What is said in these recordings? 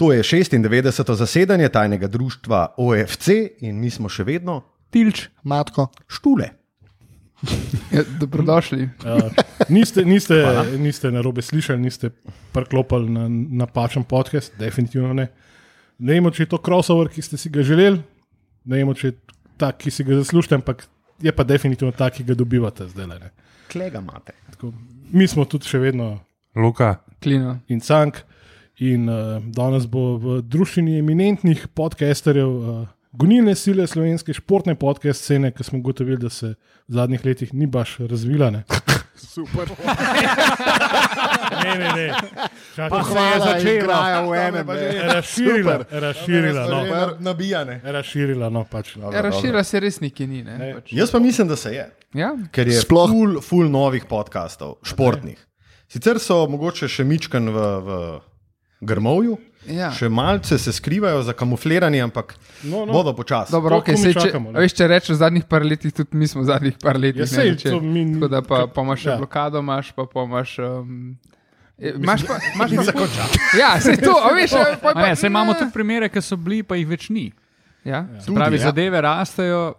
To je 96. zasedanje tajnega društva OFC in mi smo še vedno Tilč, Matko. štule. Ja, dobrodošli. uh, niste, niste, niste na robe slišali, niste priklopili na napačen podcast, definitivno ne. Ne vemo, če je to crossover, ki ste si ga želeli, ne vemo, če je tak, ki si ga zaslužite, ampak je pa definitivno tak, ki ga dobivate zdaj. le, ne. Klega imate. Tako, mi smo tudi še vedno Luka, Klino. in cank. In uh, danes bo v družini eminentnih podcasterjev, uh, gonilne sile slovenske športne podcast scene, ki smo ugotovili, da se v zadnjih letih ni baš razvila. Ne, Super. ne, ne. ne. Čakaj, Hvala, igrajo v enem. ne. Razširila, Super. razširila, no. Na- Nabijane. razširila, no pač. Ja, razširila se res neki ni. Ne? Ne. Pač. Jaz pa mislim, da se je. Ja? Ker je Sploh- ful, ful novih podkastov, športnih. Sicer so mogoče še mičken v, v grmovju, Ja. še malce se skrivajo za kamufliranje, ampak No, no. bodo počasi. Dobro, okay, sej, če, čakamo, ne. veš, če rečeš v zadnjih par letih, tudi mi smo v zadnjih par letih. Ja, ne, sej, začeli. to mi Tako da pa, pa imaš še Ja. blokado, imaš pa, pa imaš. Um, Imaš pa, imaš pa zakončal. Ja, se to, a veš, pa, pa, A ne, imamo tudi primere, ki so bili, pa jih več ni. Ja, Se pravi, ja. zadeve rastejo.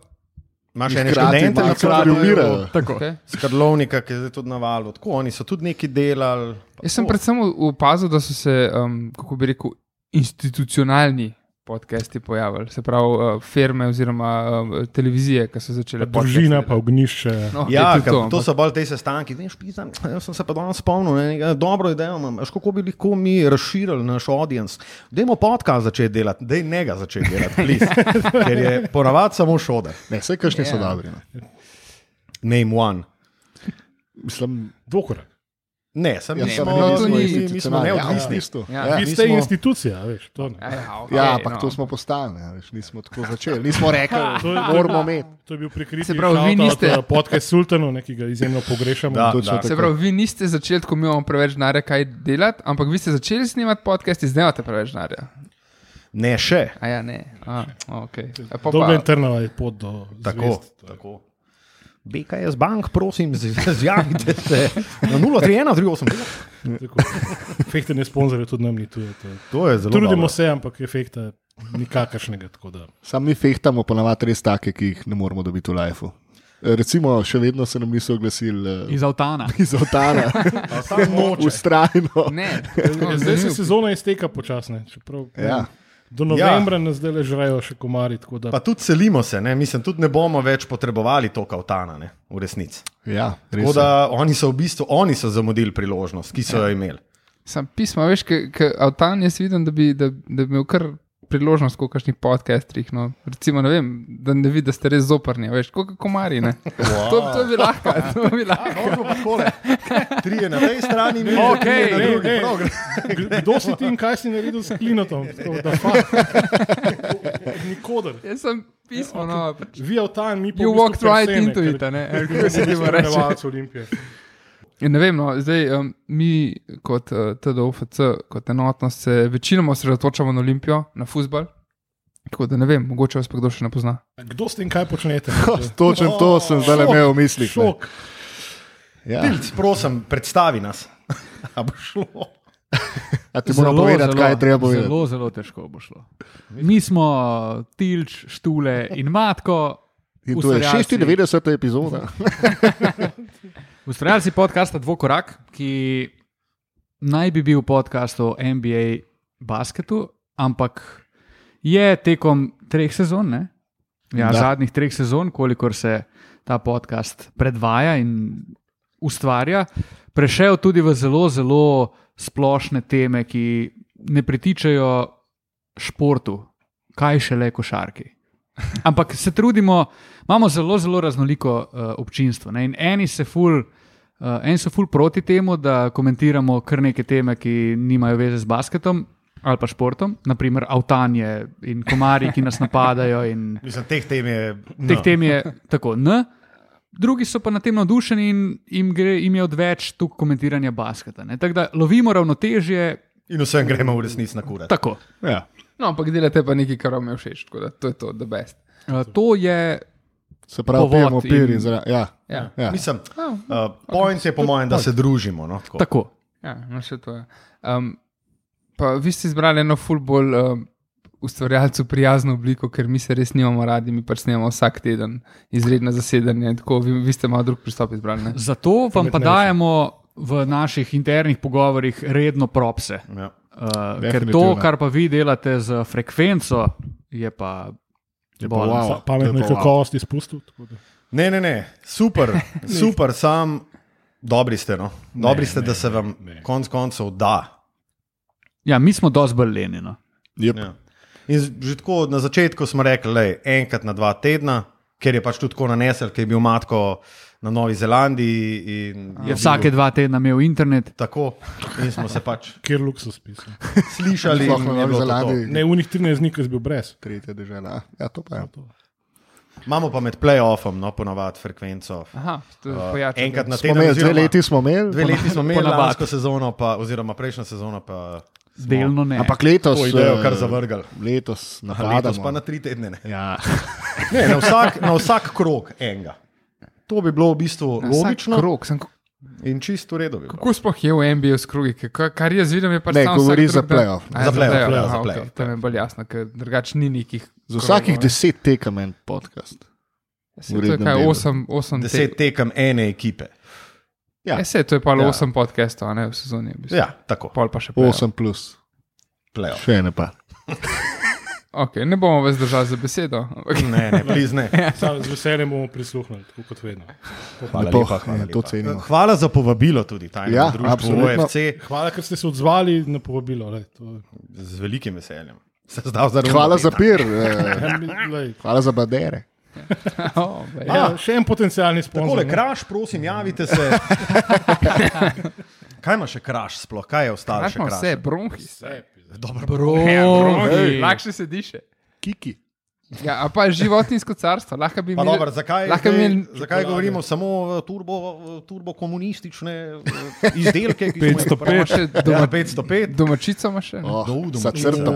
Imaš ene Hkrati študente, na malce kraju, umirajo. Tako. okay. Skrlovnika, ki je zdaj tudi na valu. Tako, oni so tudi nekaj delali. Jaz sem predvsem opazil, da so se, um, kako bi rekel, institucionalni podcasti pojavili, se pravi, uh, firme oziroma uh, televizije, ki so začele. Družina, podcasti pa ognišče. No, Ja, je tudi to, to so bolj te sestanki. Veš, pisam, jaz sem se pa danes spomnil, ne, dobro idejo imam. Veš, kako bi lahko mi razširili naš audience. Dajmo podcast začeti delati, dej ne ga začeti delati, please. ker je ponavadi samo šoder. Ne, vse kašni so Ja. dobri. ne. Name one. Mislim, Dvokrat. Ne, sem ja, mi sem smo, no, mi to smo ni- mi smo. Ja, neodvisni. Ja. Ja, Vi ste smo- institucija, veš. To, ne. Ja, ja, okay, Ja, ampak no. to smo postali, ne, veš, nismo tako začeli. Nismo rekli, To je- moramo imeti. to je bil prikriti Se pravi, vi niste- podcast Sultanu, ne, ki ga izjemno pogrešamo. Da, Točno da. Se pravi, vi niste začeli, ko mi imamo preveč denarja, kaj delati, ampak vi ste začeli snemati podcast in zdaj imate preveč denarja. Ne še. A ja, ne. A, okay. A pa Dolga pa, in trnava je pot do Tako. zvezd. tako. BKS bank, prosim, z- zjavite se na 031, 38. Tako. Efektne sponzorje tudi nam ni tu. to- To je zelo Trudimo dobro. se, ampak efekta nikakršnega. tako da. Sam mi fehtamo ponavadi res take, ki jih ne moremo dobiti v lifeu. Recimo, še vedno se nam niso oglasili uh, Iz Avtana. iz Otana, ustrajno. ne. Ja, Zdaj se sezona izteka počasne. Čeprav, Ja. Do novembra nas zdaj le žrejo še komari. tako da- Pa tudi selimo se, ne? mislim, tudi ne bomo več potrebovali to kautana, ne? v resnici. Ja, res. Tako da oni so v bistvu oni so zamudili priložnost, ki so jo imeli. Sam pismo, veš, ker avtan jaz vidim, da bi, da, da bi imel kar priložnost, kot kakšnih podcastrih. No. Recimo, ne vem, da ne vidi, da ste res zoprni, veš, kot komari. Ne. To, to bi lahko, to bi lahko. Trije na tej strani, mi Okej, na ne, drugi. gre. Kdo si ti in kaj si naredil s klinotom? Tako da fakt. Nikoder. Jaz sem pismo, no, pač. Vi avtan, mi pa. You v bistvu walked right persene, into ker- it, a ne, ker kako se smo temu reče. spremljevalci Olimpije. Ne vem, no, zdaj um, mi kot uh, TDOFC, kot enotnost, se večinoma osredotočamo na Olimpijo, na futbol. Tako da ne vem, mogoče vas pa kdo še ne pozna. Kdo ste in kaj počnete? Točno to sem zdaj imel v mislih. Šok. Ja. Pilc, prosim, predstavi nas. A bo šlo. A ti moram povedati, kaj je treba povedati. Zelo, zelo težko bo šlo. Mi smo Tilč, Štule in Matko. In to je ustvarjalci- 96. epizoda. Ustvarjalci podcasta Dvokorak, ki naj bi bil podcast o NBA basketu, ampak je tekom treh sezon, ne? Ja, Da. zadnjih treh sezon, kolikor se ta podcast predvaja in ustvarja, prešel tudi v zelo, zelo splošne teme, ki ne pritičajo športu, kaj šele košarki. Ampak se trudimo, imamo zelo, zelo raznoliko uh, občinstvo. Ne? In eni, se ful, uh, eni so ful proti temu, da komentiramo kar neke teme, ki nimajo veze z basketom ali pa športom, naprimer avtanje in komarji, ki nas napadajo. In Mislim, teh tem je. teh no. tem je tako. N. Drugi so pa na tem navdušeni in jim, gre, jim je odveč tu komentiranja basketa. ne. Tako da lovimo ravnotežje. In vsem gremo v resnici na kurat. Tako. Ja. No, ampak delate pa nekaj, kar vam je všeč, tako da to je to, the best. Uh, to je Se pravi, Povod pijemo pir in- zra... ja. Ja, Ja. Mislim, oh, uh, point je po mojem, da se družimo. No, tako. tako. ja no, še to je. Um, Pa vi ste izbrali eno ful bolj um, ustvarjalcu prijazno obliko, ker mi se res nimamo radi, mi pač snemamo vsak teden izredno zasedanje. Tako, vi, vi ste malo drug pristop izbrali. Ne? Zato vam pa dajemo v naših internih pogovorih redno propse. Ja. Uh, ker to, kar pa vi delate z frekvenco, je pa. Je pa wow. Pa- Pametno je kakovost da. Ne, ne, ne, super, super, sam dobri ste. No. Dobri ste, ne, da se ne, vam ne. konec koncev da. Ja, mi smo dosti bolj leni. No. Yep. Ja. In že tako na začetku smo rekli, da je enkrat na dva tedna, ker je pač tudi tako nanesel, ker je bil matko na Novi Zelandiji. In Je vsake dva tedna imel internet. Tako, in smo se pač Kjer luksus pisal. slišali. In na Novi bilo to to. Zelandiji. Ne, unih 13 dni, ki si bil brez. Tretja država. Ja, to pa je. Imamo pa med playoffom, no, ponavadi frekvenco. Aha, Uh, enkrat na Smo teden. imeli, dve leti smo imeli, Dve leti smo imeli lansko sezono, pa, oziroma prejšnjo sezono, pa smo Delno ne. ampak letos. to idejo eh, kar zavrgli. Letos. Letos pa na tri tedne. Ne. Ja. Ne, na, vsak, na vsak krok enega. To bi bilo v bistvu logično Krok, sem, in čisto. Bi bilo. kako sploh je v NBA s krugi? Ka- Kar jaz vidim, je pač Ne, samo govori za playoff. A, Za playoff, playoff, ja, aha, za okej, playoff, To mi je bolj jasno, ker drugače ni nekih. Za vsakih krogov, deset tekem en podcast. ne. Saj To je urednem kaj. 8, 8 Deset tekem ene ekipe. Ja. Ja, se, to je pa Ja. 8 podcastov, a ne v sezoni. v bistvu. Ja, tako. Pol pa še playoff. 8 plus. Playoff. Še ne pa. Okay, ne bomo več držali za besedo. ampak- Ne, ne, please, ne. Sam z veseljem bomo prisluhnili, tako kot vedno. Hvala Lepo, lepa, hvala ja, to lepa. cenimo. Hvala za povabilo tudi tajnemu Ja, absolutno. OFC Hvala, ker ste se odzvali na povabilo. Lej, to, z velikim veseljem. Se zdal za Hvala za pir, eh, ja, hvala za badere. Oh, ja, še en potencijalni sponzor. ne. kraš, prosim, javite se. Kaj ima še kraš sploh? Kaj je ostalo smo kraš? vse, Dobro, Ja, bronhi. Bronhi. Lakše se diše. Kiki. Ja, a pa životinsko carstvo. Lahko bi Pa imeli- dobro, zakaj, lahko zdaj- imeli zakaj govorimo samo o turbo, turbo komunistične eh, izdelke, ki jih 505. uporabljali? še Ja, doma, 505. domačico ima še. ne? Oh, Do, sa domačica. crtom.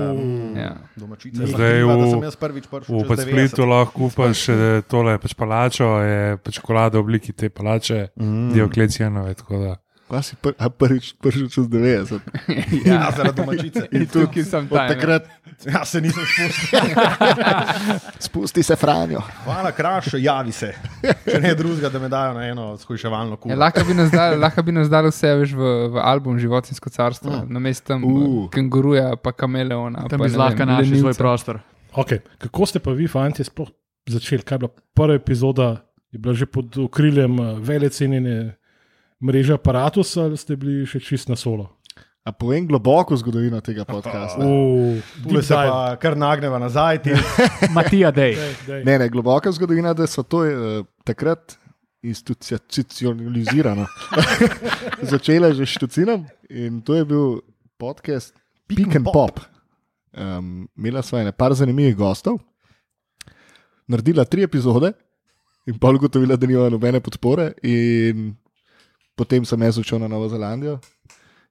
Ja. Domačica je Zdaj pa kriva, da v- sem jaz prvič prišel. V čez pač 90. Splitu lahko kupaš eh, tole pač palačo, je pač čokolada v obliki te palače, mm. Dioklecijanove. tako da. Pa si pr, prvič prišel čez 90. Ja, zaradi domačice. In tukaj sem tam. takrat Ja, se nisem spustil. spusti se Franjo. Hvala, kraš, javi se. Če ne drugega, da me dajo na eno shujševalno Ja, kulo. lahko, bi nas dali, lahko bi nas dali vse veš, v, v album Životinsko carstvo, mm. na mestu tam Uh. kenguruja, pa kameleona. Tam pa bi zlahka našli svoj prostor. Okay. Kako ste pa vi, fanti, sploh začeli? Kaj je bila prva epizoda? Je bila že pod okriljem eh, velecenjene mreže aparatus ali ste bili še čist na solo? A povem globoko zgodovino tega podcasta. Uh, Tule se pa kar nagneva nazaj. Ti. Matija, dej. Ne, ne, globoka zgodovina, da so to uh, takrat institucionalizirano. Začela že s Štucinom in to je bil podcast Pick and Pop. Um, imela sva ene par zanimivih gostov, naredila tri epizode in pol ugotovila, da nima nobene podpore. In potem sem jaz odšel na Novo Zelandijo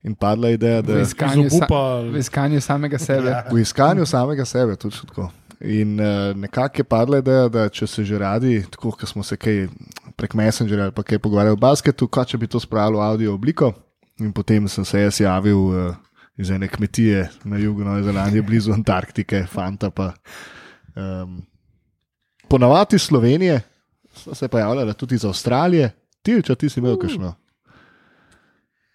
in padla ideja, da iskanju, sa, Izobupa, v iskanju samega sebe. Ja. v iskanju samega sebe, tudi tako. In uh, nekako je padla ideja, da če se že radi, tako kot smo se kaj prek Messengerja ali pa kaj pogovarjali o basketu, kaj če bi to spravili v audio obliko. In potem sem se jaz javil uh, iz ene kmetije na jugu Nove Zelandije, blizu Antarktike, fanta pa. Um, ponavadi iz Slovenije, so se pojavljala tudi iz Avstralije, ti, če ti si imel kakšno.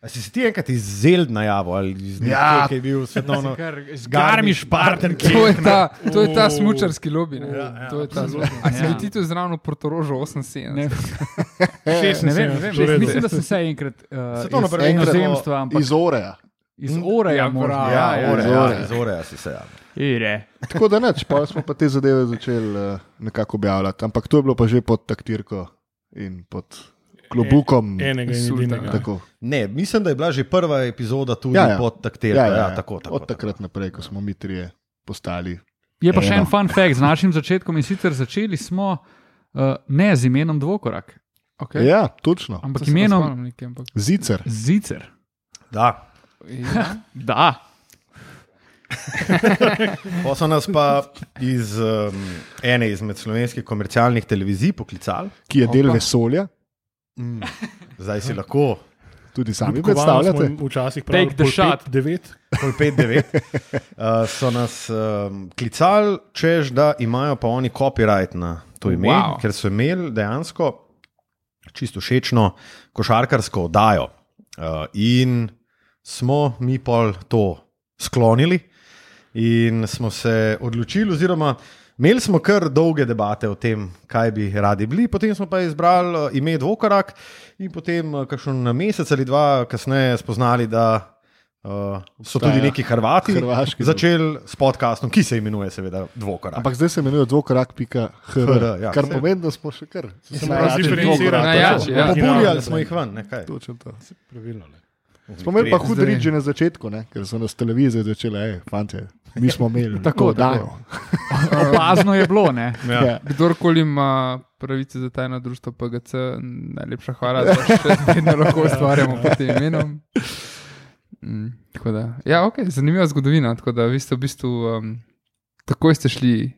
A si si ti enkrat iz Zeld najavil ali iz Ja. ja. ki je bil svetovno? Garmiš, Parten, To je ta, to je ta smučarski lobby. Ne? Ja, ja, to je ta, a si Ja. ti tu zraven v Portorožu 78? Ne, šest, ne vem, ne vem. redo. mislim, da sem se enkrat uh, Svetovno iz prvenstvo- Iz Oreja. iz Oreja, Ja, bravo. Ja, ja, ore, iz ja, Oreja. iz Oreja si se javil. Ire. Tako da neč, pa smo pa te zadeve začeli uh, nekako objavljati. Ampak to je bilo pa že pod taktirko in pod klobukom. enega in edinega. Tako. Ne, mislim, da je bila že prva epizoda tudi Ja, ja, ja. ja. pod taktirko. Ja, ja, ja, tako, tako, Od takrat naprej, ko smo mi trije postali. Je pa še Eno. en fun fact z našim začetkom in sicer začeli smo uh, ne z imenom dvokrak, Okay. Ja, točno. ampak To imenom spomnim nekje, ampak- Zicer. Zicer. Da. Ja. Da. Pa so nas pa iz um, ene izmed slovenskih komercialnih televizij poklicali. Ki je del Opa. vesolja. Mm. Zdaj si lahko tudi sami Kovanj predstavljate. Včasih Take the shot. 9. Pol 5-9, uh, so nas um, klicali, češ da imajo pa oni copyright na to ime, Wow. wow. ker so imeli dejansko čisto všečno košarkarsko oddajo. Uh, in smo mi pol to sklonili in smo se odločili, oziroma imeli smo kar dolge debate o tem, kaj bi radi bili, potem smo pa izbrali uh, ime Dvokorak in potem, uh, kakšen mesec ali dva kasneje, spoznali, da. Uh, so Obstaja tudi neki Hrvati hrvaški začeli s podkastom, ki se imenuje, seveda, Dvokorak. Ampak zdaj se imenuje dvokorak.hr, HR, ja, kar pomeni, da smo še kar Se dvokorak. Najjači, ja. Populjali smo jih ven, ne kaj. Točno to. Pravilno. ne. Smo imeli pa hud rič na začetku, ne? ker so nas televizije začele, hej, fante, mi smo imeli Tako, tako. Opazno je bilo, ne? Ja. Ja. Kdorkoli ima pravice za tajno društvo PGC, najlepša hvala, da še vedno lahko ustvarjamo pod tem imenom. Mm, tako da, ja, ok, zanimiva zgodovina. Tako da, vi ste v bistvu um, takoj ste šli,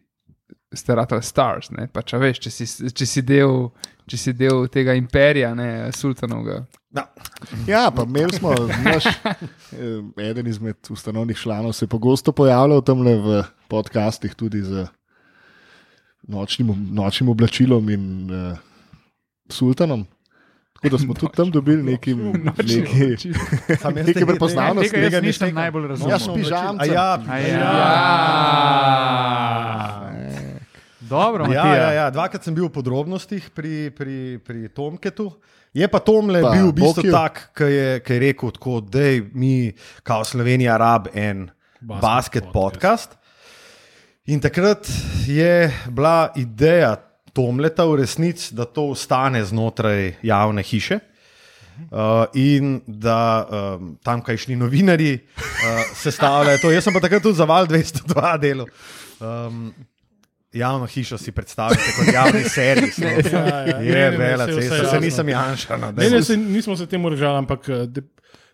ste ratali stars, ne, pa če veš, če si, če si, del, če si del tega imperija, ne, sultanovega. No, Ja, pa imeli smo, naš, eden izmed ustanovnih članov se je pogosto pojavljal tam v podcastih, tudi z nočnim, nočnim oblačilom in uh, sultanom. Tako da smo tudi tam dobili neki, neki sam jaz Neke tega- prepoznavnosti. Tega jaz tega nisem najbolj razumel. Ja, s pižamcem. A ja, ja. Dobro, Ja, Matija. ja, ja, dvakrat sem bil v podrobnostih pri, pri, pri Tomketu. Je pa Tomle Pa bil v bistvu Bokiju. tak, ki je, ki je rekel, da mi, kao Slovenija, rab en Basket basket, basket podcast. podcast. In takrat je bila ideja Tomleta v resnici, da to ostane znotraj javne hiše. Uh, in da um, tamkajšnji novinari uh, sestavljajo to. Jaz sem pa takrat tudi za Val 202 delal. Um, javno hišo si predstavljate kot javni servis. no. Ja, ja. Ne, Je ne, ne, vse cesta, se nisem Janša. No, Ne, ne, se, nismo se temu režali, ampak eh, de,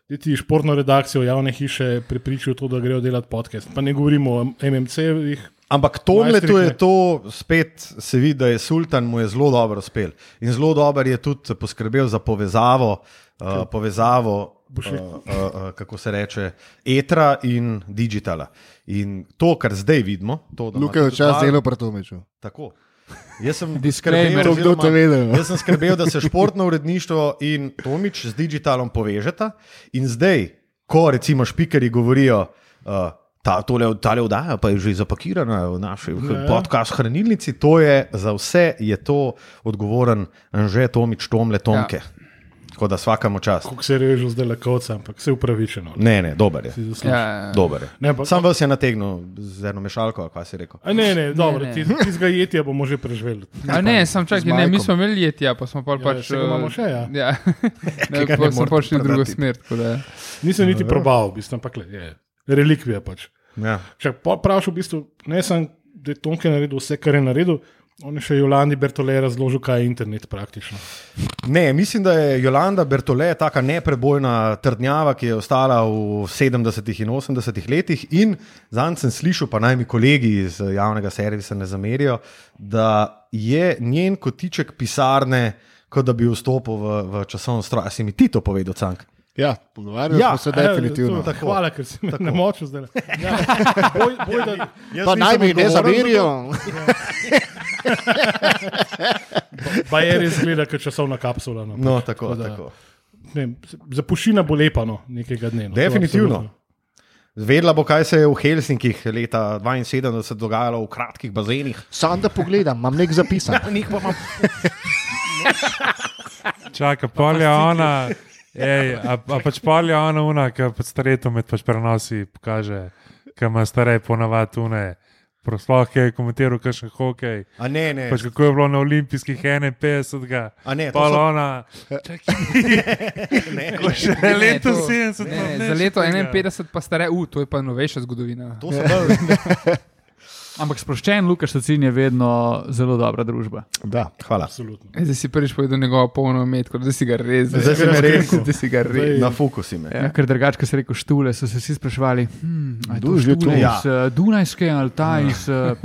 de ti športno redakcijo javne hiše prepričajo to, da grejo delati podcast. Pa ne govorimo o MMC-jih. Ampak Tomletu Majstrih, je ne. to spet, se vidi, da je Sultan mu je zelo dobro uspel. In zelo dobro je tudi poskrbel za povezavo, uh, povezavo uh, uh, uh, kako se reče, etra in digitala. In to, kar zdaj vidimo, to, da Luka je tudi včasih val- delal pratomeč. Tako. Jaz sem skrbel, oziroma-? Jaz sem skrbel, da se športno uredništvo in Tomič z digitalom povežeta. In zdaj, ko recimo špikeri govorijo, uh, ta, tole, tale oddaja pa je že zapakirana v naši Ja. podcast hranilnici, to je za vse je to odgovoren Anže Tomič, Tomle Tomke. Ja. Tako da vsakamo čas. Kako se režil zdaj lekovca, ampak vse upravičeno. Ne, ne, dober je. Zasluži. Ja, ja. Dober je. Ne, pa- Sam vas je nategnil z eno mešalko, kaj si rekel. A ne, ne, dobro, ne. ti, ti z ga jetja bomo že preživeli. A ne, sem čakal, ne, mi smo imeli jetja, pa smo pa Ja, pač. ga imamo še, ja. ja. ne, ga pa ne smo morete pa šli v drugo smer. tako da- Nisem niti probal, v bistvu, ampak le, je relikvija pač. Ja. Če praviš, v bistvu, ne samo, da je Tonke naredil vse, kar je naredil, on je še Jolandi Bertole razložil, kaj je internet praktično. Ne, mislim, da je Jolanda Bertole taka neprebojna trdnjava, ki je ostala v 70. in 80. letih. In zanj sem slišal, pa naj mi kolegi iz javnega servisa ne zamerijo, da je njen kotiček pisarne, kot da bi vstopil v, v časovno stroj. A si mi ti to povedal, Cank? Ja, pogovarjali Ja, smo se definitivno. to- Hvala, ker si me namočil zdaj. Ja, boj, boj, da, Pa naj mi ne zamerijo. pa je res gleda, kot časovna kapsula. No. No, tako, da- tako. Ne, zapuščina bo lepa no, nekega dne. No, Definitivno. absolutno. Vedela bo, kaj se je v Helsinkih leta 72 dogajalo v kratkih bazenih. Sam da pogledam, imam nek zapisan. Njih pa imam Čaka, polja ona, ej, a, a pač polja ona, una, ki pač stareto med pač prenosi pokaže, ki ima stare ponavadi une. Sploh je komentiral, kakšen hokej. A ne, ne. Pač kako je bilo na olimpijskih 51. A ne, to Pa so- ona, ne, ko še Ne, leto to- 70. Ne, no, za še leto tega. 51 pa stare, uh, to je pa novejša zgodovina. To so bolj. Ampak sproščen Lukaš Tacin je vedno zelo dobra družba. Da. Hvala. Absolutno. E, Zdaj si prvič povedal njegovo polno metko, zdaj si ga res. Zdaj si me res- Zdaj si ga res. Zdaj- Na fokusi me. Ja, ker drugače, ko se reko štule, so se vsi sprašvali, hm, Kdo je že to? Ja. iz uh, Dunajske ali ta iz. Uh,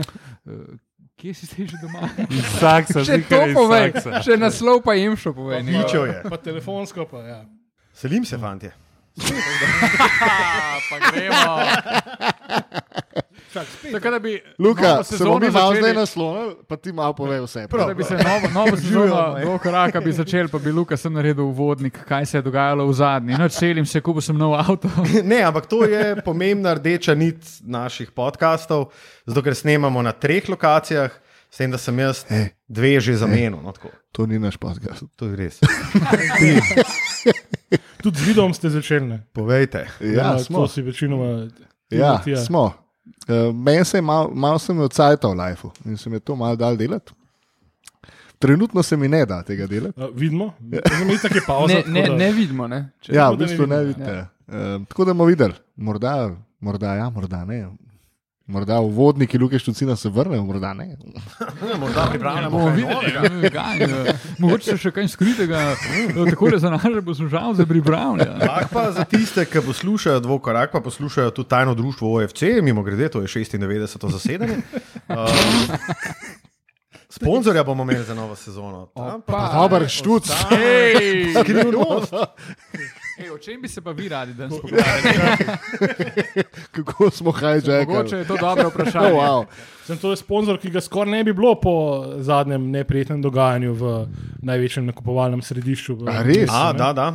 kje si zdaj že doma? Saksa, Še to povej, Saksa. še naslov pa jim šel povej. Ničo je. Pa telefonsko, pa ja. Selim se, fanti. pa gremo. Tako da bi Luka, novo se bomo mi malo zdaj začeli- naslonili, pa ti malo povej vse. Tako Da bi se novo, novo sezono do koraka bi začel, pa bi Luka sem naredil uvodnik, kaj se je dogajalo v zadnji. Noč selim se, kupil sem nov avto. Ne, ampak to je pomembna rdeča nit naših podkastov, zato ker snemamo na treh lokacijah, s tem, da sem jaz Ej. dve že zamenil. No, tako. To ni naš podcast. to je res. Tudi z videom ste začeli. Ne? Povejte. Ja, to smo. si večinoma. Ja, Timotija. smo. Uh, Meni se je malo mal sem odsajtal v lifeu in se mi je to malo dal delati. Trenutno se mi ne da tega delati. Uh, vidimo, zelo tako je pauza. Ne, ne, da- ne vidimo. Ne? Če, Ja, tako v bistvu ne vidimo, vidite. Uh, tako da bomo videli, morda, morda ja, morda ne. Morda uvodniki Luke Štucina se vrnejo, morda ne. Morda pripravljamo Bomo kaj videli, novega. eh, mogoče se še kaj skritega, eh, tako da za naše poslušalce ja. pripravlja. Tak pa za tiste, ki poslušajo dvokorak, pa poslušajo tudi tajno društvo OFC, mimo grede, to je 96. zasedanje. Um, sponzorja bomo imeli za novo sezono. Tam pa Opa. Dober štuc. Hej, skrivnost. Ej, o čem bi se pa vi radi danes pogovarjali? Kako smo hijackali. Mogoče je to dobro Oh, vprašanje. wow. Sem to je sponzor, ki ga skoraj ne bi bilo po zadnjem neprijetnem dogajanju v največjem nakupovalnem središču. v A res? A, ne? da, da.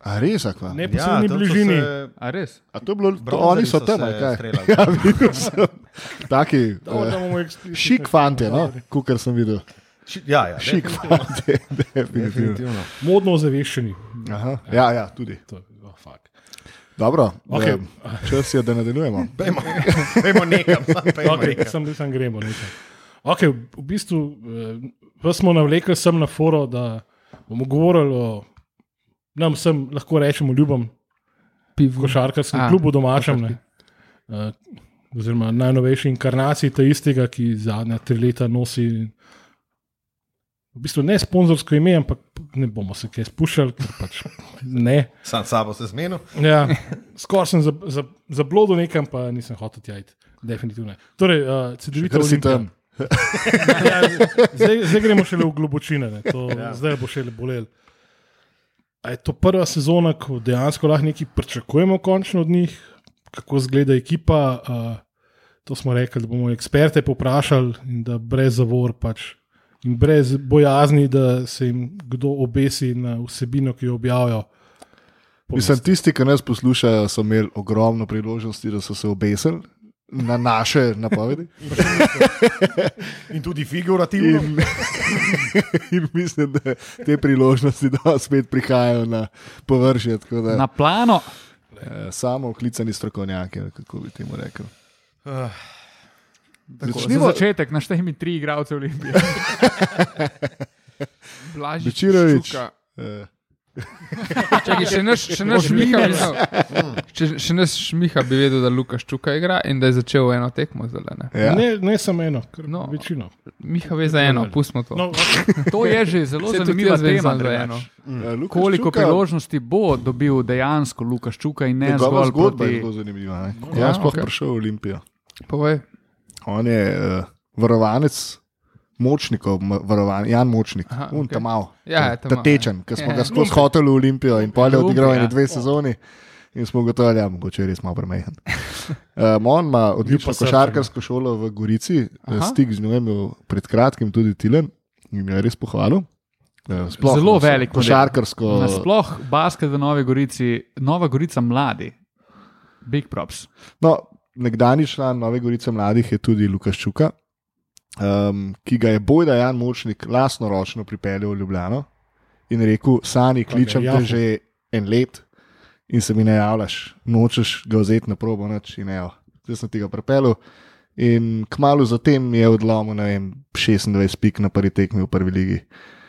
A res, akva? Neposredni tam so bližini. se A res? A to je bilo, to oni so so tam, kaj? Ja, videl sem. Taki Dobro, da uh, šik fantje, no? kukar sem videl. Ši- Ja, ja, Šik fantje, definitivno. definitivno. Modno ozaveščeni. Aha, ja, ja, tudi. To je- oh, fuck. Dobro, Okej. em, čas je, da nadaljujemo. Pejmo, pejmo nekam. Pejmo Okay, nekam. sem, sem gremo. nekam. Okay, v bistvu eh, smo navlekli sem na foro, da bomo govorili o nam, sem, lahko rečemo, ljubem pivo. košarkarskem klubu domačem. Ne, uh, oziroma najnovejši inkarnaciji tega istega, ki zadnja tri leta nosi. V bistvu ne sponzorsko ime, ampak ne bomo se kaj spuščali, ker pač ne. Sam sabo se zmenil. Ja, Skoraj sem zablodil za, za zablodil nekam, pa nisem hotel tjajti. Definitivno. ne. Torej, uh, si Olimpija. tam. Ja, zdaj, zdaj gremo šele v globočine, ne. to, ja. zdaj bo šele bolel. A je to prva sezona, ko dejansko lahko nekaj pričakujemo končno od njih, kako izgleda ekipa? Uh, to smo rekli, da bomo eksperte poprašali in da brez zavor pač. In brez bojazni, da se jim kdo obesi na vsebino, ki jo objavijo. Mislim, tisti, ki nas poslušajo, so imeli ogromno priložnosti, da so se obesili na naše napovedi. In tudi figurativno. In, in mislim, da te priložnosti spet prihajajo na površje. tako Da, Na plano. eh, samo klicani strokovnjaki, kako bi temu rekel. Tako, Začnimo- za začetek naštej mi tri igralce Olimpije. Blažič, Bečirovič. Eh, Čakaj, še naš, še naš Miha, bi znal. Še, še naš Miha bi vedel, da Lukaš Čuka igra in da je začel eno tekmo zdaj. Ne? ja. Ne, ne samo eno, No. no. večino. Miha ve za eno, pustimo to. No, okay. To je že zelo zanimiva tema. za eno. Eh, Lukaš Koliko Čuka, priložnosti bo dobil dejansko Lukaš Čuka in ne Njegova zgolj zgodba je proti. zelo zanimiva. Ne? Kako Ja, je sploh okej. prišel v Olimpijo? Povej. On je uh, varovanec močnikov, varovan, Jan Močnik, Aha, un okej. tam mal. Ja, ta, ta tečen, ki smo Ja. ga skozi hotel v Olimpijo in pol je Lumpia. odigral ene dve sezoni. In smo ugotovili, da ja, mogoče res malo premehen. Um, on ima odlično košarkarsko šolo v Gorici, Aha. Aha. stik z njo je imel pred kratkim tudi Tilen in jo je res pohvalil. Eh, Sploh, Zelo velik košarkarsko. Nasploh basket v Novi Gorici, Nova Gorica mladi. Big props. No, nekdani član Nove Gorice mladih je tudi Lukaš Čuka, um, ki ga je bojda Jan Močnik lastno ročno pripeljal v Ljubljano in rekel: Sani, kličem te že en let in se mi ne javljaš, nočeš ga vzeti na probo noč in evo. Zdaj sem ti ga pripeljal. In kmalo zatem je odlomil ne vem, 26 pik na prvi tekmi v prvi ligi, uh,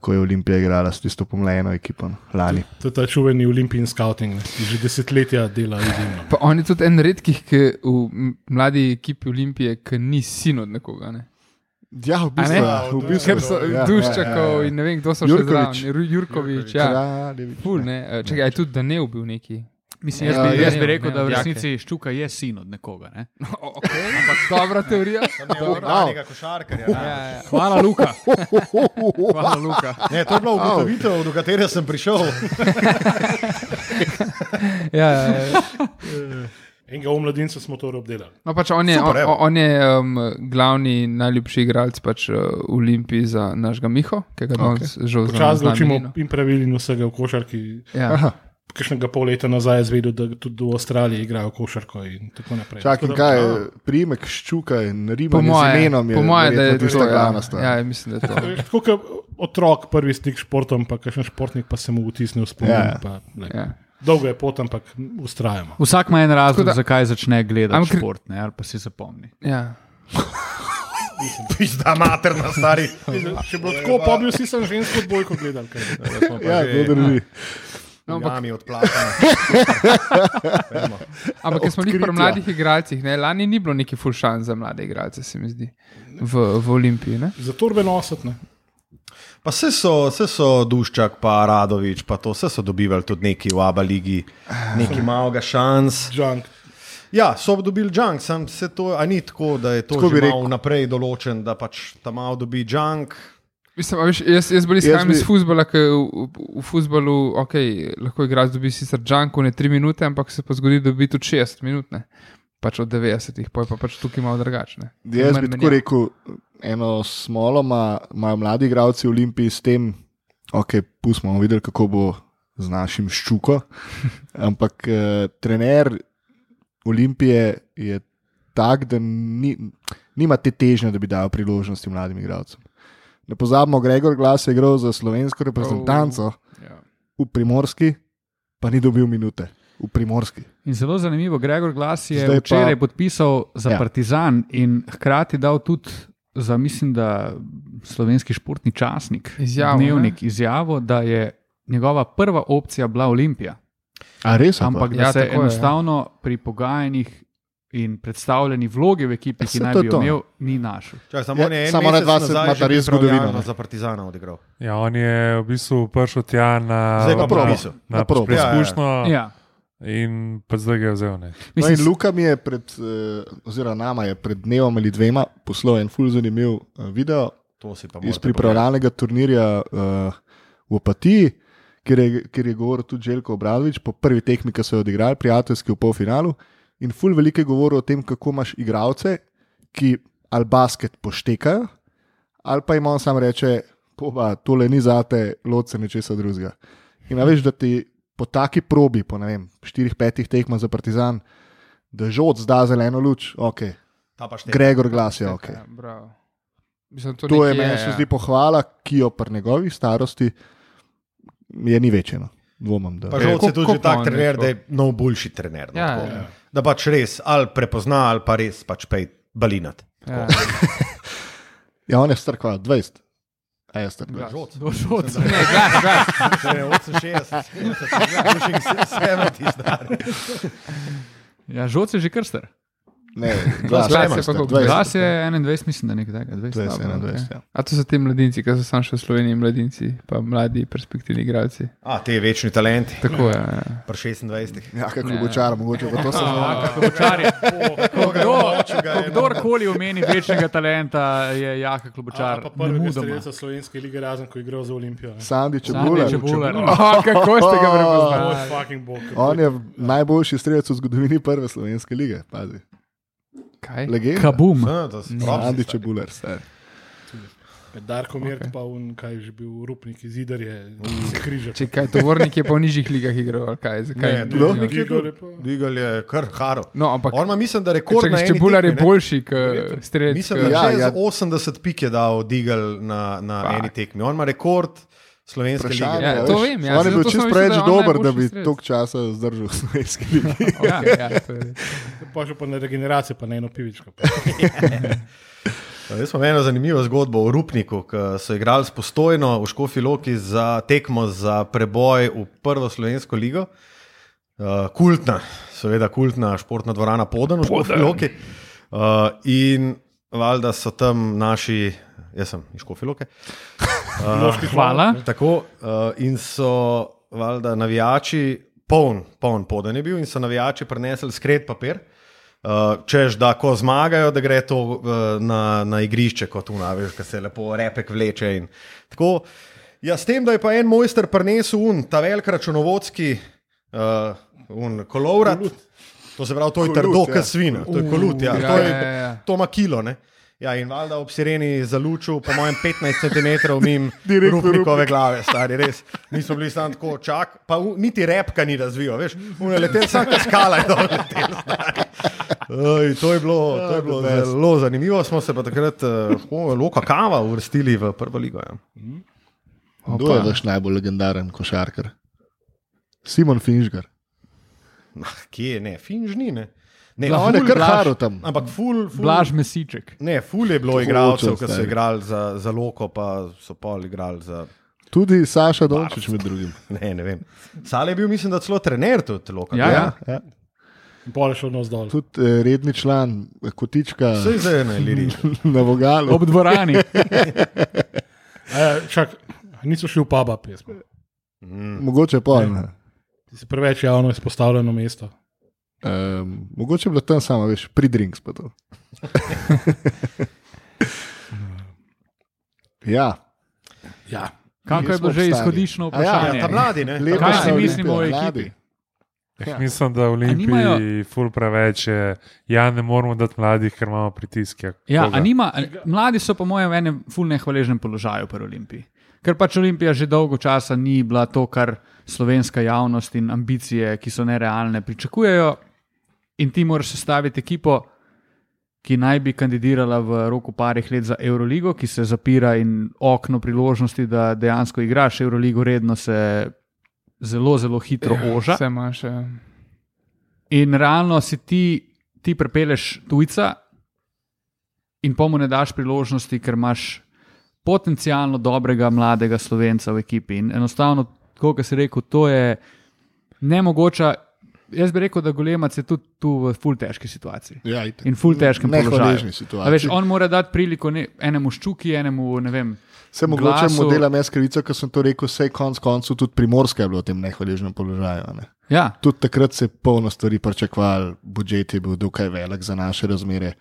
ko je Olimpija igrala s tisto pomlajeno ekipo no, lani. To je ta čuveni olimpijski scouting, ne, ki že desetletja dela izjemno. Pa on je tudi en redkih, ki v mladi ekipi Olimpije, ki ni sin od nekoga. Ne? Ja, v bistvu, ne? ja, v bistvu Ker so ja, ja, ja, Duščakov ja, ja. in ne vem, kdo so Jurkovič. še zraven. Ru- Jurkovič, ja. Kraljevič, Ful, ne. ne. Eh, Čakaj, je tudi Danev bil neki. Mislim, jaz, Ja, bi, ja, jaz bi ja, rekel, ja, da v resnici Ščuka je sin od nekoga. Ne? Okay. Ampak Dobra teorija. Nekega košarkarja. Ja, ne. ja. Hvala, Luka. Hvala, Luka. Ne, to je bila ugotovitev, do katere sem prišel. Ja, ja, ja. Enega v mladincu smo to obdelali. No, pač on je, Super, on, on je um, glavni, najljubši igralec pač, uh, v Olimpiji za našega Miho, ki ga danes okay. žal Čas, da učimo znamo. in pravil in vsega v košarki. Ja. Kakšnega pol leta nazaj je zvedel, da tudi v Avstraliji igrajo košarko in tako naprej. Čakaj, Tako da- kaj je primek ščuka in Po rimanje z mojem, imenom je, po moje, da je to tista ja. glavna stvar. Ja, mislim, da je to. Tako kot otrok, prvi stik s športom, pa kakšen športnik pa se mu vtisne v spomin. Ja, pa, glej, Ja. Dolgo je pot, ampak ustrajamo. Vsak ima en razlog, da- zakaj začne gledati Ampak- šport, ne, ali pa si zapomni. Ja. Pizda materna, stari. Če bo tako, pa bi vsi sem žensko odbojko gledali. kaj. Ja, to drži. No, ampak, Jami odplačana. ampak ker smo bili pri mladih igralcih, ne, lani ni bilo neki full šans za mlade igralce, se mi zdi, v, v Olimpiji. Ne? Za torbe nositi. ne. Pa vse so, vse so Duščak, pa Radovič, pa to, vse so dobivali tudi neki v Abu Leigi, neki malega šans. Junk. Ja, so dobili junk, sam se to, a ni tako, da je to Tako že naprej določen, da pač tam malo dobi junk. Mislim, a veš, jaz, jaz bolj izhajam bi- iz futbola, ker v, v, futbolu okay, lahko igrač dobi sicer džanko ne 3 minute, ampak se pa zgodi, da dobi tudi 60 minut. Ne? Pač od 90-ih, pa je pa pač tukaj malo drugačne. Jaz bi tako rekel, eno smolo ima- imajo mladi igralci v Olimpiji s tem, ok, pustimo bomo videli, kako bo z našim ščuko. Ampak eh, trener Olimpije je tak, da ni, nima te težnje, da bi dal priložnosti mladim igralcem. Ne pozabimo, Gregor Glas je igral za slovensko reprezentanco Ja. v Primorski, pa ni dobil minute v Primorski. In zelo zanimivo, Gregor Glas je Zdaj pa- včeraj podpisal za Ja. Partizan in hkrati dal tudi za, mislim, da slovenski športni časnik, Izjavo, dnevnik, izjavo, da je njegova prva opcija bila Olimpija. A res? Ampak da Ja, se je, ja. enostavno pri pogajanjih in predstavljeni vlogi v ekipi, Ja, ki naj bi je jo imel, ni našel. Čakaj, samo Ja, on je en samo nazaj imata že res zgodovino. Za Partizana odigral. Ja, on je v bistvu prišel tja na, Zdaj na, probo. na, Na probo. preizkušnjo Ja. in pa zdaj ga je vzel. Ne. No Mislim, in Luka mi je pred, eh, oziroma nama je pred dnevom ali dvema poslal en ful zanimiv eh, video To si pa iz pripravljalnega turnirja uh, v Opatiji, kjer je, kjer je govoril tudi Željko Obradovič po prvi tekmi, ki so jo odigrali, prijateljski v polfinalu. In ful veliko je govoril o tem, kako imaš igralce, ki ali basket poštekajo, ali pa jim on sam reče, poba, tole ni zate, loce nečesa drugega. In veš, da ti po taki probi, po ne vem, štirih, petih tekmah za Partizan, da žod zda zeleno luč, ok. Ta pa šteka. Gregor Glas je ok. Bravo. Mislim, to To je meni se zdi pohvala, ki jo pri njegovi starosti je ni večeno. Dvomim, da. Pa žal Ko- se tudi pa tak trener, je da je nov boljši trener. no, Ja, tako. ja. Da pač res ali prepozna, ali pa res pač pej balinat. Ja. Ja, on je star kva, 20. A je star kva. Glas. Žoc. do žoc. Ne, glas, glas. Ne, 68, 70, stari. Ja, žoc je že krstar. Ne, Glas glas, je glas, pa je koliko? 20. Glas je 21, mislim, da nekaj takega. 20. 20, Dobro, 21, okej. ja. A to so ti mladinci, ki so sam še v Sloveniji, mladinci, pa mladi perspektivni igralci. A, te večni talenti, Tako je. Ja. pri 26. Ja, kako bočar, mogoče pa to se Klobučar Kdo? Kdorkoli omeni večnega talenta, je jaka A, klobučar. pa nemudoma. strelca slovenske lige, razen ko je igral za Olimpijo. ne. Sandi Sandi Čebular. Oh, kako ste ga prepoznali? On je najboljši strelec v zgodovini prve slovenske lige. Pazi. Kaj? Legenda. Kabum. Sandi Čebular. stari. Darko Mirk, Okay. pa un, kaj je že bil rupnik iz Idar, je se križal. Če kaj, tovornik je pa v nižjih ligah igral, kaj? Zakaj? Ne, tu. je pa- Digal je kar haro. No, ampak On ima, mislim, da rekord če na eni Čebular je boljši, kot strelec. Mislim, da Ja, je ja. ja. 80 pik je dal Digal na, na Fak. eni tekmi. On ima rekord slovenske Vprašanje, lige. Ja, a to veš, vem, ja, On je bil sem čist mislil, preveč dober, da bi toliko časa zdržal v slovenski ligi. Ja, ja, je res. Pa na regeneracijo, pa na eno pivičko. Jaz smo eno zanimivo zgodbo o Rupniku, ki so igrali spostojno v Škofi Loki za tekmo za preboj v prvo slovensko ligo. Uh, kultna, seveda kultna športna dvorana Podan v Škofi Loki. Uh, in valjda so tam naši, jaz sem iz Škofi Loke. Uh, Hvala. Tako, uh, in so valjda navijači, poln, poln podan je bil, in so navijači prinesli skred papir Uh, češ, da ko zmagajo, da gre to uh, na, na igrišče, kot unaviš, ki se lepo repek vleče. In. Tako, ja, s tem, da je pa en mojster prinesel un, ta velik računovodski uh, un, kolovrat, to se pravi, to je Kolut, trdo, ja. kot svina, to je kolut, ja, Ja, to, je, ja, ja. to ima kilo. Ne? Ja, in valjda ob sireni zalučil, po mojem, 15 cm mim Direkt v rupnikove glave, stari res. Mi smo bili samo tako čak, pa u, niti repka ni razvil, veš, uneletel sam skala je dol letel, stari. Oj, to je bilo, to je bilo zelo zanimivo, smo se pa takrat uh, loka kava uvrstili v prvo ligo. Ja. Kdo je vaš najbolj legendaren košarkar? Simon Finžgar. Ah, Kje je, ne, finž ni, ne. Ne, Ja, on je kar haro tam. Ampak ful, ful, Blaž Mesiček. Ne, ful je bilo igralcev, ki so igrali za, za loko, pa so pol igrali za. Tudi Saša Dončić med drugim. Ne, ne vem. Sale je bil, mislim, da celo trener tudi loka. Ja, ja. Ja. Pole šel nas dol. Tudi eh, redni član eh, Kotička Vse zdaj ne, liri. na Vogalu. Ob dvorani. E, čak, niso šli v puba pesmo. Mogoče pa. ne. Ti si preveč javno izpostavljeno mesto. Um, mogoče je bilo tam samo, veš, pridrinks pa to. ja, Ja. Kako je bilo že izhodiščno A ja, vprašanje? Ja, ta mladi, ne. lepo Kaj so si mislimo o mladi. ekipi? Ja. Mislim, da v Olimpiji nimajo- ful preveč je. Ja, ne moramo dati mladih, ker imamo pritisk. Ja, Ja, a nima, a- mladi so, po mojem, v enem fulne hvaležnem položaju pri Olimpiji. Ker pač Olimpija že dolgo časa ni bila to, kar slovenska javnost in ambicije, ki so nerealne, pričakujejo. In ti moraš sestaviti ekipo, ki naj bi kandidirala v roku parih let za Euroligo, ki se zapira in okno priložnosti, da dejansko igraš Euroligo redno, se zelo, zelo hitro oža. Vse imaš. ja. In realno si ti, ti prepeleš tujca in pa mu ne daš priložnosti, ker imaš potencialno dobrega mladega slovenca v ekipi. In enostavno, kot si rekel, to je nemogoče. Jaz bi rekel, da Golemac je tudi tu v ful težki situaciji. Ja, itak. In ful težkem Nehvaležni položaju. A Veš, situaciji. on mora dati priliko ne, enemu ščuki, enemu ne vem. Se mogoče glasu- mu delam jaz krivico, ker sem to rekel, vse konc koncev tudi primorska je bila v tem nehvaležnem položaju. Ne? Ja, Tudi takrat se je polno stvari pričakoval, budžet je bil dokaj velik za naše razmere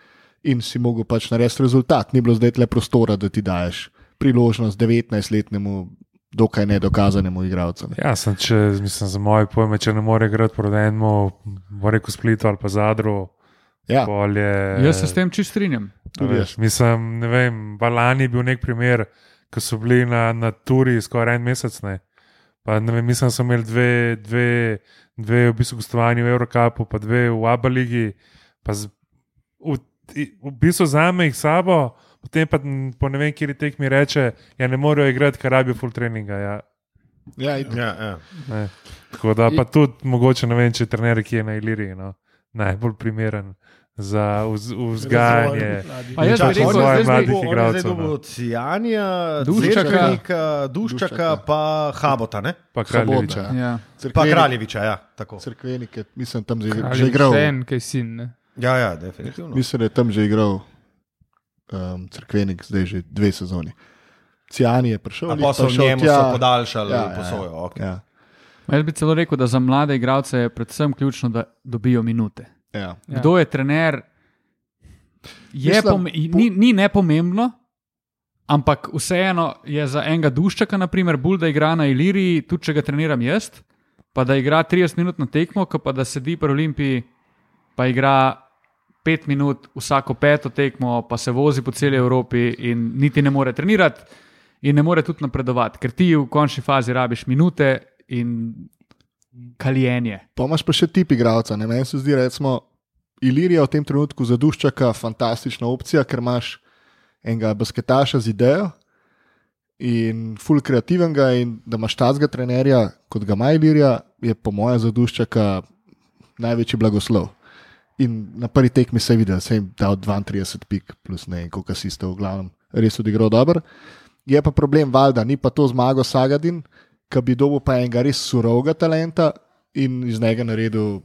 in si mogel pač narediti rezultat. Ni bilo zdaj le prostora, da ti daješ priložnost 19-letnemu, dokaj nedokazanemu igralcu. ne. Ja, sem, če, mislim, za moje pojme, če ne more igrati proti enemu, rekel Splitu ali pa Zadru, Ja, bolje. jaz se s tem čist strinjam. jaz. Mislim, ne vem, Balani je bil nek primer, ko so bili na, na turi skoraj en mesec. Ne. Pa, ne vem, mislim, da so imeli dve, dve, dve v bistvu gostovanja v Eurocapu, pa dve v Abu Leigi. pa z- V, v bistvu vzame jih s sabo, potem pa po ne vem, kjer tek mi reče, ja ne morejo igrati, ker rabijo full treninga. Ja. Ja. Ja, ja. Ne. Tako da pa tudi mogoče ne vem, če je trener, ki je na Iliriji, no, najbolj primeren za vz, vzgajanje. Pa jaz bi rekel, On je zdaj igralcev, dobil no. od Cijanja, Duščaka. Duščaka, pa Habota, ne? Pa Kraljeviča. Habota. Ja. pa Kraljeviča. Ja, tako. Crkvenik mislim, tam že, že igral. še en, kaj sin. Ne? ja, ja definitivno. Mislim, da je tam že igral um, Crkvenik, zdaj že dve sezoni. Cijani je prišel. A ni pa so prišel njemu tja. podaljšali Ja, ja, ja, posojo. Okay. Ja, Jaz bi celo rekel, da za mlade igralce je predvsem ključno, da dobijo minute. ja. Ja. Ja. Kdo je trener, je Mislim, pome ni, ni nepomembno, ampak vseeno je za enega duščaka, naprimer, bolj da igra na Iliriji, tudi če ga treniram jaz, pa da igra 30 minut na tekmo, pa da sedi pri Olimpiji, pa igra 5 minut vsako peto tekmo, pa se vozi po celi Evropi in niti ne more trenirati. In ne more tudi napredovati, ker ti v končni fazi rabiš minute in kaljenje. Pa imaš pa še tip igralca. ne. Meni se zdi, recimo, Ilirija v tem trenutku za Duščaka fantastična opcija, ker imaš enega basketaša z idejo in full kreativnega, in da imaš tazga trenerja, kot ga ima Ilirija, je po mojem za Duščaka največji blagoslov. In na prvi tekmi se je videl, da se jim dal 32 pik, plus ne vem, koliko si ste v glavnem res odigral dobro. Je pa problem Valda, ni pa to zmago Sagadin, ki bi dobil pa enega res surovega talenta in iz njega naredil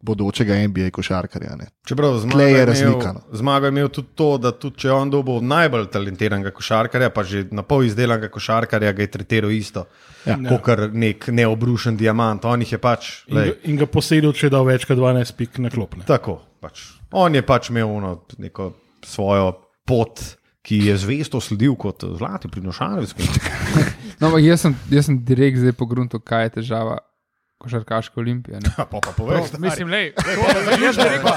bodočega NBA košarkarja. Ne. Čeprav zmaga je je imel, razlika, zmaga je imel tudi to, da tudi če je on dobil najbolj talentiranega košarkarja, pa že na pol izdelanega košarkarja, ga je tretiral isto. Ja. Ja. Kot nek neobrušen diamant. On jih je pač. In, Lej, in ga posedil, če da več kot 12 pik na klopne. tako. Pač. On je pač imel ono, neko svojo pot, ki je zvesto sledil kot zlati prinošalec. No, jaz sem, jaz sem direkt zdaj pogrunil, kaj je težava košarkaške olimpije. ne. Pa pa povej. stari. Mislim, lej, jaz bi rekel,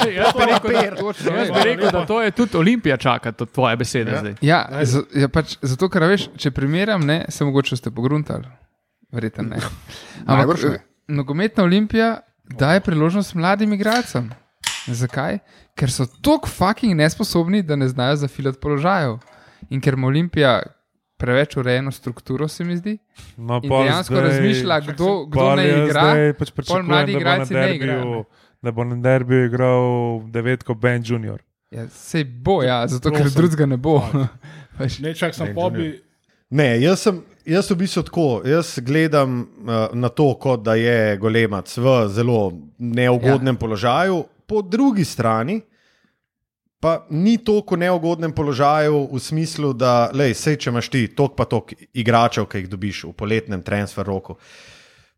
lej, jaz bi rekel, da, Točno, jaz bi rekel, da to je tudi Olimpija čaka, to tvoje besede Ja. zdaj. Ja, z, ja pač, zato, ker veš, če primerjam, ne, se mogoče ste pogruntali. Verjetno ne. Ne. eh, nogometna olimpija daje priložnost mladim igralcem. Zakaj? Ker so tako fucking nesposobni, da ne znajo zafilati položajev. In ker ima olimpija preveč urejeno strukturo, se mi zdi. No, In pol dejansko zdaj- razmišlja, kdo, kdo ne igra. zdaj Pač pol pričakujem, mladi igralci ne igrajo. Da bo na derbiju igral devetko Ben Junior. Ja, sej bo, ja, zato ker drugega ne bo. Pač, Ne, čak sem pobi. Ne, jaz sem. Jaz v bistvu tako, jaz gledam uh, na to, kot da je golemac v zelo neugodnem ja. položaju, po drugi strani pa ni toliko neugodnem položaju v smislu, da lej, sej, če imaš ti tok pa tok igračev, ki jih dobiš v poletnem transfer roku.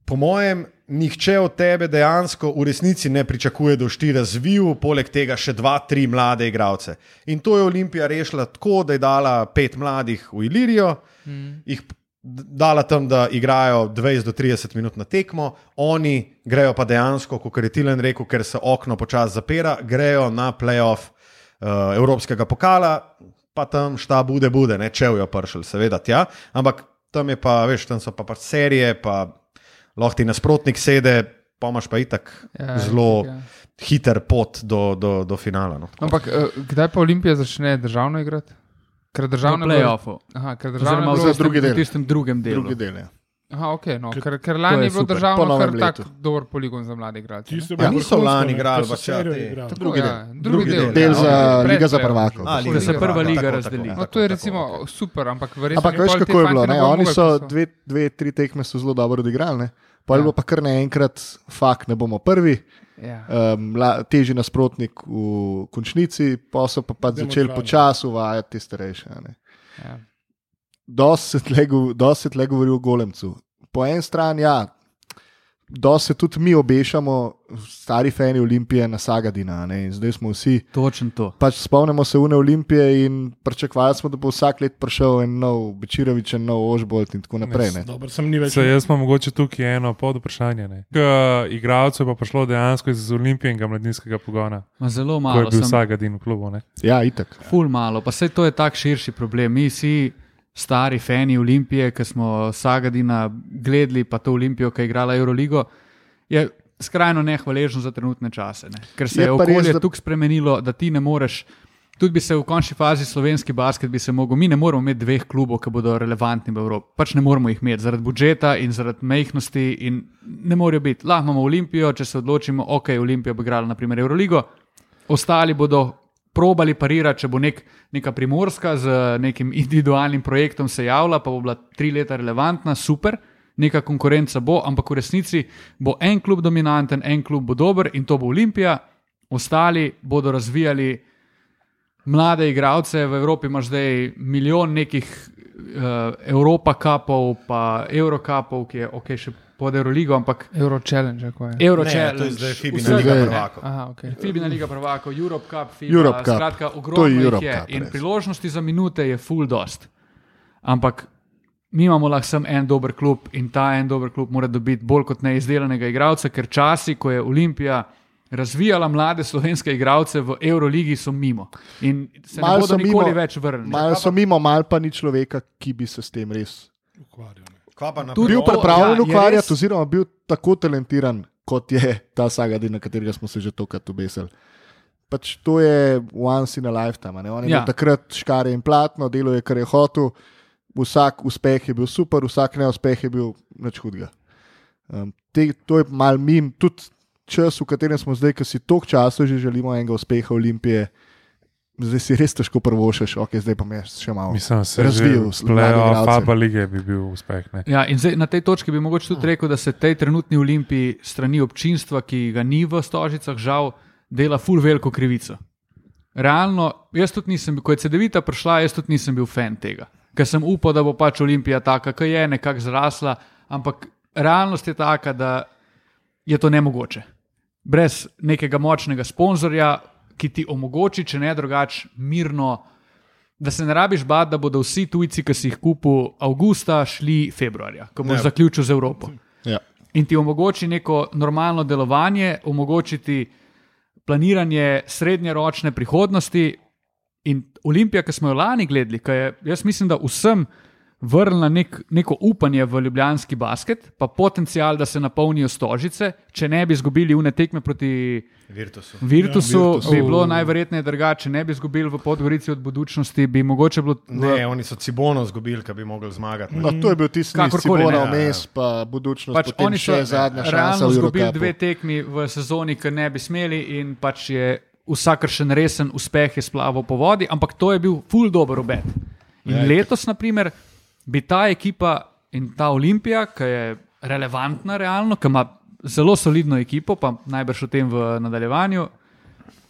Po mojem, nihče od tebe dejansko v resnici ne pričakuje, da boš ti razvil, poleg tega še dva, tri mlade igralce. In to je Olimpija rešila tako, da je dala pet mladih v Ilirijo, mm. jih dala tam, da igrajo 20 do 30 minut na tekmo, oni grejo pa dejansko, kot je Tilen rekel, ker se okno počasi zapira, grejo na playoff uh, Evropskega pokala, pa tam šta bude, bude, ne čevijo pršel, seveda tja, ampak tam je pa, veš, tam so pa pač serije, pa lahko ti nasprotnik sede, pa imaš pa itak Ja, ja, zelo ja. hiter pot do, do, do finala. No. Ampak eh, kdaj pa Olimpija začne državno igrati? Ker državno je bilo- playoffu. Aha, ker državno je v bilo. za drugi del. v tistem drugem delu. Drugi del. Ja. Aha, okay, no. Ker- ker, ker lani je je bilo super. državno Po kar letu. tak dober poligon za mlade igralce. je Ja, niso lani igrali, pač ja. Drugi Ja, del. drugi Drugi del. del. Ja, za okej. Liga za Pred- prvako. A, Da se prva liga Tako, razdeli. tako, No, to je tako, recimo tako. super, ampak verjetno. Ampak veš, kako ti je bilo? ne Oni so dve, dve, tri tekme so zelo dobro odigrali, ne? pa je Ja. bilo pa kar naenkrat, fakt, ne bomo prvi, Ja. um, la, težji nasprotnik v končnici, pa so pa, pa začeli počasi uvajati te starejše. a ne. Ja. Dosti se tle govori o golemcu. Po eni strani, ja, dosti se tudi mi obešamo, stari fani Olimpije na Sagadina, a ne, in zdaj smo vsi. Točno to. Pač spomnimo se une Olimpije in pričakovali smo, da bo vsak let prišel en nov Bečirovič, en nov Ožbolt in tako naprej. Ne. Dobro, sem ni več. Se, jaz imam mogoče tukaj eno pod vprašanje. Igralcev je pa prišlo dejansko iz olimpijskega mladinskega pogona, Ma zelo ko je malo, bil sem, Sagadin v klubu. Ne? Ja, itek. ful malo. Pa se to je tak širši problem. Mi vsi stari fani Olimpije, ki smo Sagadina gledali, pa to Olimpijo, ki je igrala Euroligo, je skrajno nehvaležno za trenutne čase. Ne? Ker se Je je, je pa res, okolje da- tako spremenilo, da ti ne moreš. Tudi bi se v končni fazi slovenski basket bi se mogel, mi ne moremo imeti dveh klubov, ki bodo relevantni v Evropi. Pač ne moremo jih imeti zaradi budžeta in zaradi mehkosti in ne morejo biti. Lahko imamo Olimpijo, če se odločimo, ok, Olimpija bo igrala naprimer Euroligo, ostali bodo probali parirati, če bo nek, neka primorska z nekim individualnim projektom se javila, pa bo bila tri leta relevantna, super. Neka konkurenca bo, ampak v resnici bo en klub dominanten, en klub bo dober in to bo Olimpija, ostali bodo razvijali mlade igralce. V Evropi imaš zdaj milijon nekih uh, Evropa kapov, pa Eurokapov, ki je ok, še pod Euroligo, ampak Euro Challenge, kako je. Euro Ne, Challenge. to je zdaj Fibina vsega, Liga prvakov. Aha, okay. Fibina Liga prvakov, Europe Cup, FIBA, Europe Cup. Skratka, ogromno je jih Europe je Cup, in res. priložnosti za minute je full dost. Ampak mi imamo lahko samo en dober klub in ta en dober klub mora dobiti bolj kot neizdelanega igralca, ker časi, ko je Olimpija razvijala mlade slovenske igralce v Euroligi, so mimo in se Malo ne bodo so nikoli mimo, več vrnili. Malo so mimo, malo pa ni človeka, ki bi se s tem res ukvarjal, bil to, pripravljen ja, je ukvarjati, res- oziroma bil tako talentiran, kot je ta saga, na katerega smo se že tokrat obesili. Pač to je once in a lifetime. a Ne? On je Ja. ja. bil takrat škare in platno, delo je, kar je hotel, vsak uspeh je bil super, vsak neuspeh je bil nič hudega. Um, te, to je mal min, tudi čas, v katerem smo zdaj, ki si toliko časa že želimo enega uspeha Olimpije, zdaj si res težko prvošeš, ok, zdaj pa me še malo. Mislim, se Razvil že s mladimi playoff igralci. Aba lige bi bil uspeh. Ne? Ja, in zdaj, na tej točki bi mogoče tudi rekel, da se tej trenutni olimpiji strani občinstva, ki ga ni v Stožicah, žal, dela ful veliko krivico. Realno, jaz tudi nisem, ko je CD-vita prišla, jaz tudi nisem bil fan tega, ker sem upal, da bo pač Olimpija taka, ki je nekako zrasla, ampak realnost je taka, da je to nemogoče. Brez nekega močnega sponzorja, ki ti omogoči, če ne drugače, mirno, da se ne rabiš bati, da bodo vsi tujci, ki si jih kupil avgusta, šli februarja, ko boš Ja. zaključil z Evropo. Ja. In ti omogoči neko normalno delovanje, omogoči ti planiranje srednjeročne prihodnosti. In Olimpija, ki smo jo lani gledali, ki je, jaz mislim, da vsem vrnila nek, neko upanje v ljubljanski basket, pa potencial, da se napolnijo stožice, če ne bi izgubili une tekme proti Virtusu. Virtusu, Ja, ja, Virtus. bi bilo najverjetneje drugače, ne bi izgubili v Podgorici od budučnosti, bi mogoče bilo. Ne, oni so Cibono zgubili, ki bi mogli zmagati. No, to je bil tisti, ki je bil ne. vmes, pa budučnost, Pač oni so še zadnja šansa realno v izgubili dve tekmi v sezoni, ki ne bi smeli, in pač je vsakršen resen uspeh je splaval po vodi, ampak to je bil full dober obet. In Ja. letos, naprimer, bi ta ekipa in ta Olimpija, ki je relevantna, realno, ki ima zelo solidno ekipo, pa najbrž o tem v nadaljevanju,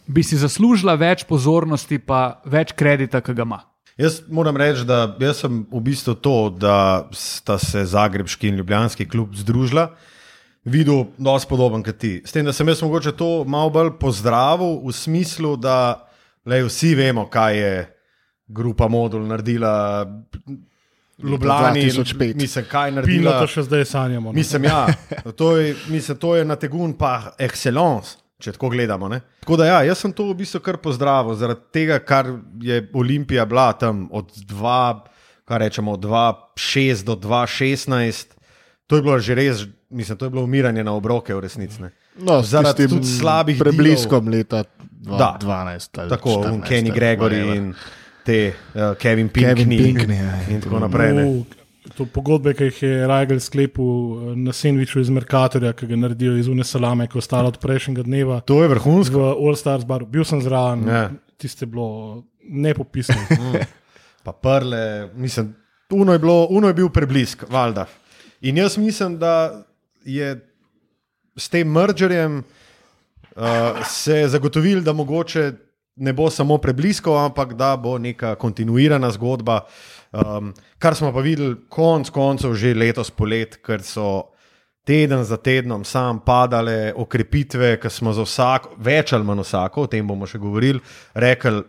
bi si zaslužila več pozornosti, pa več kredita, ki ga ima. Jaz moram reči, da sem v bistvu to, da sta se Zagrebski in Ljubljanski klub združila, videl dosti podoben kot ti. S tem, da sem jaz mogoče to malo bolj pozdravil v smislu, da lej, vsi vemo, kaj je grupa Modul naredila. Ljubljani, 2005. mislim, kaj naredila. to še zdaj sanjamo. ne. Mislim, ja, to je, mislim, to je na tegun pa excellence, če tako gledamo. Ne? Tako da ja, jaz sem to v bistvu kar pozdravil, zaradi tega, kar je Olimpija bila tam od 2, kaj rečemo, 2-6 do 2-16. To je bilo že res, mislim, to je bilo umiranje na obroke v resnici. ne. No, Zaradi tudi slabih prebliskom leta Da. 2012. ali Tako, 14, Kenny Gregory whatever. Te uh, Kevin Kevin Pinkney, Pinkney, ja, in tako naprej. ne. V- To pogodbe, ki jih je Rajgel sklepil eh, na sendviču iz Merkatorja, ki ga naredijo iz une salame, ki je ostala od prejšnjega dneva. To je vrhunsko. V All Stars baru, bil sem zraven, Ja. ja. tiste bilo nepopisno. pa prle, mislim, uno je, bilo, uno je bil preblisk, valjda. In jaz mislim, da je s tem mergerjem uh, se zagotovil, da mogoče ne bo samo preblisko, ampak da bo neka kontinuirana zgodba. Um, kar smo pa videli, konc koncev, že letos polet, ker so teden za tednom sam padale okrepitve, ki smo za vsak, več ali manj vsako, o tem bomo še govorili, rekli,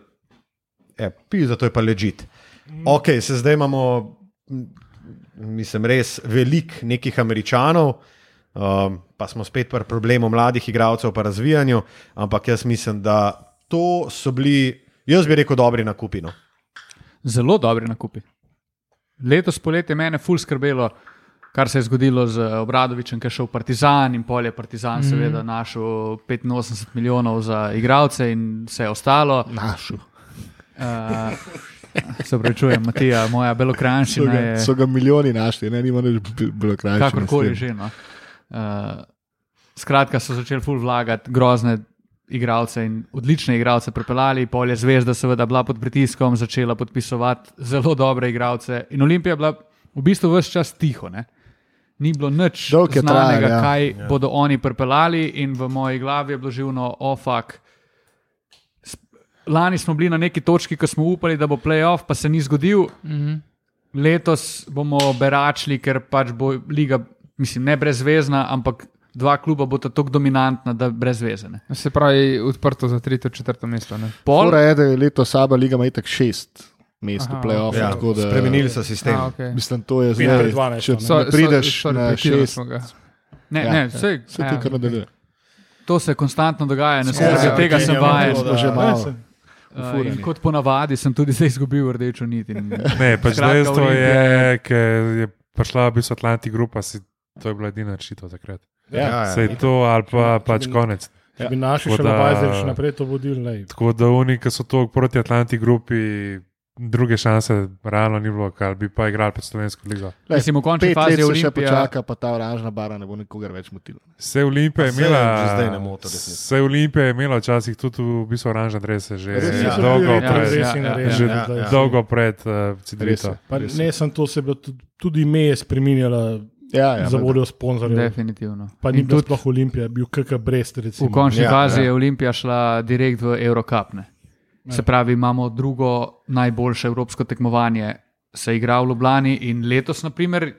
e, pi, zato je pa ležit. Ok, se zdaj imamo, mislim, res veliko nekih američanov, um, pa smo spet pri problemu mladih igralcev, pa razvijanju, ampak jaz mislim, da to so bili, jaz bi rekel, dobri nakupi. No. Zelo dobri nakupi. Letos poletje mene ful skrbelo, kar se je zgodilo z Obradovičem, ki je šel v Partizan in pol je Partizan, mm. seveda, našel 85 milijonov za igralce in vse ostalo. Našel. Uh, se pravičujem, Matija, moja So belokranščina ga, je so ga milijoni našli, ne, nima več bilo krajše. kakorkoli že. No. Uh, skratka, so začeli ful vlagati grozne igralce in odlične igralce pripeljali, pol je zvezda, seveda, bila pod pritiskom, začela podpisovati zelo dobre igralce. In Olimpija je bila v bistvu vse čas tiho. Ne? Ni bilo nič Dolg je znanega, trajal, ja. kaj ja. bodo oni pripeljali, in v moji glavi je bilo živno, ofak. Lani smo bili na neki točki, ko smo upali, da bo playoff, pa se ni zgodil. Mm -hmm. Letos bomo beračili, ker pač bo liga, mislim, ne brezvezna, ampak dva kluba bo tako dominantna, da brezvezene. Se pravi, odprto za tretje, četrto mesto. Ne? Pol, je, da je letos Saba Liga ima itak šest mest v Aha, playoffu. Ja, tako da- spremenili so sistem. A, okay. Mislim, to je zdaj. pred 12, Če so, ne prideš sorry, na pretirali šest, ne, ja, ne, ja. vse, se ja, ti kar nadaljuje. to se konstantno dogaja, ne Ja, skrbi, ja, tega ok, sem ja, vajen. Uh, kot ponavadi sem tudi zdaj izgubil rdečo nit. In, Ne, pač dejstvo je, ker je prišla v bistvu Atlanti grupa, si, to je bila edina rešitev takrat. Ja, ja. Sej to ali pa pač konec. Če bi naši Tako še nabajali še naprej to vodili. Tako da oni, ki so to proti Atlanti grupi, druge šanse realno ni bilo, kar bi pa igrali pod slovensko ligo. Mislim, v končni fazi se še Olimpija- počaka, pa ta oranžna bara ne bo nikogar več motila. Vse Olimpije je imela, resnici. vse Olimpije je imela včasih tudi v bistvu oranžne drese, že Res Vsi Ja. so dolgo bili pred. ja, ja, res, Že ja, ja. dolgo pred uh, Res Cidrito. ne sem to se bilo, tudi, tudi ime je spremenjala Ja, ja, za valjda. voljo sponzorjev. Definitivno. Pa ni bilo sploh Olimpija, bil KK Brest. v Recimo. končni Ja, fazi ja. je Olimpija šla direkt v Eurocup. Ne? Se pravi, imamo drugo najboljše evropsko tekmovanje, se igra v Ljubljani in letos, naprimer,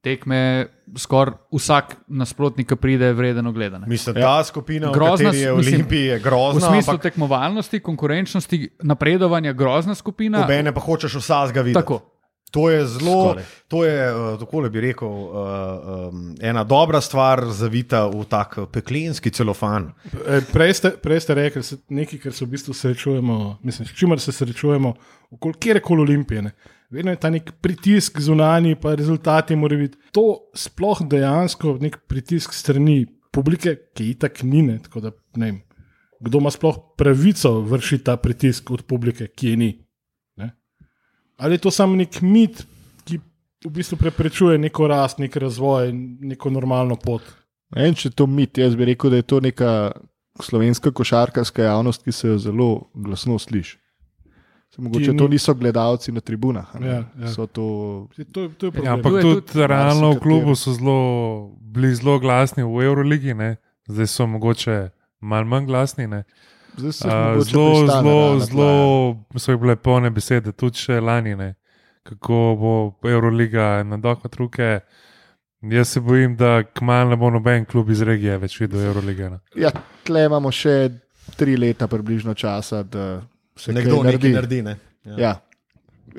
tekme skoraj vsak nasprotnik, ki pride, vredno gledane. Mislim, Ja. ta skupina, Grozna je Olimpiji, je V grozna, smislu ampak tekmovalnosti, konkurenčnosti, napredovanja, grozna skupina. obene pa hočeš vsega videti. Tako. To je zelo, Skoraj. to je, uh, tako bi rekel, uh, um, ena dobra stvar, zavita v tak peklenski celofan. Eh, Prej ste, prej ste rekli, se- nekaj, kar se v bistvu srečujemo, mislim, s čimer se srečujemo, kjerkoli olimpije. Ne. Vedno je ta nek pritisk zunanji, pa rezultati morajo biti. To sploh dejansko nek pritisk strani publike, ki je tako ni. Ne, tako da, ne vem, kdo ima sploh pravico vršiti ta pritisk od publike, ki je ni. Ali je to samo nek mit, ki v bistvu preprečuje neko rast, nek razvoj, neko normalno pot. Ne vem, če je to mit. Jaz bi rekel, da je to neka slovenska košarkarska javnost, ki se jo zelo glasno sliši. Se Mogoče to niso gledalci na tribunah. Ja, ja. So to To, je- to je Ja, problem. ampak Tu je tudi, tudi realno v klubu so zelo, bili zelo glasni v Euroligi, ne? zdaj so mogoče malo manj glasni. Ne? Zelo, zelo, zelo so bile polne besede, tudi še lani, ne? kako bo Euroliga na dohod ruke. Jaz se bojim, da kmalu ne bo noben klub iz regije več videl Eurolige. Ne? Ja, tle imamo še tri leta približno časa, da se Nekdo kaj nekaj naredi. naredi. Ne? Ja. Ja.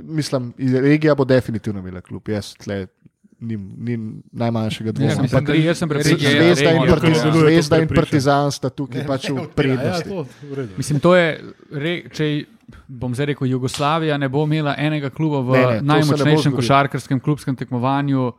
Mislim, iz regija bo definitivno imela klub. Jaz tle nim, nim najmanjšega dvoma. sem, mislim, pa, da- jaz sem prepričan, da Zvezda, in, Regija- Regija- parti, deluje to zvezda in. Partizan sta tukaj Ne, pač ne v prednosti. Ja, to, v. Mislim, to je, re, če bom zdaj rekel, Jugoslavija ne bo imela enega kluba v Ne, ne, najmočnejšem košarkarskem klubskem tekmovanju,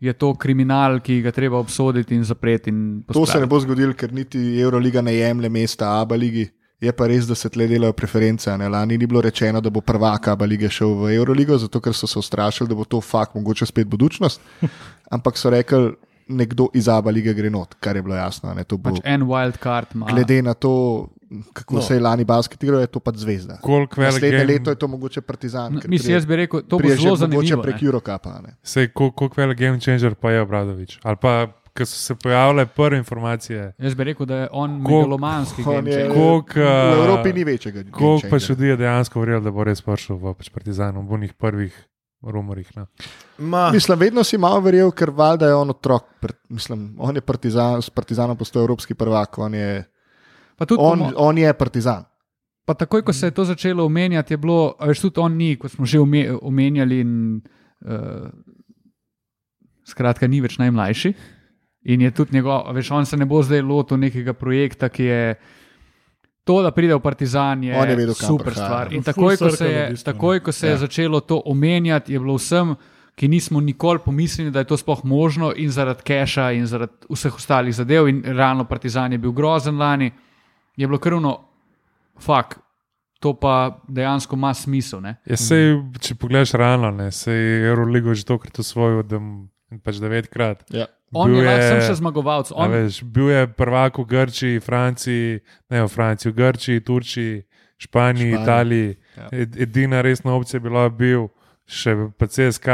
je to kriminal, ki ga treba obsoditi in zapreti. In To se ne pospraviti. bo zgodilo, ker niti Euroliga ne jemlje mesta Abu Leigi. Je pa res, da se tle delajo preference. Ne? Lani ni bilo rečeno, da bo prvak Abu Leige šel v Euroligo, zato ker so se ustrašili, da bo to fakt mogoče spet budučnost. Ampak so rekli, nekdo iz Abu Leige gre not, kar je bilo jasno. a Ne? To bo, Pač en wild card ima. glede na to, kako No. se je lani basket igral, je to pač zvezda. Koliko velik Naslednje game- leto je to mogoče Partizan. No, ker Mislim, prije- jaz bi rekel, to bo zelo mogoče zanimivo. prek ne. Eurocapa. a ne. Sej, kol- koliko velik game changer pa je Obradovič. Ali pa, ko so se pojavile prve informacije, Jaz bi rekel, da je on megalomanski. Game je- V uh, Evropi ni večjega. koliko pa še ljudi je dejansko verjel, da bo res prišel v pač Partizan, v unih prvih rumorjih. Ne? Ma, Mislim, vedno si malo verjel, ker valjda je on otrok. Mislim, on je partizan, s partizanom postal evropski prvak, on je, Pa tudi on, po mo- on je partizan. Pa takoj, ko se je to začelo omenjati, je bilo, a veš, tudi on ni, kot smo že ome- omenjali, in, uh, skratka, ni več najmlajši. In je tudi njegov, veš, on se ne bo zdaj lotil nekega projekta, ki je. To, da pride v Partizan, je, On je vedel, super prihaja. stvar. In takoj, ko se je, takoj, ko se je Ja. začelo to omenjati, je bilo vsem, ki nismo nikoli pomislili, da je to sploh možno, in zaradi keša, in zaradi vseh ostalih zadev, in realno Partizan je bil grozen lani, je bilo krvno, fakt, to pa dejansko ima smisel. Ne? Ja, sej, če pogledaš realno, ne, se je Euroligo že tokrat osvojil, da pač devetkrat. Ja. On Bil je lahko je- sem še zmagovalec. On, Veš, bil je prvak v Grčiji, Franciji, ne v Franciji, v Grčiji, Turčiji, Španiji, Španiji. Italiji. Ja. Ed, edina resna opcija je bila bil še pa CSK,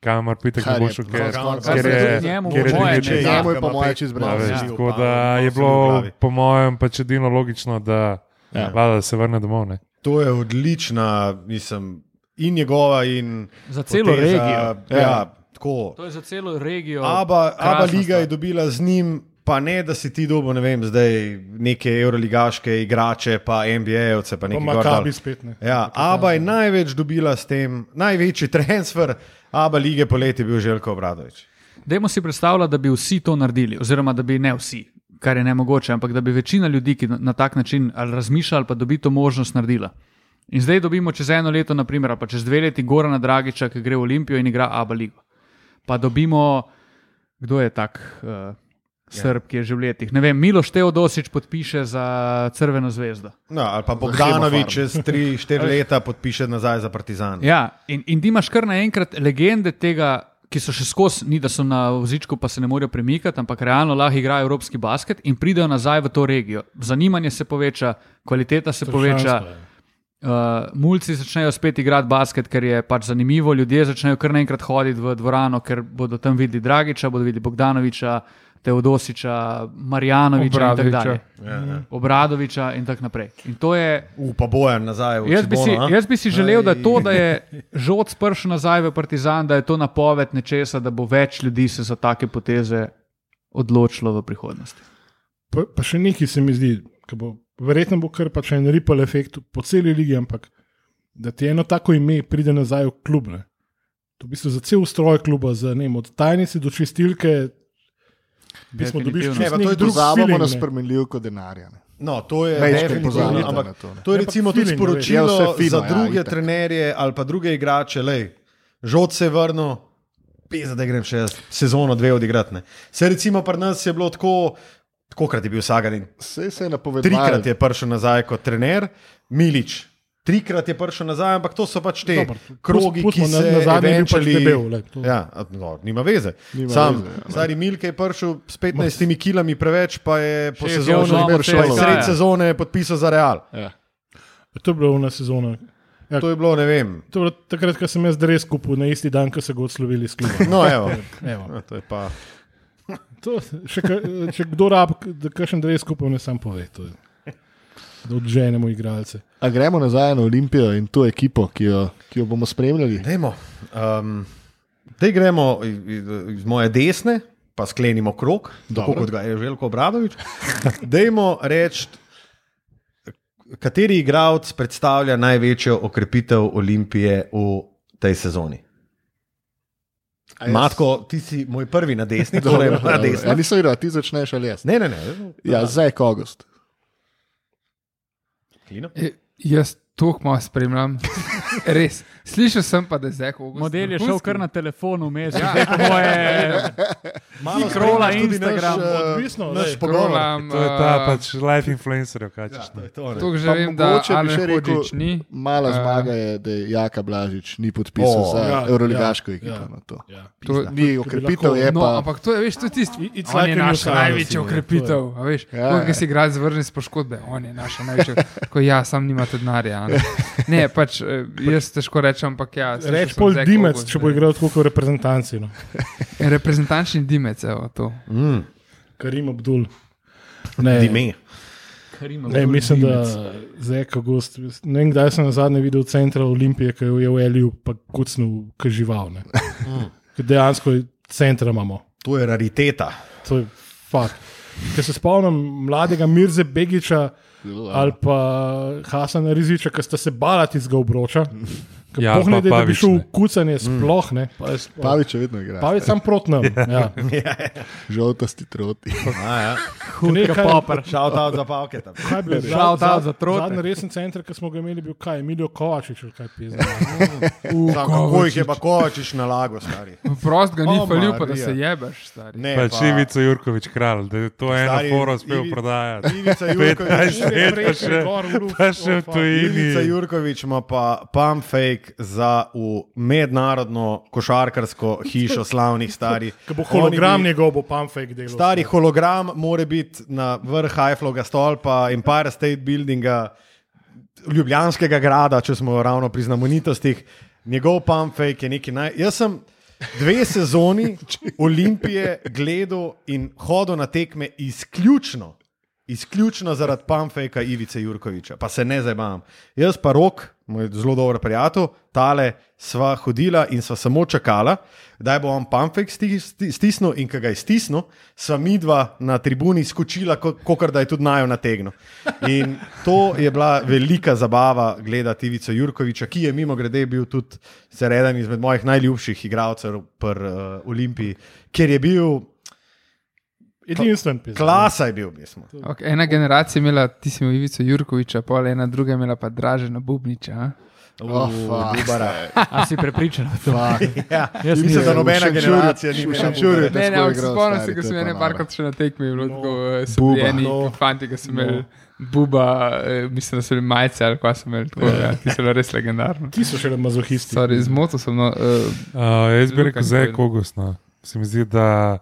kamor pitek ne Kar bo je šel, zelo ker skoraj. Kar ker se je, tudi njemu, ker je po mojem, njemu je po čisto Ja, veš, Ja, tako da je bilo, po mojem, pač edino logično, da, Ja. vlada, da se vrne domov. Ne. to je odlična, mislim, in njegova, in za celo poteza, regijo. Ja, ja, tako. To je za celo regijo. Aba, Aba Liga je dobila z njim, pa ne da si ti dobil, ne vem, zdaj neke euroligaške igrače, pa NBA-ovce, pa nekaj Makabi dol. spet ne. Ja, Aba je največ dobila s tem, največji transfer Aba lige poleti je bil Željko Obradovič. Dajmo si predstavljati, da bi vsi to naredili, oziroma da bi ne vsi, kar je ne mogoče, ampak da bi večina ljudi, ki na, tak način ali razmišlja ali pa dobi to možnost naredila. In zdaj dobimo čez eno leto, naprimer, pa čez dve leti Gorana Dragiča, ki gre v Olimpijo in igra Abu Ligo. Pa dobimo, kdo je tak, uh, Srb, ki je že v letih. Ne vem, Miloš Teodosič podpiše za Crveno zvezdo. No, ali pa Bogdanovič čez 3-4 leta podpiše nazaj za Partizan. Ja, in, in imaš kar naenkrat legende tega, ki so še skozi, ni da so na vozičku, pa se ne morejo premikati, ampak realno lahko igrajo evropski basket in pridejo nazaj v to regijo. Zanimanje se poveča, kvaliteta se poveča. Strašansko je. Uh, mulci začnejo spet igrati basket, ker je pač zanimivo, ljudje začnejo kar naenkrat hoditi v dvorano, ker bodo tam videli Dragiča, bodo videli Bogdanoviča, Teodosiča, Marjanoviča in tako Obradoviča. dalje. Ja, ja. Obradoviča in tako naprej. In to je, Upa bojan nazaj v jaz, bi si, Cibono, jaz bi si želel, da to, da je žod spršel nazaj v Partizan, da je to napoved nečesa, da bo več ljudi se za take poteze odločilo v prihodnosti. Pa, pa še nekaj se mi zdi, ki bo, verjetno bo kar pač en ripple efekt po celi ligi, ampak da ti eno tako ime pride nazaj v klub. Ne? To v bistvu za cel ustroj kluba, za, ne, vem, od tajnice do čistilke. V bistvu dobiš Definitivno. Ne, čisto pa to je nek drug Pozabimo feeling, na ne. spremenljivko denarja. Ne. No, to je definitivno, ampak to, ne. to je Ja, recimo tudi feeling, sporočilo vse fino, za ja, druge itak. trenerje ali pa druge igrače. Lej, žod se je vrnil, pisa, da grem še jaz sezono dve odigrati. ne. Se recimo pri nas je bilo tako, tako krat je bil Sagarin. Vse se je napovedalo. Trikrat je prišel nazaj kot trener, Milič. Trikrat je prišel nazaj, ampak to so pač te Dobro, krogi, pustimo, ki se na zadnje je bil pač eventually- debel, lej, to- Ja, no, nima veze. Nima Sam, veze, ja. stari Milke je prišel s 15 kilami preveč, pa je po Šef sezoni, sred Ja. sezone podpisal za Real. Ja. To je bila ena sezona. Ja, To je bilo, ne vem. to je bilo takrat, ko sem jaz res kupil, na isti dan, ko so ga odslovili iz kluba. No, evo. Evo. Ja, To je pa. To, še, če kdo rab, da kakšen dres kupil, ne sam pove. To, da odženemo igralce. A gremo nazaj na Olimpijo in to ekipo, ki jo, ki jo bomo spremljali. Dajmo. Um, Dej gremo iz, moje desne, pa sklenimo krok, tako Dobro. kot ga je Željko Obradovič. Dajmo reči, kateri igralec predstavlja največjo okrepitev Olimpije v tej sezoni. Matko, ti si moj prvi na desni, Dobro, torej na dobro. Ja, desni. nisem videl, ti začneš ali jaz. Ne, ne, ne. Ja, zdaj je August. Klino? E, Jaz to malo spremljam. Res. Slišal sem pa, da je zdaj kot Model je šel kar na telefonu, vmes, Ja. ja. moje. Malo Scrolla spremljaš tudi Instagram, naš, eh, odvisno, naš lej. pogovor. Scrollam, To je ta eh, pač life influencer, kaj češ. To je to. To že Pa vem, da mogoče bi Alen še rekel, ni. Mala Eh, zmaga je, da je Jaka Blažič ni podpisal O, za ja, Euroligaško ja, ekipo. ja. na to. Ja. To, Ni okrepitev, je no, pa. ampak to je, veš, to je tisto. I- it's On like je new naša največja ne, okrepitev. a Veš, Ja, ja, ja. Ko si igralec zvrne z poškodbe, on je naša največja. Ko ja, sam nimate denarja. a Ne? pač eh, jaz težko rečem, ampak ja. Reč pol dimec, če bo igral tako kot v reprezentanci. No. Reprezentančni dimec, evo to. Mm, Karim Abdul. Ne, Dime. ne, mislim, da zdaj, August. Ne vem, kdaj sem na zadnje videl centra Olimpije, ki je v Eliju pa kucnil, ki je žival. Ne. Ker Dejansko je centra imamo. To je rariteta. To je fakt. Ker se spomnim mladega Mirze Begiča ali pa Hasana Riziča, ki sta se bala tistega obroča. Ja, Ja, pa ne, da bi šel v ne. kucanje, sploh ne. Pa je sploh- Pavič je vedno igra. Pavić sam proti nam. Ja. Žoltasti troti. A, ja. Nekaj- popr. Shout out za bilo? Shout out za trote. Zadnji resen center, ki smo ga imeli, bil kaj, Emilio Kovačič ali kaj pizda. Kako jih je pa kovačiš na lago, stari. Prost ga ni O, falil, pa da se jebeš, stari. Ne, Pač Ivica Jurkovič kralj, da je to eno foro uspel Ivi- prodajati. Ivica Jurkovič, 15 let pa še, pa še v Ivica tujini. Jurkovič ima pa pump fake za v mednarodno košarkarsko hišo slavnih starih. Ko bo hologram bi- njegov, bo pamfek delal. Stari hologram mora biti na vrh Eifflovega stolpa, Empire State Buildinga, Ljubljanskega grada, če smo ravno pri znamenitostih. Njegov pumpfake je nekaj naj. Jaz sem dve sezoni Olimpije gledal in hodil na tekme izključno. Izključno zaradi pumpfaka Ivice Jurkoviča, pa se ne zabavam. Jaz pa rok, moj zelo dober prijatelj, tale sva hodila in sva samo čakala, da bo on pumpfak stisnil in ko ga je stisnil, sva midva na tribuni skočila, kot da je tudi najo nategnil. In to je bila velika zabava gledati Ivico Jurkoviča, ki je mimo grede bil tudi eden izmed mojih najljubših igralcev pri uh, Olimpiji, ker je bil Edinstven pisem. Klasa je bil, mislim. Okay, ena generacija je imela, ti si imel Ivico Jurkoviča, pol ena druga je imela pa Dražena Bubniča. Oh, fuck. Bubara. A si prepričan? v to? Ja, Jaz mislim, da nobena generacija ni v imela Šenčurju Bubara. je Ne, ne, tako ampak se igral, spomnim se, ko sem je ene pa parkrat še na tekmi, bilo tako, eh, so Buba. bili eni No. fanti, ki so imeli buba, eh, mislim, da so bili majce ali kaj so imeli, tako, ja, ti so bili res legendarni. Ti so še mazohisti. Sorry, zmotil sem, no, uh, Uh, jaz bi rekel, zdaj je Nikolić. August. No. Se mi zdi, da,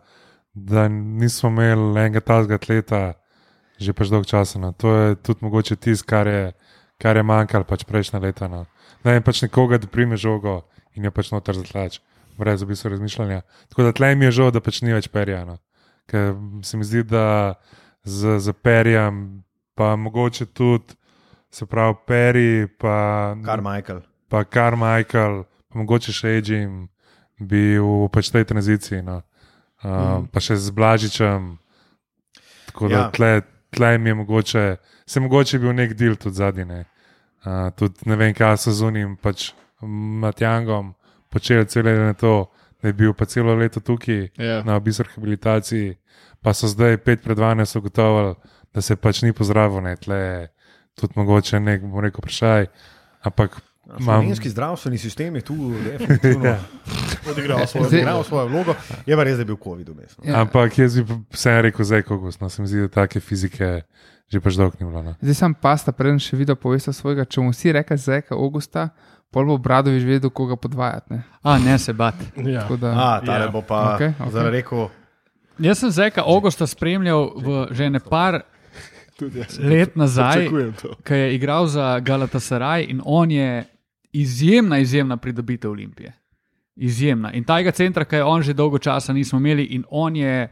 da nismo imeli enega tazga atleta že pač dolgo časa. No. To je tudi mogoče tisto, kar je, kar je manjkalo pač prejšnja leta. No. Da je pač nekoga, da prime žogo in jo pač noter zatlač, brez v bistvu razmišljanja. Tako da tlej mi je žal, da pač ni več perjano. Ker se mi zdi, da z, z perjem, pa mogoče tudi, se pravi, peri, pa Kar Michael. pa kar Michael, pa mogoče še Edžim, bi v pač tej tranziciji. No. Uh, mm. Pa še z Blažičem. Tako da Ja. tle, tle mi je mogoče, se mogoče bil nek del tudi zadnji. Ne. Uh, tudi ne vem, kaj so z unim pač Matjangom počeli celo leto na to, da je bil pa celo leto tukaj Ja. na obisku rehabilitaciji, pa so zdaj 5 pred 12 ugotovili, da se pač ni pozdravil, ne tle je tudi mogoče nek, bom rekel, vprašaj. Ampak. Slovenski zdravstveni sistem je tu definitivno Odigral svojo Zdaj- odigral svojo vlogo. Je pa res, da je bil COVID vmes. no. ja. Ampak jaz bi vseeno rekel, zdaj, ko no, se mi zdi, da take fizike že pač dolgo ni bilo. No. Zdaj sem pasta, preden še videl povesta svojega, če mu vsi reka zeka Augusta, pol bo Bradovič vedel, koga podvajati. Ne? A, ne se bat. Ja. Tako Da, A, tale Ja. bo pa Okej, okej. zdaj rekel. Jaz sem Zeka Augusta spremljal v že ne par Tudi jaz let nazaj, ki je igral za Galatasaray in on je izjemna, izjemna pridobitev Olimpije. Izjemna. In tega centra, ki je on že dolgo časa nismo imeli, in on je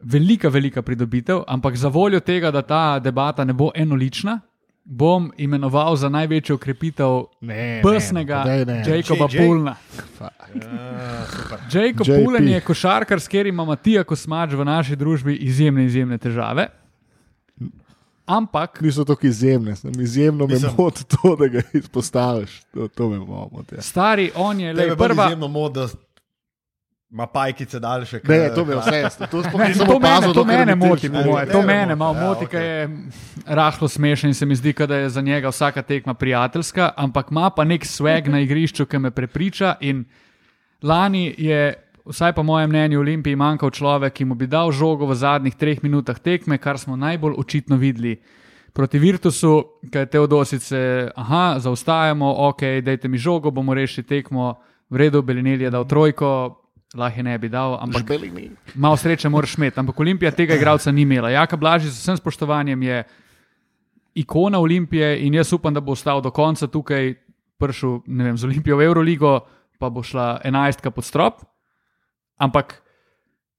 velika, velika pridobitev, ampak za voljo tega, da ta debata ne bo enolična, bom imenoval za največjo ukrepitev Ne, prsnega ne, ne, ne. Jacoba. Pulna. Jacob JP. Pulen je košarkar, s katerim ima Matija Kosmač v naši družbi izjemne, izjemne težave. Ampak Niso tako izjemne, sem izjemno me Mislim- moti to, da ga izpostaviš. To, to me moti. Ja. stari on je le prva. izjemno mod, da ima pajkice daljše. Ne, ne, to me vse, to sploh Ne, nisem to mene, opazil, to mene moti, po moje. To ne mene moti. malo moti, ker je rahlo smešen in se mi zdi, kot da je za njega vsaka tekma prijateljska, ampak ima pa nek swag na igrišču, ki me prepriča. In lani je, vsaj po mojem mnenju, Olimpiji manjkal človek, ki mu bi dal žogo v zadnjih treh minutah tekme, kar smo najbolj očitno videli. Proti Virtusu, ki je Teodosice, aha, zaostajamo, ok, dajte mi žogo, bomo rešili tekmo, v redu, Belinel je dal trojko, lahko ne bi dal, ampak malo sreče moraš imeti. Ampak Olimpija tega igralca ni imela. Jaka Blažič, z vsem spoštovanjem, je ikona Olimpije in jaz upam, da bo ostal do konca tukaj, prišel ne vem, z Olimpijo v Euroligo, pa bo šla enajstka pod strop. Ampak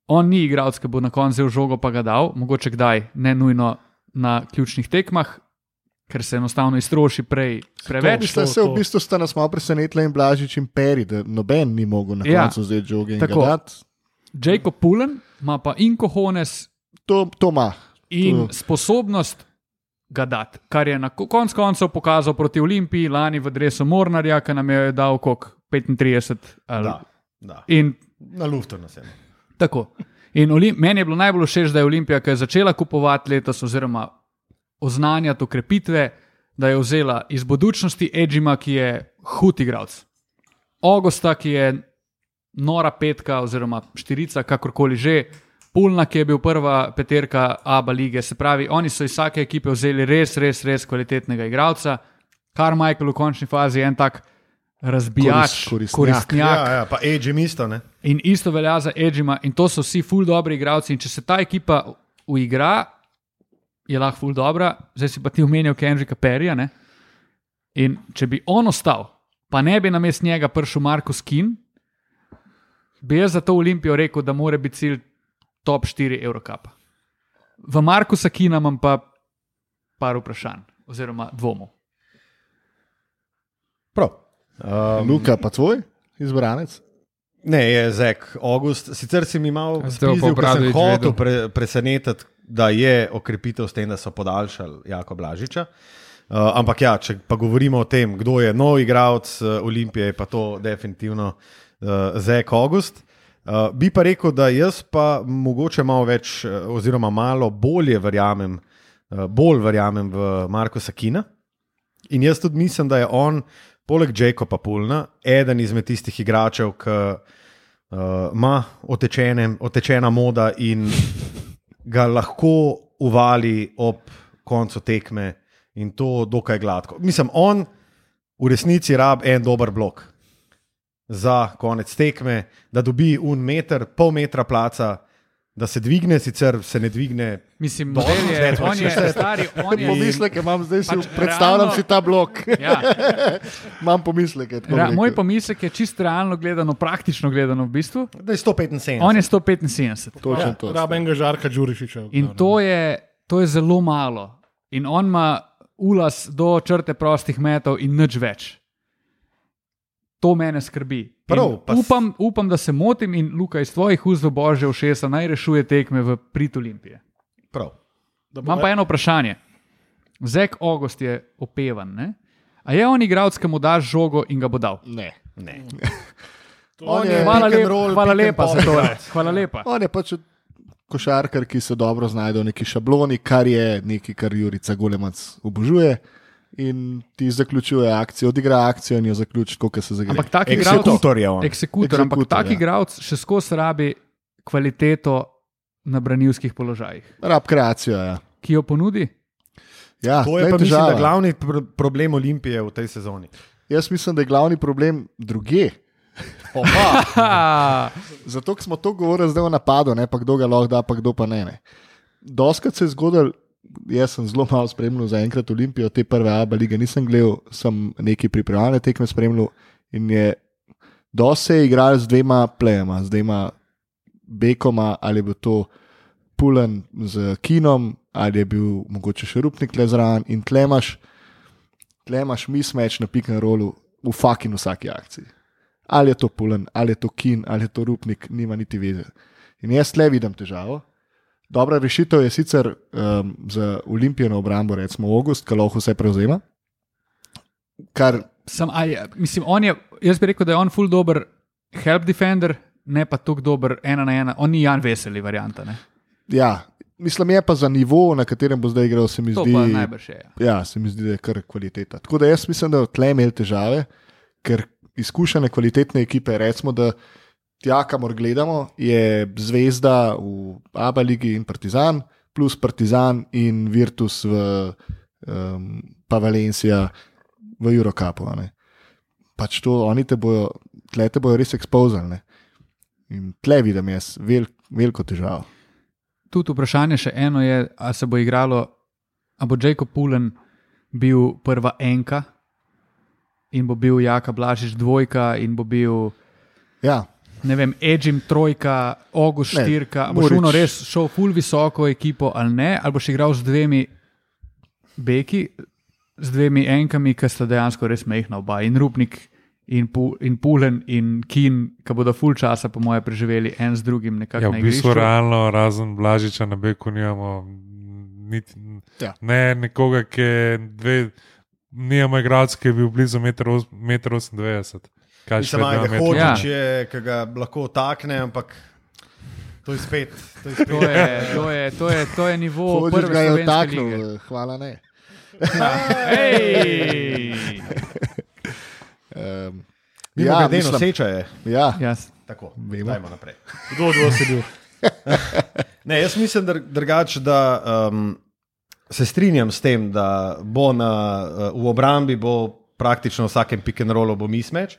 on ni igralec, ki bo na koncu vzel žogo pa ga dal, mogoče kdaj, ne nujno na ključnih tekmah, ker se enostavno iztroši prej preveč. Mislim, to- se v bistvu sta nas malo presenetila in Blažič in Peri, da noben ni mogel na Ja. koncu vzeti žoge in Tako. dati. Jacob Pullen ima pa Inkohones To, to ima. in To- sposobnost ga dati, kar je na ko- konc koncev pokazal proti Olimpiji, lani v Dresu Mornarja, ki nam je dal kok 35. Ali, Da, da. in Na luftu nas je. tako. In Olim, meni je bilo najbolj všeč, da je Olimpija, ki je začela kupovati letos, oziroma oznanjati okrepitve, da je vzela iz budučnosti Edžima, ki je hud igralec. Augusta, ki je nora petka, oziroma štirica, kakorkoli že, Pulna, ki je bil prva peterka Abu lige. Se pravi, oni so iz vsake ekipe vzeli res, res, res kvalitetnega igralca. Kar Michael v končni fazi je en tak razbijač, Korist- koristnjak. koristnjak. Ja, ja, pa Edge isto, ne? In isto velja za Edžima, in to so vsi ful dobri igralci. In če se ta ekipa uigra, je lahko ful dobra. Zdaj si pa ti omenil Kendrika Perija. Ne? In če bi on ostal, pa ne bi na mest njega prišel Markus Kin, bi jaz za to Olimpijo rekel, da mora biti cilj top 4 Evropa. V Markusa Kina imam pa par vprašanj, oziroma dvomov. Prav. Um, Luka, pa tvoj izbranec? Ne, je Zek, August. Sicer si mi malo spizil, ker sem hotel pre, presenetiti, da je okrepitev s tem, da so podaljšali Jako Blažiča. Uh, ampak ja, če pa govorimo o tem, kdo je nov igralec uh, Olimpije, je pa to definitivno uh, Zek August. Uh, bi pa rekel, da jaz pa mogoče malo več, eh, oziroma malo bolje verjamem, uh, bolj verjamem v Marko Sakina. In jaz tudi mislim, da je on, poleg Jacoba Pulna, eden izmed tistih igračev, ki uh, ima otečene, otečena moda in ga lahko uvali ob koncu tekme in to dokaj gladko. Mislim, on v resnici rab en dober blok za konec tekme, da dobi un meter, pol metra placa, da se dvigne, sicer se ne dvigne. Mislim, model je, več, on je stari, on je. Pomisleke imam zdaj, si Pač predstavljam realno- si ta blok. Ja, imam pomisleke. tako ra, moj pomislek je čisto realno gledano, praktično gledano v bistvu. Da je 175. On je 175. Točno to. Rabenga žarka Đurišiča. In to je, to je zelo malo. In on ima ulas do črte prostih metov in nič več. To mene skrbi. Prav, upam, upam, da se motim in Luka iz tvojih ust v božje ušesa naj rešuje tekme v prid Olimpije. Prav. Imam pa eno vprašanje. Zek August je opevan. Ne? A je on igralec, ki mu daš žogo in ga bo dal? Ne. Ne. On je, Hvala, pick and lep, roll, hvala lepa za to. Hvala lepa. on je pač košarkar, ki se dobro znajde v neki šabloni, kar je nekaj, kar Jurica Golemac obožuje. In ti zaključuje akcijo, odigra akcijo in jo zaključi, kot se zagreje. Ampak tak igralec, Eksekutor je on. eksekutor, ampak tak ja. igralec še skozi rabi kvaliteto na branilskih položajih, Rab kreacijo. Ja. ki jo ponudi. Ja, To je pa mislim, da glavni pr problem Olimpije v tej sezoni. Jaz mislim, da je glavni problem druge. Zato smo to govorili zdaj o napadu, ne pa kdo ga lahko da, pa kdo pa ne. ne. Doskrat se je zgodil, jaz sem zelo malo spremljal za enkrat Olimpijo, te prve ABA lige nisem gledal, sem neki pripravljene tekme spremljal in je dosti je igral z dvema plejema, z dvema bekoma, ali bil to Pulen z Kinom, ali je bil mogoče še Rupnik le zraven in tlemaš, tlemaš mismeč na pick and rollu v fucking vsaki akciji. Ali je to Pulen, ali je to Kin, ali je to Rupnik, nima niti veze. In jaz le vidim težavo. Dobra rešitev je sicer um, za Olimpijo na obrambo, recimo August, ki lahko vse prevzema. Kar sem, aj, mislim, je, jaz bi rekel, da je on full dober help defender, ne pa tako dober ena na ena. On ni Jan Veseli varianta. Ne? Ja, mislim, je pa za nivo, na katerem bo zdaj igral, se mi To zdi. najbrž je. ja. Ja, se mi zdi, da je kar kvaliteta. Tako da jaz mislim, da tle imeli težave, ker izkušene kvalitetne ekipe, recimo, da tja, kamor gledamo, je Zvezda v Abu Leiji in Partizan, plus Partizan in Virtus v um, pa Valencija v Eurocapu. Pač to, oni te bojo, tle te bojo res ekspozorni. In tle vidim jaz vel, veliko težavo. Tudi vprašanje še eno je, ali se bo igralo, ali bo Jacob Pulen bil prva enka in bo bil Jaka Blažič dvojka in bo bil, Ja, ne vem, Edžim trojka, August Ne, štirka, ali boš uno res šel full visoko ekipo ali ne, ali boš igral z dvemi beki, z dvemi enkami, ki sta dejansko res mehna oba in Rupnik. In, pu, in Pulen in Kin, ki bodo full časa, po mojem, preživeli en z drugim, Ja, v bistvu realno, razen Blažiča na Beku, nimamo niti, Ja. ne nekoga, ki je dve, nijamo igralca, ki je bil blizu 1,98 m. Kaj še vedno hočeš, Ja. je, ki ga lahko takne, ampak to je spet. To je spet. To je, to je, to je, to je nivo hočeš ga je vtaknil, lige. hvala ne. Ej! Um, Mimo ja, grede, mislim, noseča je. ja, Jaz. Tako, Vemo. dajmo naprej. Kdo je bil? Ne, jaz mislim dr drugače, da um, se strinjam s tem, da bo na, uh, v obrambi bo praktično v vsakem pick and rollu bo mismeč.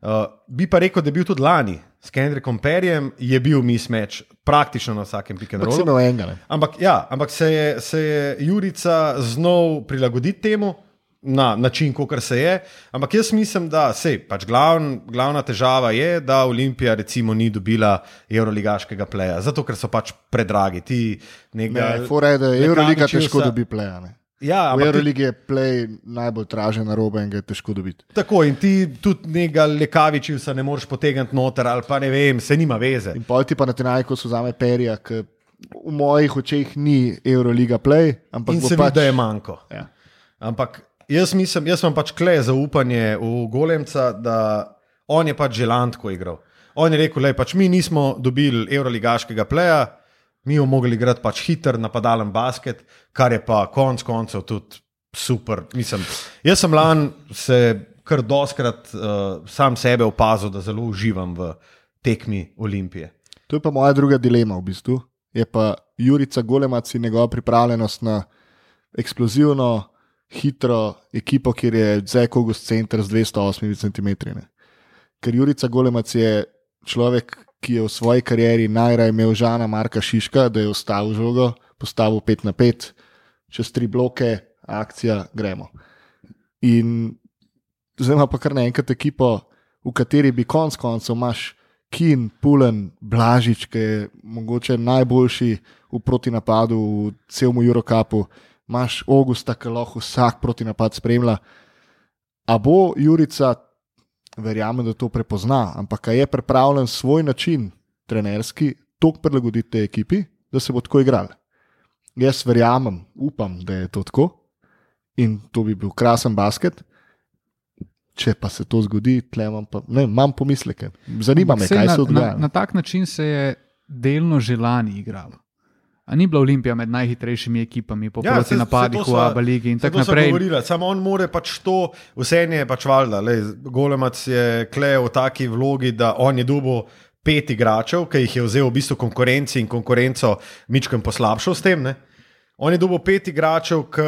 Uh, bi pa rekel, da je bil tudi lani s Kendrickom Perjem, je bil mismeč praktično na vsakem ampak si rollu. imel enega. Ne? Ampak, ja, ampak se, je, se je Jurica znal prilagoditi temu na način, kot se je. Ampak jaz mislim, da sej, pač glavn, glavna težava je, da Olimpija recimo ni dobila evroligaškega pleja, zato ker so pač predragi. Ti nekega, Ne, fora je, da Euroliga težko dobi pleja. Ne? Ja, V Euroligi je play najbolj tražen na robe in ga je težko dobiti. tako in ti tudi nekega lekavičivsa ne moreš potegniti noter ali pa ne vem, se nima veze. In pol ti pa na tenaj, ko so zame perja, ki v mojih očeh ni Euroliga play, ampak In bo se pač, vidi, da je manjko. Ja. Ampak jaz, mislim, jaz imam pač kle zaupanje v Golemca, da on je pač želantko igral. On je rekel, da pač mi nismo dobili evroligaškega pleja, mi bomo mogli igrati pač hiter napadalen basket, kar je pa konec koncev tudi super. Mislim, jaz sem lani se kar doskrat uh, sam sebe opazil, da zelo uživam v tekmi Olimpije. To je pa moja druga dilema v bistvu. Je pa Jurica Golemac in njegova pripravljenost na eksplozivno, hitro ekipo, kjer je Zekogus center z 208 cm. Ne. Ker Jurica Golemac je človek, ki je v svoji karieri najraje imel žana Marka Šiška, da je ustavil žogo, postavil 5 na 5, čez tri bloke, akcija, gremo. In zdaj ima pa kar naenkrat ekipo, v kateri bi konec koncev imaš Kin, Pulen, Blažič, ki je mogoče najboljši v protinapadu v celem Eurocapu, imaš Augusta, ki lahko vsak protinapad spremlja. A bo Jurica, verjamem, da to prepozna, ampak je pripravljen svoj način, trenerski, tako prilagoditi tej ekipi, da se bo tako igral. Jaz verjamem, upam, da je to tako in to bi bil krasen basket. Če pa se to zgodi, imam, pa, ne, imam pomisleke. Zanima me, kaj na, se na, dogaja. na tak način se je delno že lani igralo. A ni bila Olimpija med najhitrejšimi ekipami po Ja, saj- napadih v Abu Leiji in tako naprej. Govorila, samo on more pač to, vse je pač valjda. Golemac je klej v taki vlogi, da on je dubo pet igračev, ki jih je vzel v bistvu konkurenci in konkurenco Mičkem poslabšal s tem. Ne? On je dubo pet igračev, ki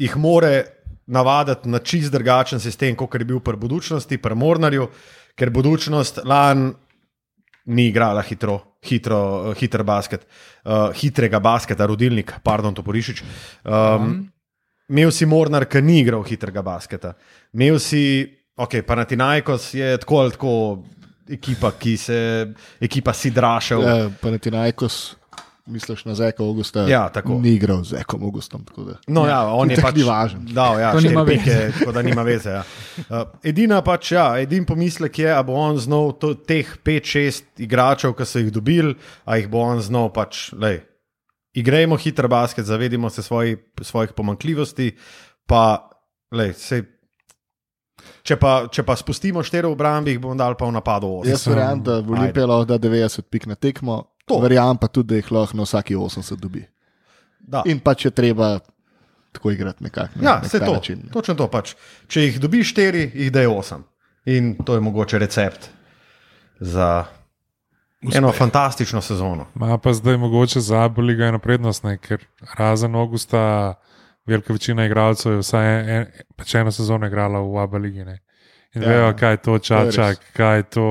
jih more navaditi na čist drugačen sistem, kot je bil pri budučnosti, pri Mornarju, ker budučnost lan ni igrala hitro, hitro, uh, hiter basket, uh, hitrega basketa, rodilnik, pardon, to porišič. Um, Imel si Mornar, ki ni igral hitrega basketa. Imel si, ok, Panatinajkos je tako ali tako ekipa, ki se, ekipa si drašal. Ja, pa ne ti najkos, misliš na Zeka Augusta. Ja, tako. Ni igral z Zekom Augustom. tako da- No, ja, on je pač važen. Dal, ja, To nima pike, tako da nima veze. Ja. Uh, edina pač, ja, edin pomislek je, ali bo on znal to, teh 5-6 igračev, ki so jih dobili, ali jih bo on znal pač, lej, igrajmo hiter basket, zavedimo se svoji, svojih pomankljivosti, pa, lej, sej, če, pa, če pa spustimo štiri v obrambi, jih bomo dali pa v napadu 8. Jaz verjamem, da v Olimpiji lahko da 90 pik na tekmo. To. Verjamem pa tudi, da jih lahko na vsaki 80 dobi. Da. In pa če treba tako igrati nekako. na Ja, nek vse ta to. način. Točno to pač. Če jih dobiš štiri, jih da je osem. In to je mogoče recept za eno fantastično sezono. Ma pa zdaj mogoče za Aboliga ena prednost, ne, ker razen Augusta, velika večina igralcev je vsaj en, en, pač eno sezono igrala v Aboligi. In Ja, vejo, ja. kaj je to čačak, kaj je to,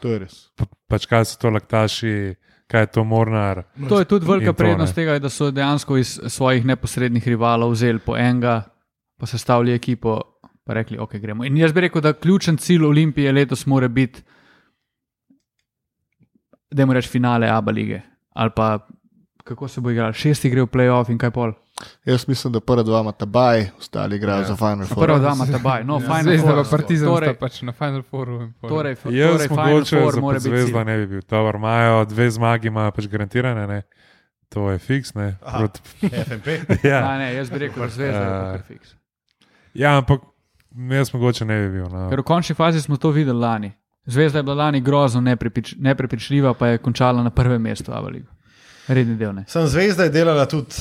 To je res. pa- pač kaj so to laktaši, kaj je to mornar. To je tudi velika to, prednost ne. tega, da so dejansko iz svojih neposrednih rivalov vzeli po enega, pa sestavili ekipo, pa rekli, ok, gremo. In jaz bi rekel, da ključen cilj Olimpije letos mora biti, da jim reč finale Abu lige. Ali pa kako se bo igral, šesti gre v playoff in kaj pol. Jaz mislim, da prva dva ima tabaj, ostali igrajo ja. za Final Four. Prva dva ima tabaj, no, Final Zvezda Four. pa Partizan Torej, sta pač na Final Fouru. torej, f- Jaz torej Final mogoče Four za mora biti zvezda ne bi bil. Tovar imajo dve zmagi, imajo pač garantirane, ne. to je fiks. Ne, Aha. Proti, FNP. ja. A, ne, jaz bi rekel, da zvezda je kar fiks. ja, ampak jaz mogoče ne bi bil. No. Ker v končni fazi smo to videli lani. Zvezda je bila lani grozno nepreprič, neprepričljiva, pa je končala na prvem mestu Avaliga. Redni del ne. Sem zvezda je delala tudi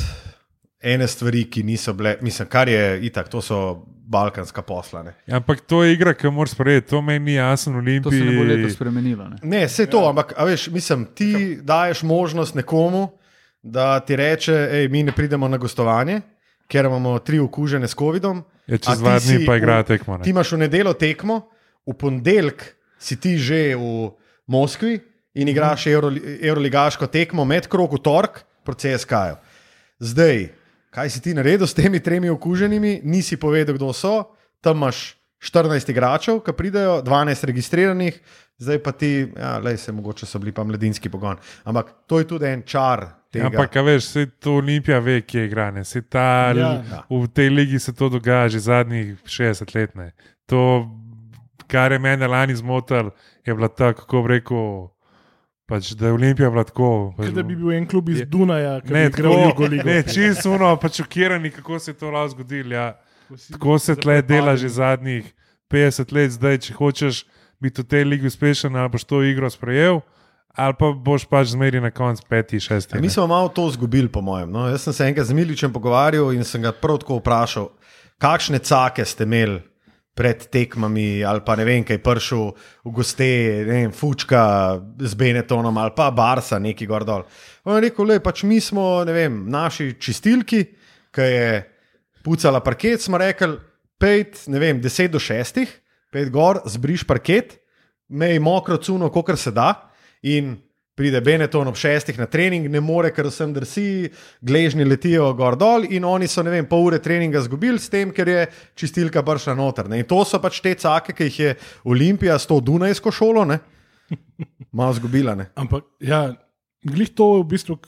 ene stvari, ki niso bile, mislim, kar je itak, to so balkanska poslane. Ja, ampak to je igra, ki moraš sprejeti, to meni ni jasno v To se ne bo Olimpiji. spremenilo. Ne. Ne, vse to, ampak a veš, mislim, ti daješ možnost nekomu, da ti reče, hej, mi ne pridemo na gostovanje, ker imamo tri okužene s COVID-om. Ja, A čez ti dva dni pa igra tekmo. ne. Ti imaš v nedeljo tekmo, v ponedeljek si ti že v Moskvi in igraš Euro, Euroligaško tekmo, med krog v torek proti CSK-ju. Zdaj, kaj si ti naredil s temi tremi okuženimi, nisi povedal, kdo so, tam imaš 14 igračev, ki pridejo, 12 registriranih, zdaj pa ti, ja, lej, se mogoče so bili pa mladinski pogon. Ampak to je tudi en čar. Ja, Tega. Ampak, a veš, se to Olimpija ve, kje je igranje. Ta, Ja. ja. V tej ligi se to dogaja že zadnjih 60 let. Ne. To, kar je mene lani zmotil, je bilo tako, kako rekel, pač, da je Olimpija bila tako. Pač, Kot da bi bil en klub iz Dunaja, ki Ne, bi igral tako, Jugoligo. ne, čisto ono, pač šokirani, kako se je to lahko zgodilo. Ja. Tako se tle dela že zadnjih 50 let, zdaj, če hočeš biti v tej ligi uspešen, ali boš to igro sprejel, ali pa boš pač zmeri na koncu peti, šesti. Ja, mi smo malo to izgubili, po mojem. No, jaz sem se enkrat z Miličem pogovarjal in sem ga prav tako vprašal, kakšne cake ste imeli pred tekmami, ali pa ne vem, kaj pršil v goste, ne vem, Fučka z Benetonom ali pa Barsa, neki gor dol. On je rekel, le, pač mi smo, ne vem, naši čistilki, ki je pucala parket, smo rekli, pet, ne vem, deset do šestih, pet gor, zbriš parket, mej mokro cuno, kolikor se da. In pride Beneton ob šestih na trening, ne more, ker vsem drsi, gležni letijo gor dol, in oni so, ne vem, pol ure treninga izgubili s tem, ker je čistilka bršla noter. Ne. In to so pač te cake, ki jih je Olimpija s to Dunajsko šolo, ne, malo izgubila. Ne. Ampak, ja, glih to je v bistvu,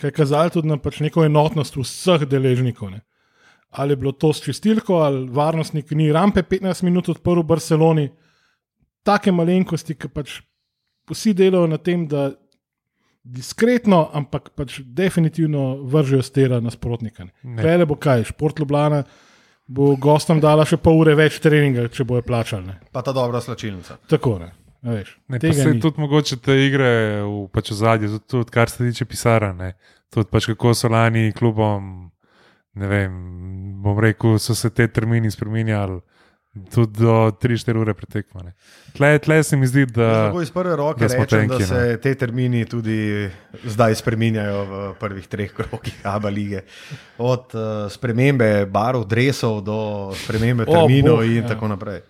kaj je kazalo tudi na pač neko enotnost vseh deležnikov. Ne. Ali je bilo to s čistilko, ali varnostnik ni rampe 15 minut odprl v Barceloni, take malenkosti, ki pač vsi delajo na tem, da diskretno, ampak pač definitivno vržejo stera nasprotnika. Pele bo kaj, šport Ljubljana. Bo gostom dala še pol ure več treninga, če bojo plačali. Ne. Pa ta dobra slačilnica. Tako ne. a Veš, Ne, se tudi mogoče te igre v, pač v zadnje, tudi, tudi kar se tiče pisarne. Tudi pač kako so lani klubom, ne vem, bom rekel, so se te termini spremenjali tudi do 3-4 ure pretekmane. Tle, tle se mi zdi, da. Lahko iz prve roke da rečem, da tenki, se te termini tudi zdaj spreminjajo v prvih treh krogih Abu lige. Od uh, spremembe barv, dresov do spremembe terminov bog, in ja. tako naprej.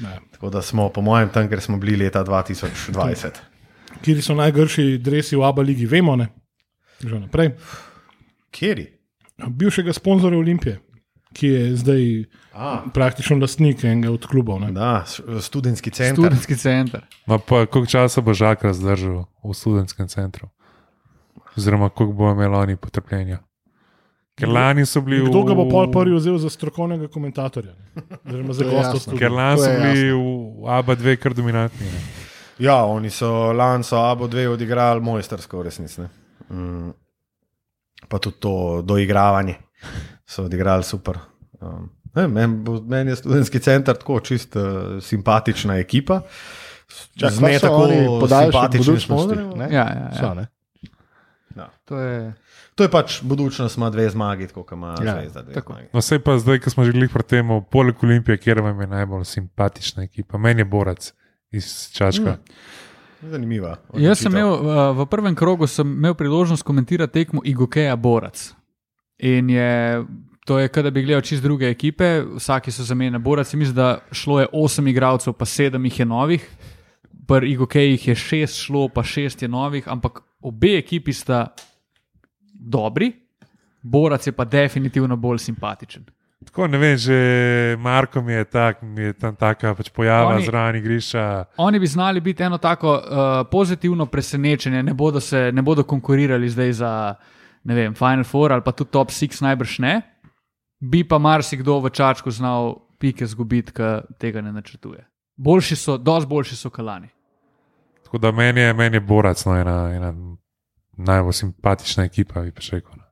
Ne. Tako da smo, po mojem, tam, ker smo bili leta 2020. Kjer so najgrši dresi v Abu Leigi, vemo. Ne? Že naprej. Kjeri? Bivšega sponzorja Olimpije, ki je zdaj A, praktično lastnik enega od klubov. Ne? da, študentski center. Študentski center. Ma pa koliko časa bo žak razdržal v študentskem centru? Oziroma, koliko bo imel oni potrpljenja? Ker lani so bili Kdo ga bo pol prvi vzel za strokovnega komentatorja? ne? Oziroma za studia. Ker lani so bili jasno. v ABA 2 kar dominantni. Ne. Ja, oni so lani so Abu dve odigrali mojstersko, v resnici. ne. Mm. Pa tudi to doigravanje so odigrali super. Um, Meni meni je študentski center tako čist uh, simpatična ekipa. Čak, Z ne tako simpatičnim sponzorjem. ne? Ja, ja, So, ja. ne? To je To je pač budučnost, ima dve zmagi, tako kot ima Ja, Zvezda. No, vse pa zdaj, ko smo že glih pri tem, poleg Olimpije, kjer vam je najbolj simpatična ekipa, meni je Borac iz Čačka. Mm. Zanimiva. Jaz sem odločitev. imel uh, v prvem krogu sem imel priložnost komentirati tekmo Igokeja Borac. In je, to je, kot da bi gledal čist druge ekipe, vsaki so zamenjali Borac. in Mislim, da šlo je osem igralcev, pa sedem jih je novih. Pri Igokejih je šest šlo, pa šest je novih, ampak obe ekipi sta dobri, Borac je pa definitivno bolj simpatičen. Tako ne vem, že Marko mi je, tak, mi je tam taka pač pojava Oni- zraven igrišča. Oni bi znali biti eno tako uh, pozitivno presenečenje, ne bodo, se, ne bodo konkurirali zdaj za ne vem, Final Four ali pa tudi Top Six, najbrž ne. Bi pa marsikdo v Čačku znal pike zgubiti, ki tega ne načrtuje. Boljši so, dosti boljši so kalani. Tako da meni je, meni je Borac no, ena, ena najbolj simpatična ekipa, bi pač rekel. no.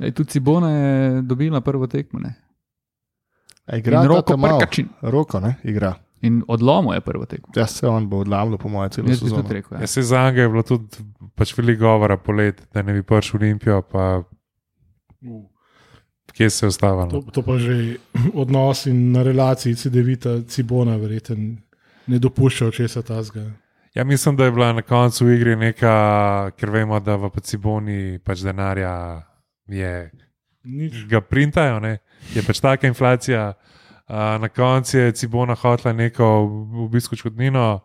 Ej, tudi Cibona je dobila prvo tekmo. Ne? A Igra roko prkačin. Roko, ne, igra. In odlomo je prvo tekmo. Ja, se on bo odlamljal, po mojem, celo sezono. rekel. Ja, Ja. se za njega je bilo tudi pač veliko govora polet, da ne bi prišel v Olimpijo, pa kje se je ustavilo. To, to pa že odnos in na relaciji CD-vita Cibona, verjeten, ne dopušča česa tazga. Ja, mislim, da je bila na koncu v igri neka, ker vemo, da v Paciboni pač denarja je, Nič. ga printajo, ne? je pač taka inflacija. Na koncu je Cibona hotla neko v bistvu škodnino,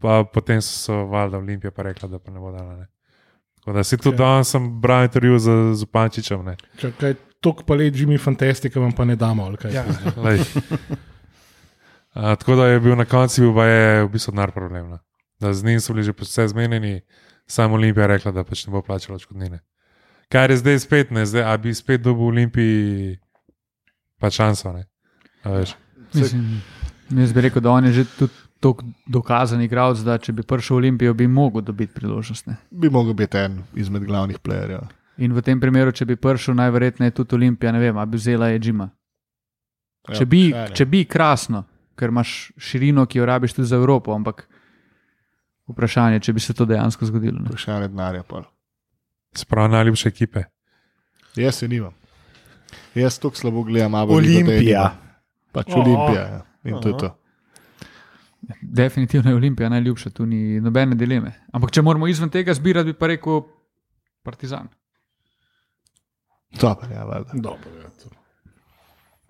pa potem so se valjda Olimpija pa rekla, da pa ne bo dala. Ne? Tako da si tudi Ja. danes bral intervju z Zupančičem. Čakaj, tok pa let Jimmy Fantastika vam pa ne damo. Ja. A, tako da je bil na koncu bil pa je v bistvu denar problem. No. Da z njim so bili že vse zmenjeni, samo Olimpija je rekla, da pač ne bo plačala odškodnine. Kar je zdaj spet ne, zdaj, a bi spet dobil Olimpiji pa šanso. Ne? A veš. Mislim, jaz bi rekel, da on je že tudi tako dokazan igralec, da če bi prišel v Olimpijo, bi mogel dobiti priložnost. Ne? Bi mogel biti en izmed glavnih playerjev. In v tem primeru, če bi prišel, najverjetneje tudi Olimpija, ne vem, bi vzela je Džima. Ja, Če bi, če bi krasno, ker imaš širino, ki jo rabiš tudi za Evropo. Ampak vprašanje je, če bi se to dejansko zgodilo. Ne? Vprašanje denarja. pol. Sprav najljubše ekipe. Jaz se nimam. Jaz tako slabo gledam, ali Olimpija. Pač Oh. Olimpija. Ja. In to je to. Definitivno je Olimpija najljubša, tu ni nobene dileme. Ampak če moramo izven tega zbirati, bi pa rekel Partizan. Dobro, ja, valjda. Dobro, ja, to.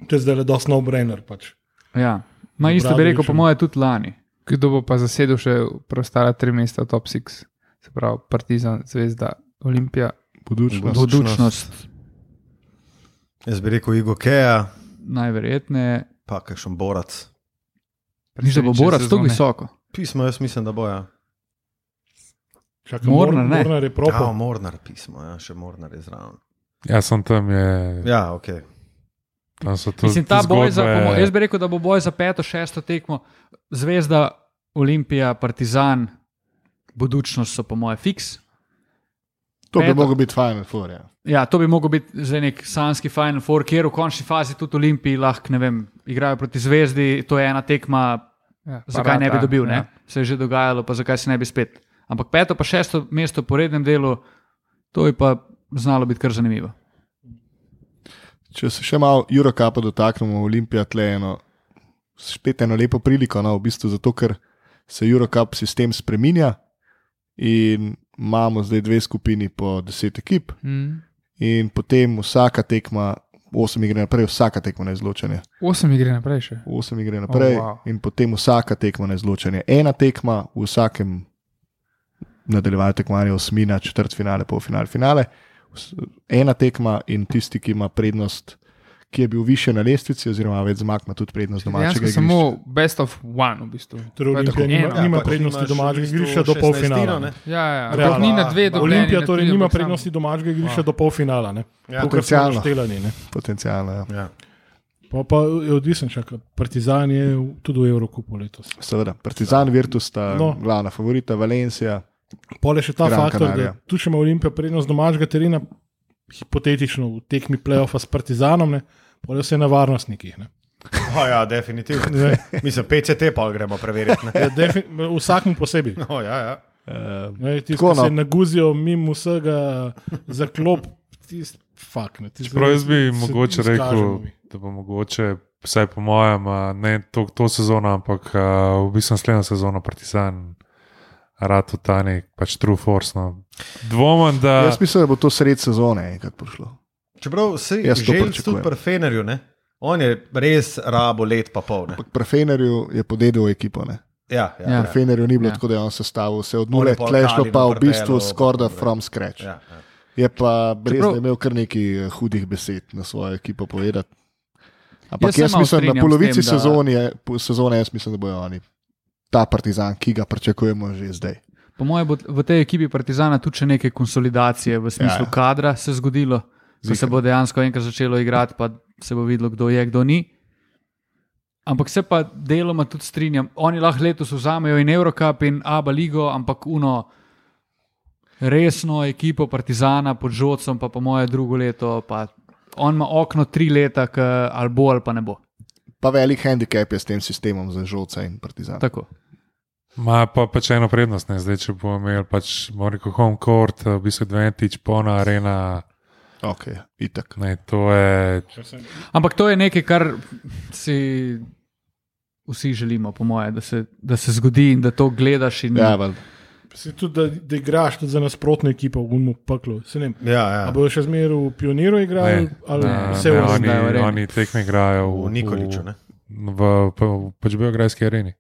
to je zdaj le dosti no-brainer. Pač. Ja. Ma isto bi rekel, po mojem, tudi lani. Kdo bo pa zasedel še preostala tri mesta v top 6, se pravi Partizan, Zvezda, Olimpija. Budučnost. Vodučnost, Jaz bi rekel Igo Keja, najverjetneje. pa kakšen borac. Ni da bo Borac tako visoko. Pismo, jaz mislim, da boja. Čakaj, Mornar, ne. Mornar je Ja, propal. Mornar pismo, ja, še Mornar je zraven. Ja, sem tam, je, Ja, ok. tam so tudi. Mislim, ta boj za, zgodbe- po mo- jaz bi rekel, da bo boj za peto, šesto tekmo. Zvezda, Olimpija, Partizan, Budučnost so po mojem fiks. To bi Peto. mogel biti Final Four. Ja. Ja, to bi lahko bil zdaj nek sanski Final Four, kjer v končni fazi tudi Olimpiji lahko, ne vem, igrajo proti Zvezdi, to je ena tekma, Ja, zakaj ne bi dobil, ne? Ja. Se je že dogajalo, pa zakaj se ne bi spet. Ampak peto, pa šesto mesto po rednem delu, to je pa znalo biti kar zanimivo. Če se še malo Eurocapa dotaknemo, Olimpija tle eno, spet eno lepo priliko, no, v bistvu zato, ker se Eurocap sistem spreminja in imamo zdaj dve skupini po deset ekip Mm. in potem vsaka tekma, osem igre naprej, vsaka tekma na izločanje. Osem igre naprej še. Osem igre naprej Oh, wow. in potem vsaka tekma na izločanje. Ena tekma v vsakem nadaljevanju tekmovanja, osmina, četrt finale, pol finale, finale. Ena tekma in tisti, ki ima prednost, ki je bil više na lestvici, oziroma več zmag, ima tudi prednost domačega. Samo best of one v bistvu. Torej, Olimpija nima, eno. nima prednosti domačega bistvu igrišča do 16 polfinala. ne? Ja, ja. Realno. Ni na dve do Olimpija torej nima prednosti domačega igrišča do polfinala. Ne? Ja, potencialno. naštevali, ne. Potencialno. Ja. Ja. Pa, pa je odvisen, čaka. Partizan je tudi v Evropuku letos. Seveda, Partizan, Virtus sta no. glavna favorita, Valencija. Pole še ta Gran faktor, Canaria. da tu če ima Olimpija prednost domačega terena, hipotetično v tekmi play-offa s Partizanom, ne, pole vse na varnostnikih. Ne. Oh, ja, definitivno. Ne. Mislim, PCT pa gremo preveriti. Ja, Vsakmu posebej. Oh, ja, ja. Uh, Ne, Tako, ki no. se naguzijo mimo vsega za klop, tisti fakt. ne, tisti Čeprav jaz bi se mogoče rekel, mi. da bo mogoče, vsaj po mojem, ne to, to sezono, ampak a, v bistvu naslednjo sezono Partizan, rad v ta nek pač true force. No. Dvomim, da. jaz mislim, da bo to sred sezone enkrat prišlo. Čeprav se je Jaz pričakujem. tudi pri Fenerju, ne? on je res rabo let pa pol. Ne? Ampak pri Fenerju je podedel ekipo. Ne? Ja, ja, Ja. Pri Fenerju ni bilo Ja. tako, da je on sestavil vse od nule, tlešlo Kalinu pa v bistvu skoraj da pa from scratch. ja, ja. Je pa brez, Čeprav- da je imel kar nekaj eh, hudih besed na svojo ekipo povedati. Jaz Ampak jaz malo mislim, na polovici tem, da- sezone, sezone jaz mislim, da bojo oni ta partizan, ki ga pričakujemo že zdaj. Po mojem bo v tej ekipi Partizana tudi neke konsolidacije v smislu Ja, ja. kadra se zgodilo, ko se bo dejansko enkrat začelo igrati, pa se bo videlo, kdo je, kdo ni. Ampak se pa deloma tudi strinjam. Oni lahko letos vzamejo in Eurocup in Abu Ligo, ampak uno resno ekipo Partizana pod žocom, pa po moje drugo leto. Pa on ima okno tri leta, ali bo ali pa ne bo. Pa velik handicap je s tem sistemom za žolca in partizan. Tako. Ma pa pač eno prednost, ne? zdaj če bomo imeli pač Moriko home court, v bistvu Dventič, polna arena, Ok, itak. ne, to je. Ampak to je nekaj, kar si vsi želimo, po moje, da se, da se zgodi in da to gledaš. In, Ja, valjda. Si tudi, da, da igraš tudi za nasprotno ekipo v Gunmu peklu. Se ne vem, Ja, a ja. bodo še zmeraj v Pioniru igrali Ne, ali ne, vse ne, v oni, v areni. oni tekme igrajo v, V Nikoliču. Ne? v, v, v pač Beograjski areni.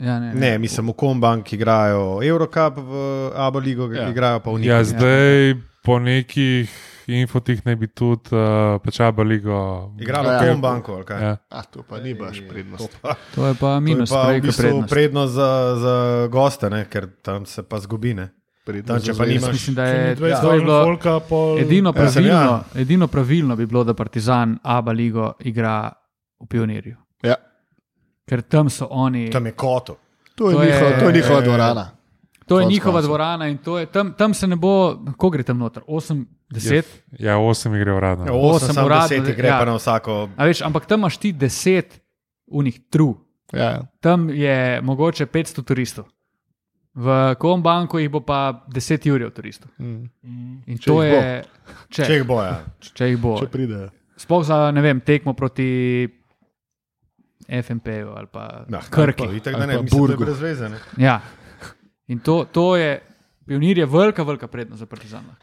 Ja, ne, ne, mislim, v Kombank igrajo Eurocup, v Abu Ligo Ja. ja. igrajo pa v Ja, Nikoliču. zdaj po nekih infotih naj bi tudi uh, pač Abu Ligo. Igralo Ja, v ja. Kombanku. ali kaj? Ja. A, to pa ni baš prednost. To je pa To je minus, pa v prej kot bistvu prednost. prednost za, za goste, ne? ker tam se pa zgubi. Ne? prednost Tam, če pa nimaš- Mislim, da je ni 20 to je bilo volka, pol, edino Ja, sem pravilno, ja. edino pravilno bi bilo, da Partizan Abu Ligo igra v Pionirju. Ja, Ker tam so oni. Tam je koto. to je, To je- njihova, to je njihova dvorana. To je njihova dvorana in to je, tam, tam se ne bo, ko gre tam noter, 8, 10. ja, osem igre uradno. Ja, Osem 8, uradno, 10 gre ja. pa na vsako. A veš, ampak tam imaš ti 10 unih tru, Ja, tam je mogoče 500 turistov. V Kombanku jih bo pa 10 jurjev turistov. mm. In Če to jih bo. je, če, Če jih boja. če jih bo. če pridejo. Sploh za vem, tekmo proti FMP-ju ali pa Ja, Krki. Itak, da Ali ne, pa mislim, je Burgu. brez veze. Ne? Ja. In to, to je, pionir je velika, velika prednost za Partizan.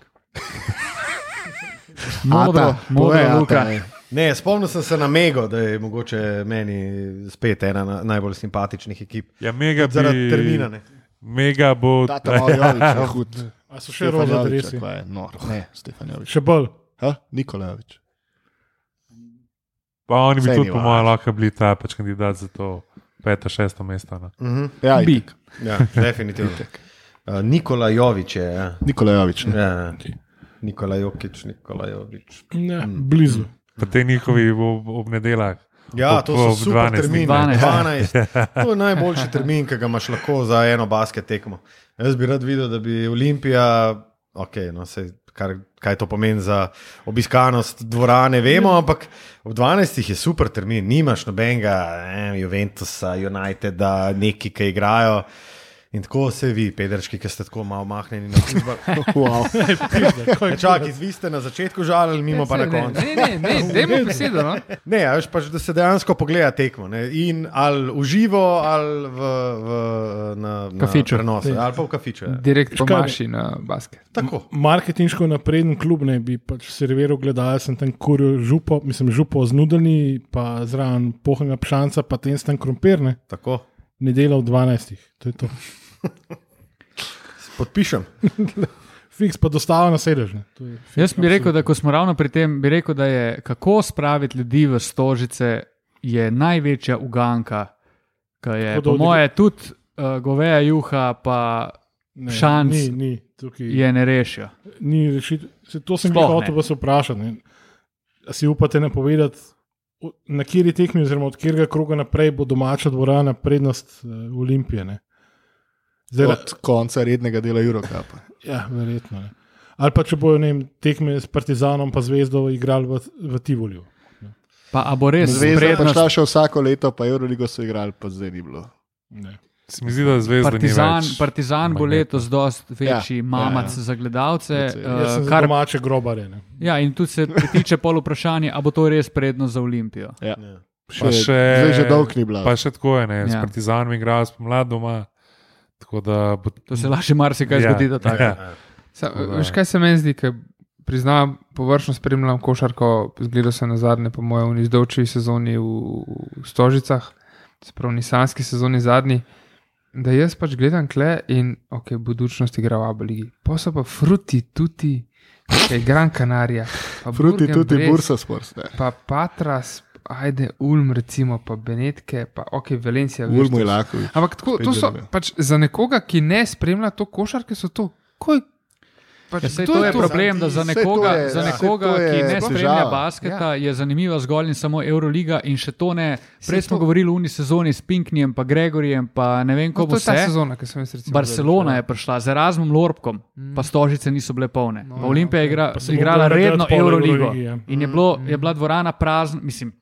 Modro, Ata, modro povej, Ata, luka. ej. Ne, spomnil sem se na Mego, da je mogoče meni spet ena na- najbolj simpatičnih ekip. Ja, mega bi, Zaradi termina. Ne. Mega bo. Tata Marjovič je hud. A so še roza dresi? Kaj je? No, ne. Še bolj. Ha? Nikolajevič. Pa oni bi Saj tudi, po mojem, lahko bili ta pač kandidat za to peto, šesto mesto. No. Mhm. Ja, Bi. itak. Ja, definitivno. Uh, Nikola Jovič je. Ja. Nikolajevič. ne. Ja, ja. Nikola Jokič, Nikola Jovič. Ne, blizu. Po tej njihovi ob, ob nedeljah. Ja, Ob- to so super 12. termini. 12. 12. To je najboljši termin, ki ga imaš lahko za eno basket tekmo. Jaz bi rad videl, da bi Olimpija, okay, no, sej, kar, kaj to pomeni za obiskanost dvorane, vemo, ampak ob 12. je super termin, nimaš nobenega ne, Juventusa, Uniteda, neki, ki igrajo. In tako se vi, pederški, ki ste tako malo mahnjeni na službo. Wow. Čakaj, vi ste na začetku žalili, mimo pa na Ne, koncu. Ne, ne, ne, ne dajmo besedo. No? Ne, a veš pač, da se dejansko pogleda tekmo. Ne? In ali v živo, ali v, v, na, na Kafiču. prenosu, ali pa v kafiču. Ja. Direkt Škaj pomaši na basket. Tako. Marketinško napreden klub ne bi pač serviral gledalcem tam kurjo župo, mislim, župo z nudelni, pa zraven pohanga pšanca, pa ten stan krompir, ne, tako. Ne dela v 12. To je to. Podpišem. Fiks pa dostava na sedež. Jaz bi rekel, da ko smo ravno pri tem, bi rekel, da je kako spraviti ljudi v stožice, je največja uganka, ki je Tako po odigra- moje tudi uh, goveja juha, pa Ne, šanc Ni, ni, tukaj je ne rešijo. ni rešitev. Se- To sem jih hotel vas vprašati. si upate napovedati, na kateri tekmi, oziroma od katerega kroga naprej bo domača dvorana prednost uh, Olimpije? Ne? Zdaj, Od konca rednega dela Eurocapa. ja, verjetno. Ne. Ali pa če bojo vem, tekme s Partizanom pa Zvezdo igrali v, v Tivoliju. Pa a bo res Zvezda prednost? prišla še vsako leto, pa Euroligo so igrali, pa zdaj ni bilo. Ne. Se mi zdi, da zvezda Partizan, partizan bo letos dosti večji Ja, mamac ja, ja. za gledalce. Za kar, domače grobare. Ne. ja, in tu se pritiče pol vprašanje, ali bo to res prednost za Olimpijo. Ja. Ja. Še, Pa še- Zdaj že dolg ni bila. Pa še tako je, ne, s Ja. partizanom igrajo spomladi doma. Tako da bo To se lahko še marsikaj Ja, zgodi. ja. Sa, veš, kaj se meni zdi, ker priznam, površno spremljam košarko, zgledal sem na zadnje, po mojem, v izdolčevi sezoni v, v Stožicah, se pravi, v nisanski sezoni zadnji. Da jaz pač gledam kle in ok, budučnost igra v Abeligi. Pa so pa fruti, tudi, kaj Gran Canaria, Fruti tudi Bursa Sports. Ne. Pa Patras, ajde Ulm, recimo, pa Benetke, pa ok, Valencija. to je lahko. Ampak tako, to so pač za nekoga, ki ne spremlja to košarke, so to. Koj, pač, Ja, to je to? problem, da za nekoga, je- za ja, nekoga to ki ne težava. spremlja basketa, je zanimiva zgolj in samo Euroliga. In še to ne. Prej smo to- govorili o uni sezoni s Pinknijem, pa Gregorjem, pa ne vem, No, komu to je ta sezona, ki sem jaz recimo. Barcelona je prišla z Erasmom Lorbkom, pa stožice niso bile polne. No, No, Olimpija je igra, Pa se igrala redno Euroligo. Euroligi, ja. In je, bilo, je bila dvorana prazna, mislim,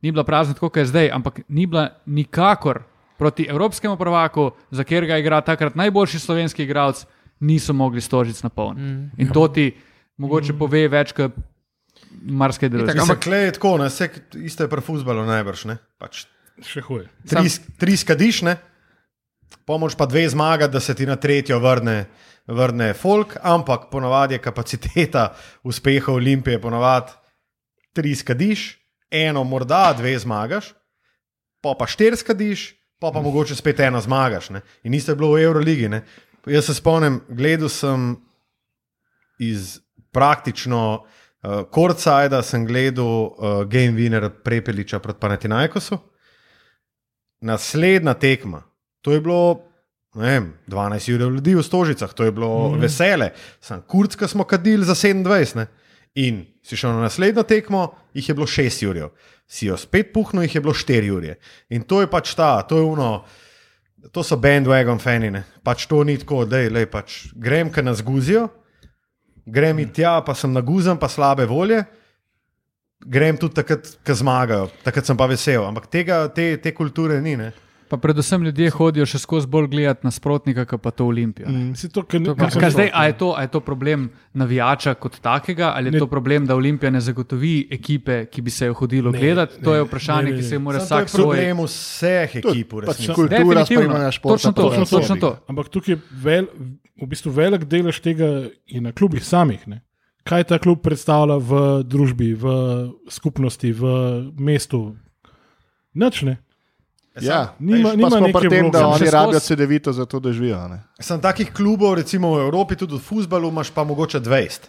ni bila prazna tako, kot je zdaj, ampak ni bila nikakor proti evropskemu prvaku, za katerega igra takrat najboljši slovenski igralec, niso mogli stožic napolniti. Mm. In to ti mogoče pove več, kot marsikaj drugega. Ampak le je tako, ne, vse, isto je pri futbalu najbrž. Ne? Pač Še huje. tri, tri skadiš, ne? pomoč pa dve zmaga, da se ti na tretjo vrne, vrne folk, ampak ponavadi je kapaciteta uspeha Olimpije, ponavadi tri skadiš, eno, morda dve zmagaš, pa pa štiri skadiš, pa pa mogoče spet eno zmagaš. Ne? In isto je bilo v Euroligi. Ne? Jaz se spomnim, gledal sem iz praktično uh, Korcajda, sem gledal uh, Game Winner Prepeliča proti Panatinajkosu. Naslednja tekma, to je bilo vem, 12 ur ljudi v Stožicah, to je bilo mm. vesele. Sam kurcka smo kadili za 27. Ne? In si šel na naslednjo tekmo, jih je bilo 6 ur. Si jo spet puhnil, jih je bilo 4 ur. In to je pač ta, to je uno. To so bandwagon fani, pač to ni tako, da je pač grem, ker nas guzijo, grem in tja, pa sem naguzan, pa slabe volje. Grem tudi takrat, ko zmagajo, takrat sem pa vesel. Ampak tega, te, te kulture ni. Ne. Pa predvsem ljudje hodijo še skozi bolj gledati nasprotnika, kot pa to Olimpijo. ne. Si to, kar, To kar Kaj zdaj, a je, to, a je to problem navijača kot takega, ali je Ne. to problem, da Olimpija ne zagotovi ekipe, ki bi se jo hodilo gledati? To je vprašanje, ne, ne, ki se ne. mora Samo to je vsak svoj. problem vseh ekip, Pač resnici. kultura spremljanja športa. Točno to, pa Točno to. točno to. Ampak tukaj je vel, v bistvu velik delež tega je na klubih samih. Ne? Kaj ta klub predstavlja v družbi, v skupnosti, v mestu? Nič ne. Ja, Nima- nima neke pri tem, da oni rabijo CD-vito za to, da živijo. Ne, Sem takih klubov, recimo v Evropi, tudi v futbalu, imaš pa mogoče 20.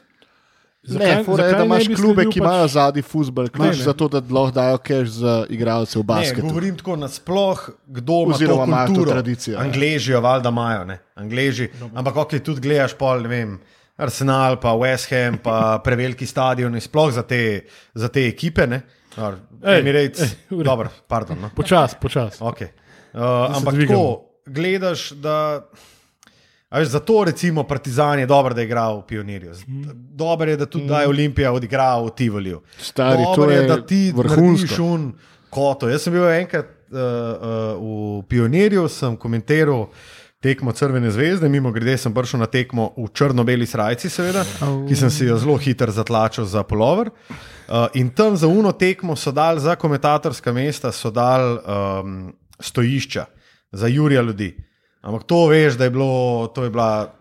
ne fora je, da zakaj imaš ne klube, ki pač- imajo zadnji futbol, Ne, ključ ne. za to, da lahko dajo cash za igralce v Ne, basketu. govorim tako nasploh, kdo ima Oziroma to imajo to kulturo. tradicijo, ja. Angleži jo valjda imajo, ne. Angleži. Ampak ok, tudi gledaš pol, ne vem. Arsenal, pa West Ham, pa preveliki stadioni, sploh za te, za te ekipe. Ne? Ej, Emirates, dobro, pardon. No. Počas, počas. Okay. Uh, se ampak tako gledaš, da. a Veš, zato recimo Partizan je dobro, da je igral v Pionirju. Z- Dobro je, da tudi da je Olimpija odigrala v Tivoliju. Stari, Dobro to je da ti vrhunsko. un koto. Jaz sem bil enkrat uh, uh, v Pionirju, sem komentiral tekmo Crvene zvezde, mimo grede sem prišel na tekmo v črno-beli srajci, seveda, ki sem si jo zelo hitro zatlačil za polover. Uh, in tam za uno tekmo so dali za komentatorska mesta, so dali um, stojišča za Jurija ljudi. Ampak to veš, da je bilo, to je bila,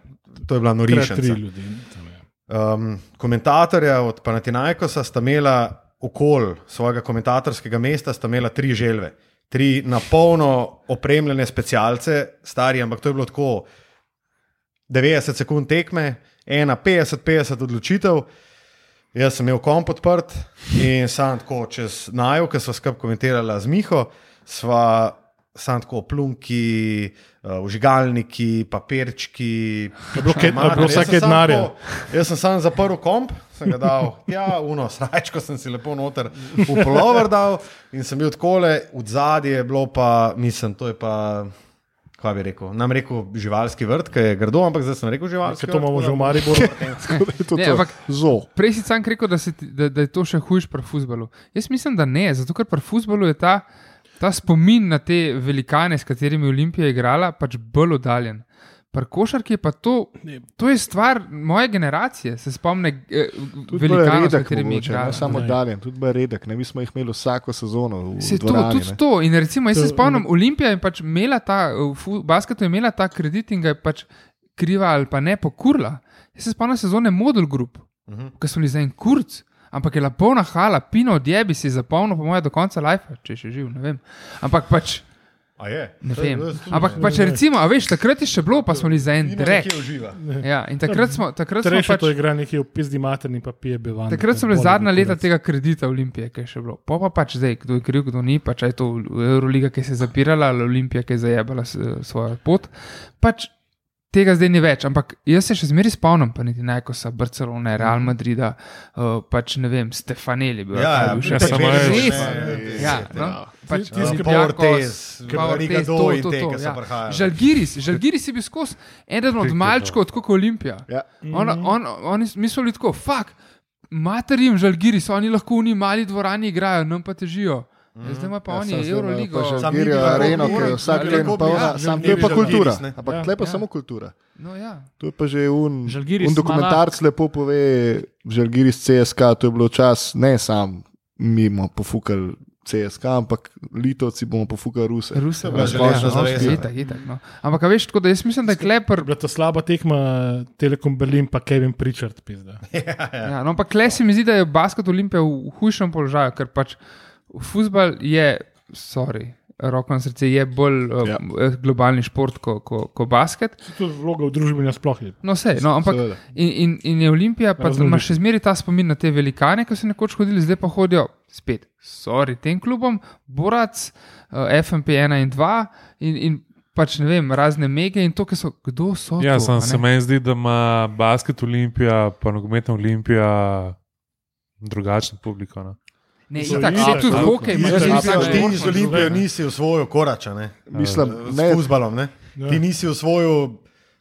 to je bila Krat tri norišnica. ljudi. Um, komentatorja od Panatinajkosa sta imela okol svojega komentatorskega mesta, sta imela tri želve, tri na polno opremljene specialce, stari, ampak to je bilo tako 90 sekund tekme, ena 50-50 odločitev. Jaz sem imel komp odprt in sam tako čez najo, ki smo skupaj komentirali z Miho, sva sam tako plunki, užigalniki, papirčki. Bilo kaj- mater, je bilo jaz sem tako- sam zaprl komp, sem ga dal, ja, uno, srajčko sem si lepo noter v polover dal in sem bil takole, v zadnje je bilo pa, mislim, to je pa. Kaj bi rekel? Nam rekel živalski vrt, ki je grdo, ampak zdaj sem rekel živalski to vrt. imamo že v Mariboru. Tako da je to Ne, to. ampak- Zo. Prej si sam rekel, da, se ti, da, da je to še hujš pri futbalu. Jaz mislim, da ne, zato ker pri futbalu je ta, ta spomin na te velikane, s katerimi je Olimpija igrala, pač bolj oddaljen. Pri košarki je pa to, to je stvar moje generacije, se spomne eh, velikanov, s katerimi igrala. samo daljen, tudi bolj redek. Ne, mi smo jih imeli vsako sezono v Se to, dvorani. tudi ne. to. In recimo, jaz se To- spomnim, Olimpija je pač imela ta, v fu- basketu je imela ta kredit in ga je pač kriva ali pa ne pokurla. Jaz se spomnim sezone Model Group, uh Mhm. -huh. ki so bili za en kurc, ampak je bila polna hala, pino odjebi si zapolnil, po mojem, do konca life, če še živ, ne vem. Ampak pač? Ne je- vem. je Ampak pač recimo, a veš, takrat je še bilo, pa smo bili za en drek. uživa. Ja, in takrat smo, takrat smo pač. to igra nekje v pizdi materni, pa pije bevan. Takrat so bile zadnja leta tega kredita Olimpije, ki je še bilo. Pa pa pač zdaj, kdo je kriv, kdo ni, pač je to Euroliga, ki se je zapirala, ali Olimpija, ki je zajebala s- svojo pot. Pač tega zdaj ni več, ampak jaz se še zmeraj spomnim, pa niti ne, ko so Barcelona, Real Madrida, uh, pač ne vem, Stefaneli. Bil, Ja, ja, bil še ja, samo ja, res. ja, ja, Ja, ja. no, pač Tisti, ki- so ja. prihajali. Žalgiris, Žalgiris je bil skozi eden od malčkov, tako kot Olimpija. Ja. On, on, oni, mi smo bili tako, fuck, materim Žalgiris, oni lahko v njih mali dvorani igrajo, nam pa težijo. Ja, Zdaj ima pa Ja, oni Euroligo. bi lahko areno, ki je vsak bi- polna, sam to Žalgiris, je pa kultura. Ampak Ja. tle pa Ja. samo kultura. No, ja. To je pa že un, Žalgiris un dokumentarc lepo pove, Žalgiris CSK, to je bilo čas, ne sam mi bomo pofukali CSK, ampak Litovci bomo pofukali Ruse. Ruse, ja, ja, itak, itak, no. Ampak a veš, tako da jaz mislim, da je Klepr. Bila ta slaba tekma Telekom Berlin, pa Kevin Pritchard. Pizda. Ja, no, ampak Kle se mi zdi, da je basket Olimpija v hujšem položaju, ker pač futbal je, sorry. Roko na srce je bolj uh, Ja. ja. globalni šport kot ko, ko basket. To je vloga v družbi nasploh. je. No, vse, no, ampak Seveda. in, in, in je Olimpija, pa Razumem. ima še zmeraj ta spomin na te velikane, ki so nekoč hodili, zdaj pa hodijo spet, sorry, tem klubom, Borac, uh, FMP1 in 2 in, in pač ne vem, razne mege in to, ki so, kdo so. Ja, to, se ne? meni zdi, da ima basket Olimpija, pa nogometna Olimpija drugačno publiko. No. Ne, So itak, itak, se tudi absolutno. hokej, imaš vsak itak. Ti šport, z imaš Olimpijo Slovenija. nisi osvojil korača, ne? Mislim, S ne, futbalom, ne? Ja. Ti nisi osvojil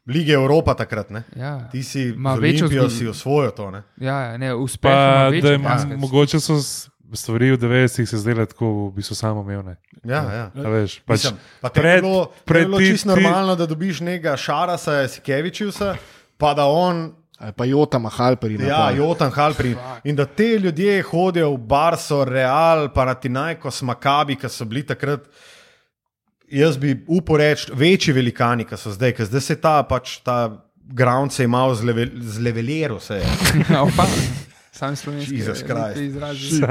Lige Evropa takrat, ne? Ja, Ti si Ma večjo Olimpijo zgodovino. si osvojil to, ne? ja, ja, ne, uspeh Pa, da je, basket. mogoče so s- stvari v 90-ih se zdele tako, v bistvu samoumevne. Ja, ja. A Veš, pač Mislim, pa tebi je pred- bilo, tebi je pred bilo ti- čisto ti- normalno, da dobiš nekega Šarasa, Sikevičusa, pa da on, Ali pa Jota Mahalperi. ja, Jotan Halpri. In da te ljudje hodijo v Barso, Real, pa na Tinajko, Smakabi, ki so bili takrat. Jaz bi upal reči, večji velikani, ki so zdaj, ker zdaj se ta pač ta ground se je malo zleve- zleveliral. Opa, sam slovenski. Izrazi.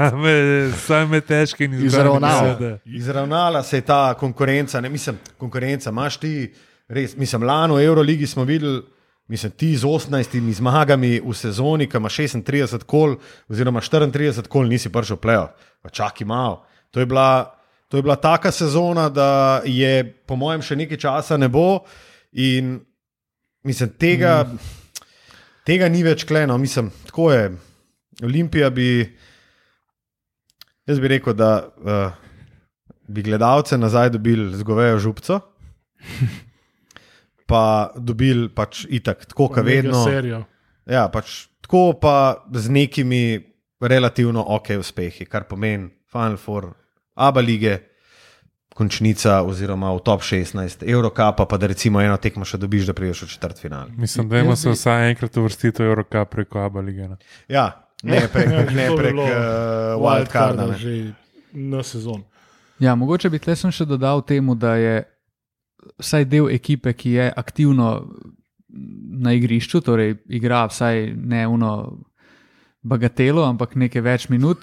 Same, težke in Izravnal. besede. Izravnala se je ta konkurenca. Ne, mislim, konkurenca imaš ti, res, mislim, lani v Euroligi smo videli. Mislim, ti z 18 zmagami v sezoni, ki ima 36 kol, oziroma 34 kol, nisi prišel play-off. Pa čakaj malo. To je bila, to je bila taka sezona, da je, po mojem, še nekaj časa ne bo. In mislim, tega, mm. tega ni več kleno. Mislim, tako je. Olimpija bi, jaz bi rekel, da uh, bi gledalce nazaj dobili z govejo župco. Pa dobili pač itak, tako kot vedno. Serijo. Ja, pač tako pa z nekimi relativno ok uspehi, kar pomeni Final Four, Abu lige, končnica oziroma v top 16, Eurocapa, pa da recimo eno tekmo še dobiš, da priješ v četrt final. Mislim, da ima se vsaj enkrat uvrstiti v Eurocup preko Abu Lige. ne. Ja, ne prek, Ja, ne prek uh, wildcarda. ne. že na sezon. Ja, mogoče bi tle sem še dodal temu, da je vsaj del ekipe, ki je aktivno na igrišču, torej igra vsaj ne uno bagatelo, ampak nekaj več minut,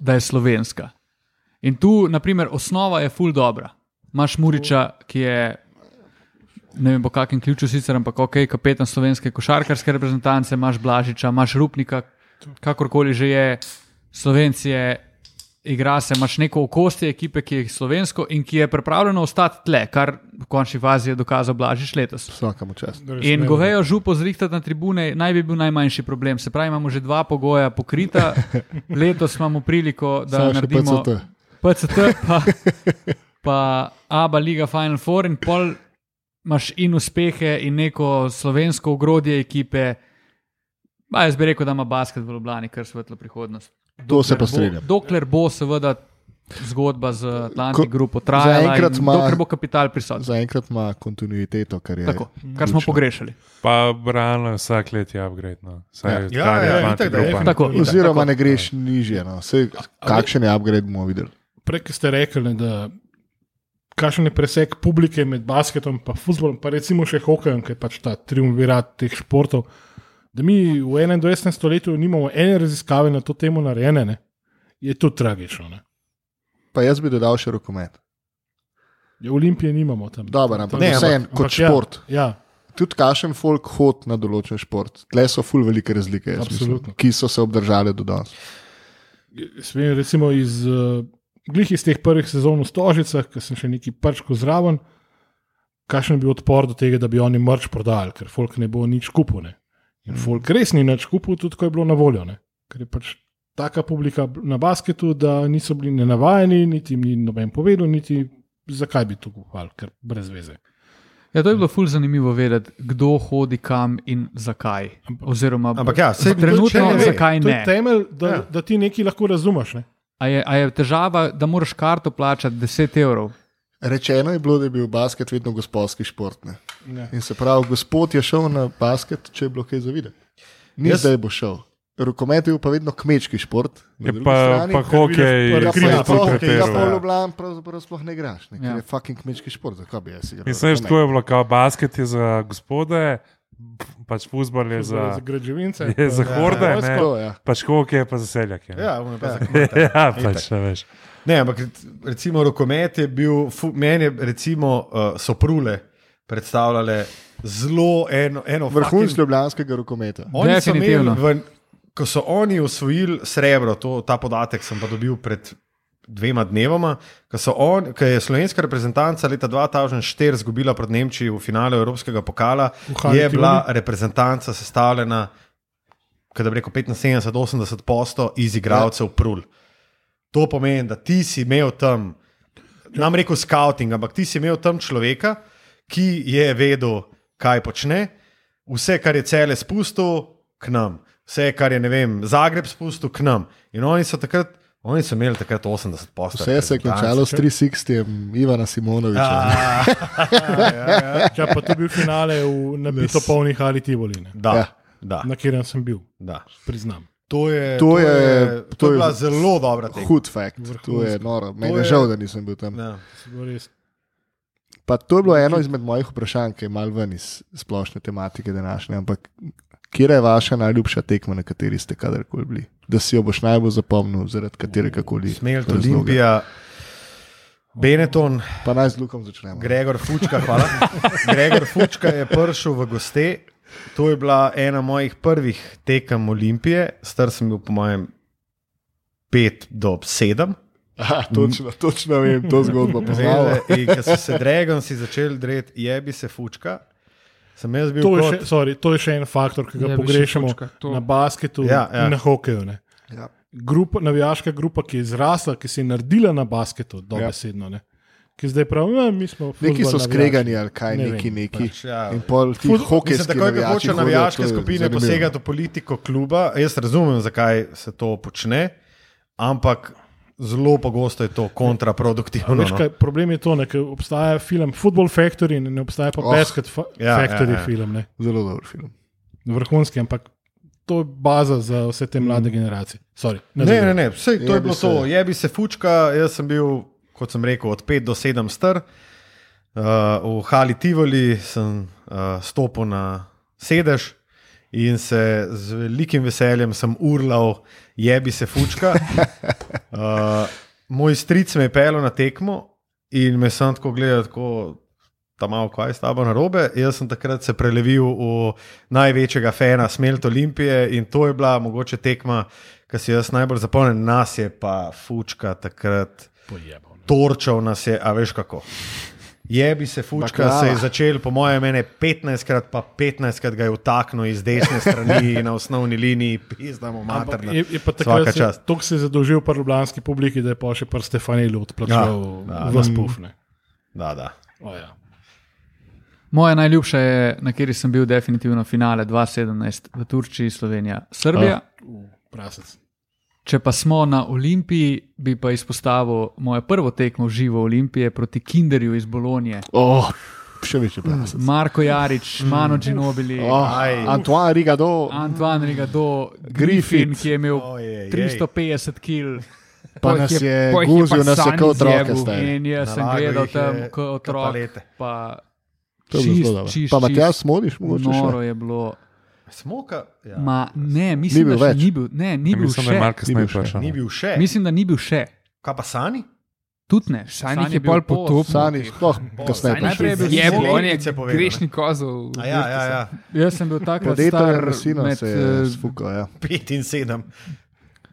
da je slovenska. In tu, naprimer, osnova je full dobra. Imaš Muriča, ki je. Ne vem, po kakšnem ključu sicer, ampak ok, kapetan slovenske košarkarske reprezentance, imaš Blažiča, imaš Rupnika, kakorkoli že je, Slovencije, igra se, imaš neko okostje ekipe, ki je slovensko in ki je pripravljeno ostati tle, kar v končni fazi je dokazal Blažič letos. Vsakemu čast. Res In govejo župo zrihtati na tribune naj bi bil najmanjši problem. Se pravi, imamo že dva pogoja pokrita, letos imamo priliko, da Samo še naredimo PCT. PCT, pa, pa ABA Liga Final Four in pol imaš in uspehe in neko slovensko ogrodje ekipe. Ba, jaz bi rekel, da ima basket v Ljubljani kar svetlo prihodnost. To se pa strinjam. dokler bo seveda zgodba z Atlantic Grupo trajala, ima- dokler bo kapital prisoten. Zaenkrat ima kontinuiteto, kar je. Tako, kar smo ključno. pogrešali. Pa realno vsak let je upgrade. No. Saj, Ja. ja. Ja, ja, itak, je. Tako. Oziroma tako. ne greš nižje. No. Sej, kakšen je upgrade, bomo videli. Prej ste rekli, ne, da kakšen je preseg publike med basketom in futbolom, pa recimo še hokejem, ki je pač ta triumvirat teh športov. Da mi v 21. stoletju nimamo ene raziskave na to temo narejene, ne, je tudi tragično. Ne. Pa jaz bi dodal še rokomet. Ja, Olimpije nimamo tam. Dobar, ampak Ne, vseeno, ampak kot ja, šport. Ja, Tudi kašen folk hod na določen šport. Tle so ful velike razlike, mislim, ki so se obdržale do danes. Svem, recimo iz, uh, glih iz teh prvih sezon v Stožicah, ki sem še neki prčko zraven, kakšen bi odpor do tega, da bi oni mrč prodajali, ker folk ne bo nič kupil. Ne. In folk res ni nič kupil, tudi ko je bilo na voljo. Ne. Ker je pač taka publika na basketu, da niso bili nenavajeni, niti jim ni noben povedal, niti zakaj bi to kupovali, ker brez veze. Ja, to je bilo ful zanimivo vedeti, kdo hodi kam in zakaj. Oziroma, Ampak ja, saj trenutno ne ve. zakaj To je ne. temelj, da, ja. da ti nekaj lahko razumeš. Ne. A je, a je težava, da moraš karto plačati 10 evrov? Rečeno je bilo, da je bil basket vedno gospodski šport. Ne. Ja. In se pravi, gospod je šel na basket, če je bilo kaj zavideti. Ni Jaz- zdaj bo šel. Rokomet je pa vedno kmečki šport. Je pa, strani pa hokej, Ja, pa tudi ki ga pa ja. Ljubljani pravzaprav sploh ne igraš, ne, ker Ja. je fucking kmečki šport. Zakaj bi jaz igral? Mislim, da je bilo, kao basket je za gospode, pač futbol je za, Za građevince. je za horde, Ja, ne, To, ja. pač hokej je pa za seljake. ne. Ja, ono pa za kmete. ja pač, a veš. Ne, ampak recimo rokomet je bil, fu, meni je recimo uh, soprule predstavljale zelo eno, eno Vrhunc fucking- ljubljanskega rokometa. Oni so imeli, v, ko so oni osvojili srebro, to, ta podatek sem pa dobil pred dvema dnevoma, ko, je slovenska reprezentanca leta 2004 izgubila proti Nemčiji v finalu Evropskega pokala, V Hali je bila reprezentanca sestavljena, kaj da bi rekel, 75-80 posto iz igralcev prul. To pomeni, da ti si imel tam, nam rekel scouting, ampak ti si imel tam človeka, ki je vedel, kaj počne, vse, kar je cele spustil, k nam, vse, kar je ne vem, Zagreb spustil, k nam. In oni so takrat Oni so imeli takrat 80 postov. Vse se je končalo s 360, Ivana Simonoviča. Ja, Če pa to bil finale v nabito polnih ali Tivoli, ne, da, Ja. da, na katerem sem bil, da. priznam. To je, To to je- je, to je je bila zelo dobra tekma. Hud fakt, to je Vrhunsko. noro. Meni To je je- žal, da nisem bil tam. Ja. Je Pa to je bilo eno izmed mojih vprašanj, ki je malo ven iz splošne tematike današnje. Ampak, kje je vaša najljubša tekma, na kateri ste kadarkoli bili? Da si jo boš najbolj zapomnil, zaradi katerega koli. Smelt, razloga. Olimpija, Benetton, Pa naj z Lukom začnemo. Gregor Fučka, hvala. Gregor Fučka je prišel v goste. To je bila ena mojih prvih tekem Olimpije, star sem bil po mojem 5 do 7. Aha, točno, točno vem, to zgodbo poznam. Ko so se Dragonsi začeli dreti, jebi se Fučka, sem jaz bil To je, kot, še, sorry, to je še en faktor, ki ga Je še pogrešamo fučka, to. na basketu Ja, ja. in na hokeju. Ne. Ja. Grupa, navijaška grupa, ki je zrasla, ki se je naredila na basketu, dobesedno. Ne. Ki zdaj pravi, "Ja, mi smo. Neki so skregani ali kaj, Ne neki, vem, neki. pač, ja. In pol ti hokejski takoj, ko hoče navijaške je skupine posegati v politiko kluba, jaz razumem, zakaj se to počne, ampak zelo pogosto je to kontraproduktivno. Veš, no. kaj, problem je to, da obstaja film Football Factory in ne obstaja pa Oh. Basket fa Ja, ja, Factory ja, ja, ja. ja. film. Ne. Zelo dober film. Vrhunski, ampak to je baza za vse te mlade generacije. Sorry, Ne, ne, ne, vse, to je Jebi bilo se. to. Jebi se fučka, jaz sem bil, kot sem rekel, od 5 do 7 star. Uh, v Hali Tivoli sem uh, stopil na sedež in se z velikim veseljem sem urlal, jebi se fučka. Uh, moj stric me je pelil na tekmo in me sem tako gledal, tako tam malo, kaj je s tabo na robe. Jaz sem takrat se prelevil v največjega fena Smelt Olimpije in to je bila mogoče tekma, ki si jaz najbolj zapomnil. Nas je pa fučka takrat Pojebal. torčal, nas je, a veš kako. Jebi se fučka, Baklava. se je začel, po mojem, mene 15 krat, pa 15 krat ga je vtaknil iz desne strani na osnovni liniji, pizdamo materno. Je, je pa takrat, čast. se- se je zadolžil pri ljubljanski publiki, da je pa še pri Stefanelu odplačal Ja, v spufne. Da, da. Oh, ja. Moja najljubša je, na kateri sem bil definitivno finale 2017 v Turčiji, Slovenija, Srbija. Uh, prasec. Če pa smo na Olimpiji, bi pa izpostavil mojo prvo tekmo živo Olimpije proti Kinderju iz Bolonije. Oh, še večji prasec. Marko Jarič, Mano Ginobili, Oh, Aj. Antoine Rigado, Antoine Rigado, Griffith. Griffin, ki je imel Ojej, 350 kg. pa nas je- je je guzil nas je kot otroke. In jaz sem gledal tam je kot otrok. Pa je čist, dobro. čist, Pa Matjaž čist Smodiš, mogoče še. Noro je bilo. Smoka, ja. Ma, ne, mislim, Ni bil da še več. ni bil, ne, ni bil Mislim, da je še. Mark Ni bil še. ni bil še. Mislim, da ni bil še. Kaj pa Sani? Tudi ne. Sani San je bil po- potopil. Sani, sploh kasneje. Najprej je bil Je bil, on je grešni kozel. A ja, ja, ja. Jaz sem bil Podeto star je rasino med se je eh, sfukal, ja. 5 in 7.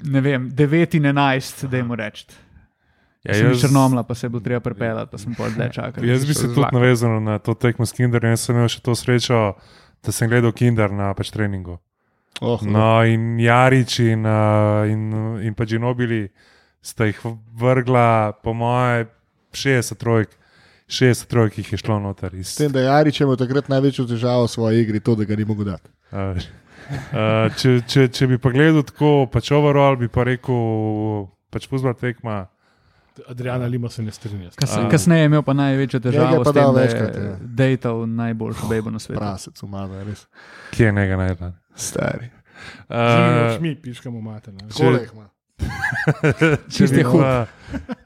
ne vem, 9 in 11, da jim rečem. Ja, Ja, sem jaz- črnomla, pa se bo treba prepeljati, pa sem pol dlje čakal. Jaz bi se tudi navezal na to tekmo s Kinderjem. Jaz sem imel še to srečo, da sem gledal Kinder na pač treningu. Oh, No, in Jarič in, uh, in, in pa Džinobili sta jih vrgla, po moje, 60 trojk. 60 trojk jih je šlo noter. Iz, S tem, da je Jarič imel takrat največjo težavo v svoji igri, to, da ga ni mogel dati. uh, uh, če, če, če bi pa gledal tako, pač overall, bi pa rekel, pač pozval tekma. Adriana Lima se ne strinja. Kas, A. kasneje je imel pa največjo Njega težavo pa s tem, dal da večkrat, je ja. dejtal najboljšo bebo na svetu. Prasec, umada, res. Kje je njega najdel? Stari. Uh, mi piškamo mater. ne. Če- Kolik ima? če, bi pa,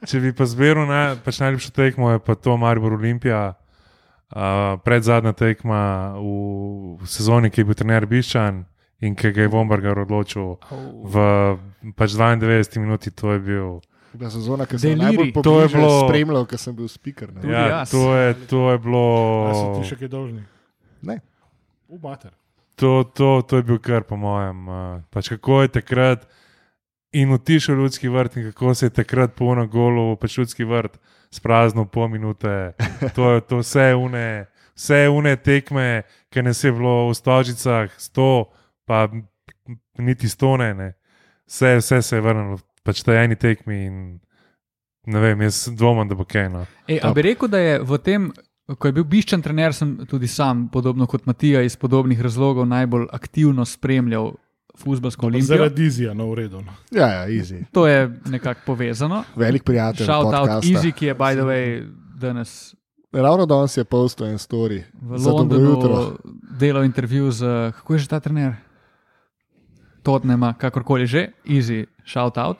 če bi pa zbiral naj, pač najljubšo tekmo, je pa to Maribor Olimpija. Uh, pred zadnja tekma v, v sezoni, ki je bil trener Biščan in ki ga je Vomberger odločil v pač 92 minuti, to je bil. Bila sezona, ki sem jo najbolj To je bilo- spremljal, ker sem bil speaker. Ne? Ja, jaz. to, je, to je bilo. A so ti še kaj dolžni? Ne. V mater. To, to, to je bil kar, po mojem. Uh, pač kako je takrat in utišal ljudski vrt, in kako se je takrat po eno golo, pač ljudski vrt, spraznil pol minute. To je to vse une, vse une tekme, ki ne se je bilo v stožicah, sto, pa niti stone. Ne. Vse, vse se je vrnilo, pač ta eni tekmi in ne vem, jaz dvomim, da bo kaj. No. E, a bi rekel, da je v tem, ko je bil biščen trener, sem tudi sam, podobno kot Matija, iz podobnih razlogov najbolj aktivno spremljal futbalsko olimpijo. Zaradi Izija, no, v redu. No. Ja, ja, easy. To je nekako povezano. Velik prijatelj. Shout out. Easy, ki je, by the way, danes Ravno danes je postal en story. v Za dobro jutro. Londonu delal intervju z, kako je že ta trener? Totnema, kakorkoli že, Easy, shout out.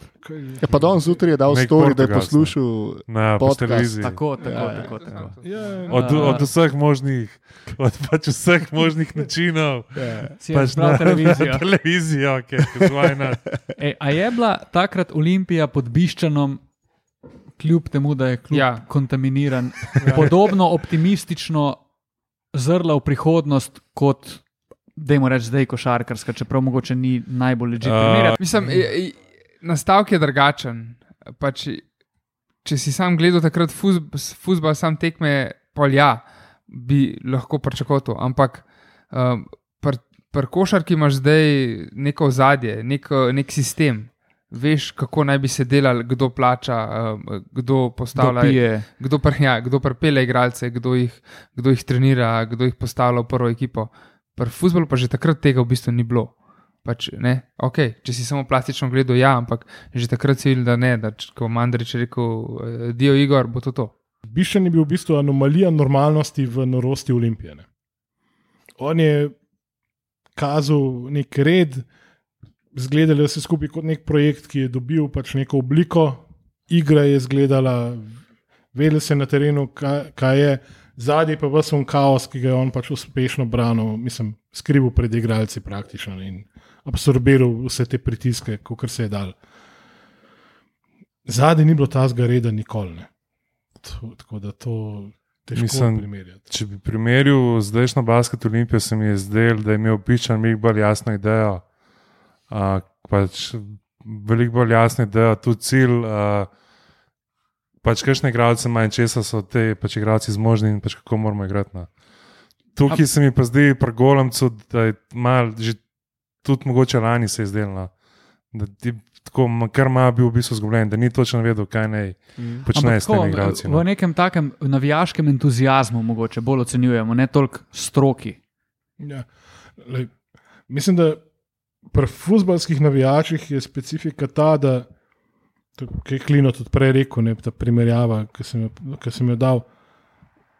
Ja, pa danes zjutraj je dal Nek story, da je poslušal. na Podcast, televiziji. Tako, tako, Ja, ja, tako. tako. Ja, Od, od vseh možnih, od pač vseh možnih načinov. Ja. Je Pač izbral televizijo. Na televizijo, ki je Ej, a je bila takrat Olimpija pod Biščanom, kljub temu, da je klub ja. Ja. kontaminiran, podobno optimistično zrla v prihodnost kot, dajmo reči, zdaj košarkarska, čeprav mogoče ni najbolj ležite. Uh, Mislim, je- je- nastavek je drugačen. Pač, če si sam gledal takrat fusbal, sam tekme, pol ja, bi lahko pričakoval to. Ampak um, pri pr košarki imaš zdaj neko ozadje, nek, nek sistem. Veš, kako naj bi se delali, kdo plača, um, kdo postavlja. Pije. Kdo, pr, ja, kdo pripelje igralce, kdo jih, kdo jih trenira, kdo jih postavlja v prvo ekipo. Pri futbolu pa že takrat tega v bistvu ni bilo. Pač, ne, okay, če si samo plastično gledal, ja, ampak že takrat si videl, da ne. Da, če, ko Mandrič je rekel, eh, Dio Igor, bo to to. Bišen je bil v bistvu anomalija normalnosti v norosti Olimpije. Ne. On je kazal nek red, zgledali so skupaj kot nek projekt, ki je dobil pač neko obliko, igra je izgledala, vedeli se na terenu, kaj, kaj je, zadnji pa vse on kaos, ki ga je on pač uspešno branil, mislim, skrival pred igralci praktično in absorbiral vse te pritiske, kot se je dal. Zadnji ni bilo tazga reda nikoli. Ne. To, tako da to težko Mislim, primerjati. Če bi primerjal zdajšnjo basket olimpijo, se mi je zdelo, da je imel pičan veliko bolj jasno idejo. Uh, pač veliko bolj jasno idejo, tudi cilj. Uh, pač kakšne igralce ima in česa so te pač igralci zmožni in pač kako moramo igrati. No. Tukaj se mi pa zdi pri golemcu, da je mal, že tudi mogoče lani se je zdelo. Da ti tako, kar ima bil v bistvu zgubljen, da ni točno vedel, kaj naj počne s temi igralci. v No. nekem takem navijaškem entuzijazmu, mogoče bolj ocenjujemo, ne toliko stroki. Ja. Lej, mislim, da pri futbalskih navijačih je specifika ta, da je Klino tudi prej rekel, ne, ta primerjava, ki sem, jo- ki sem jo dal.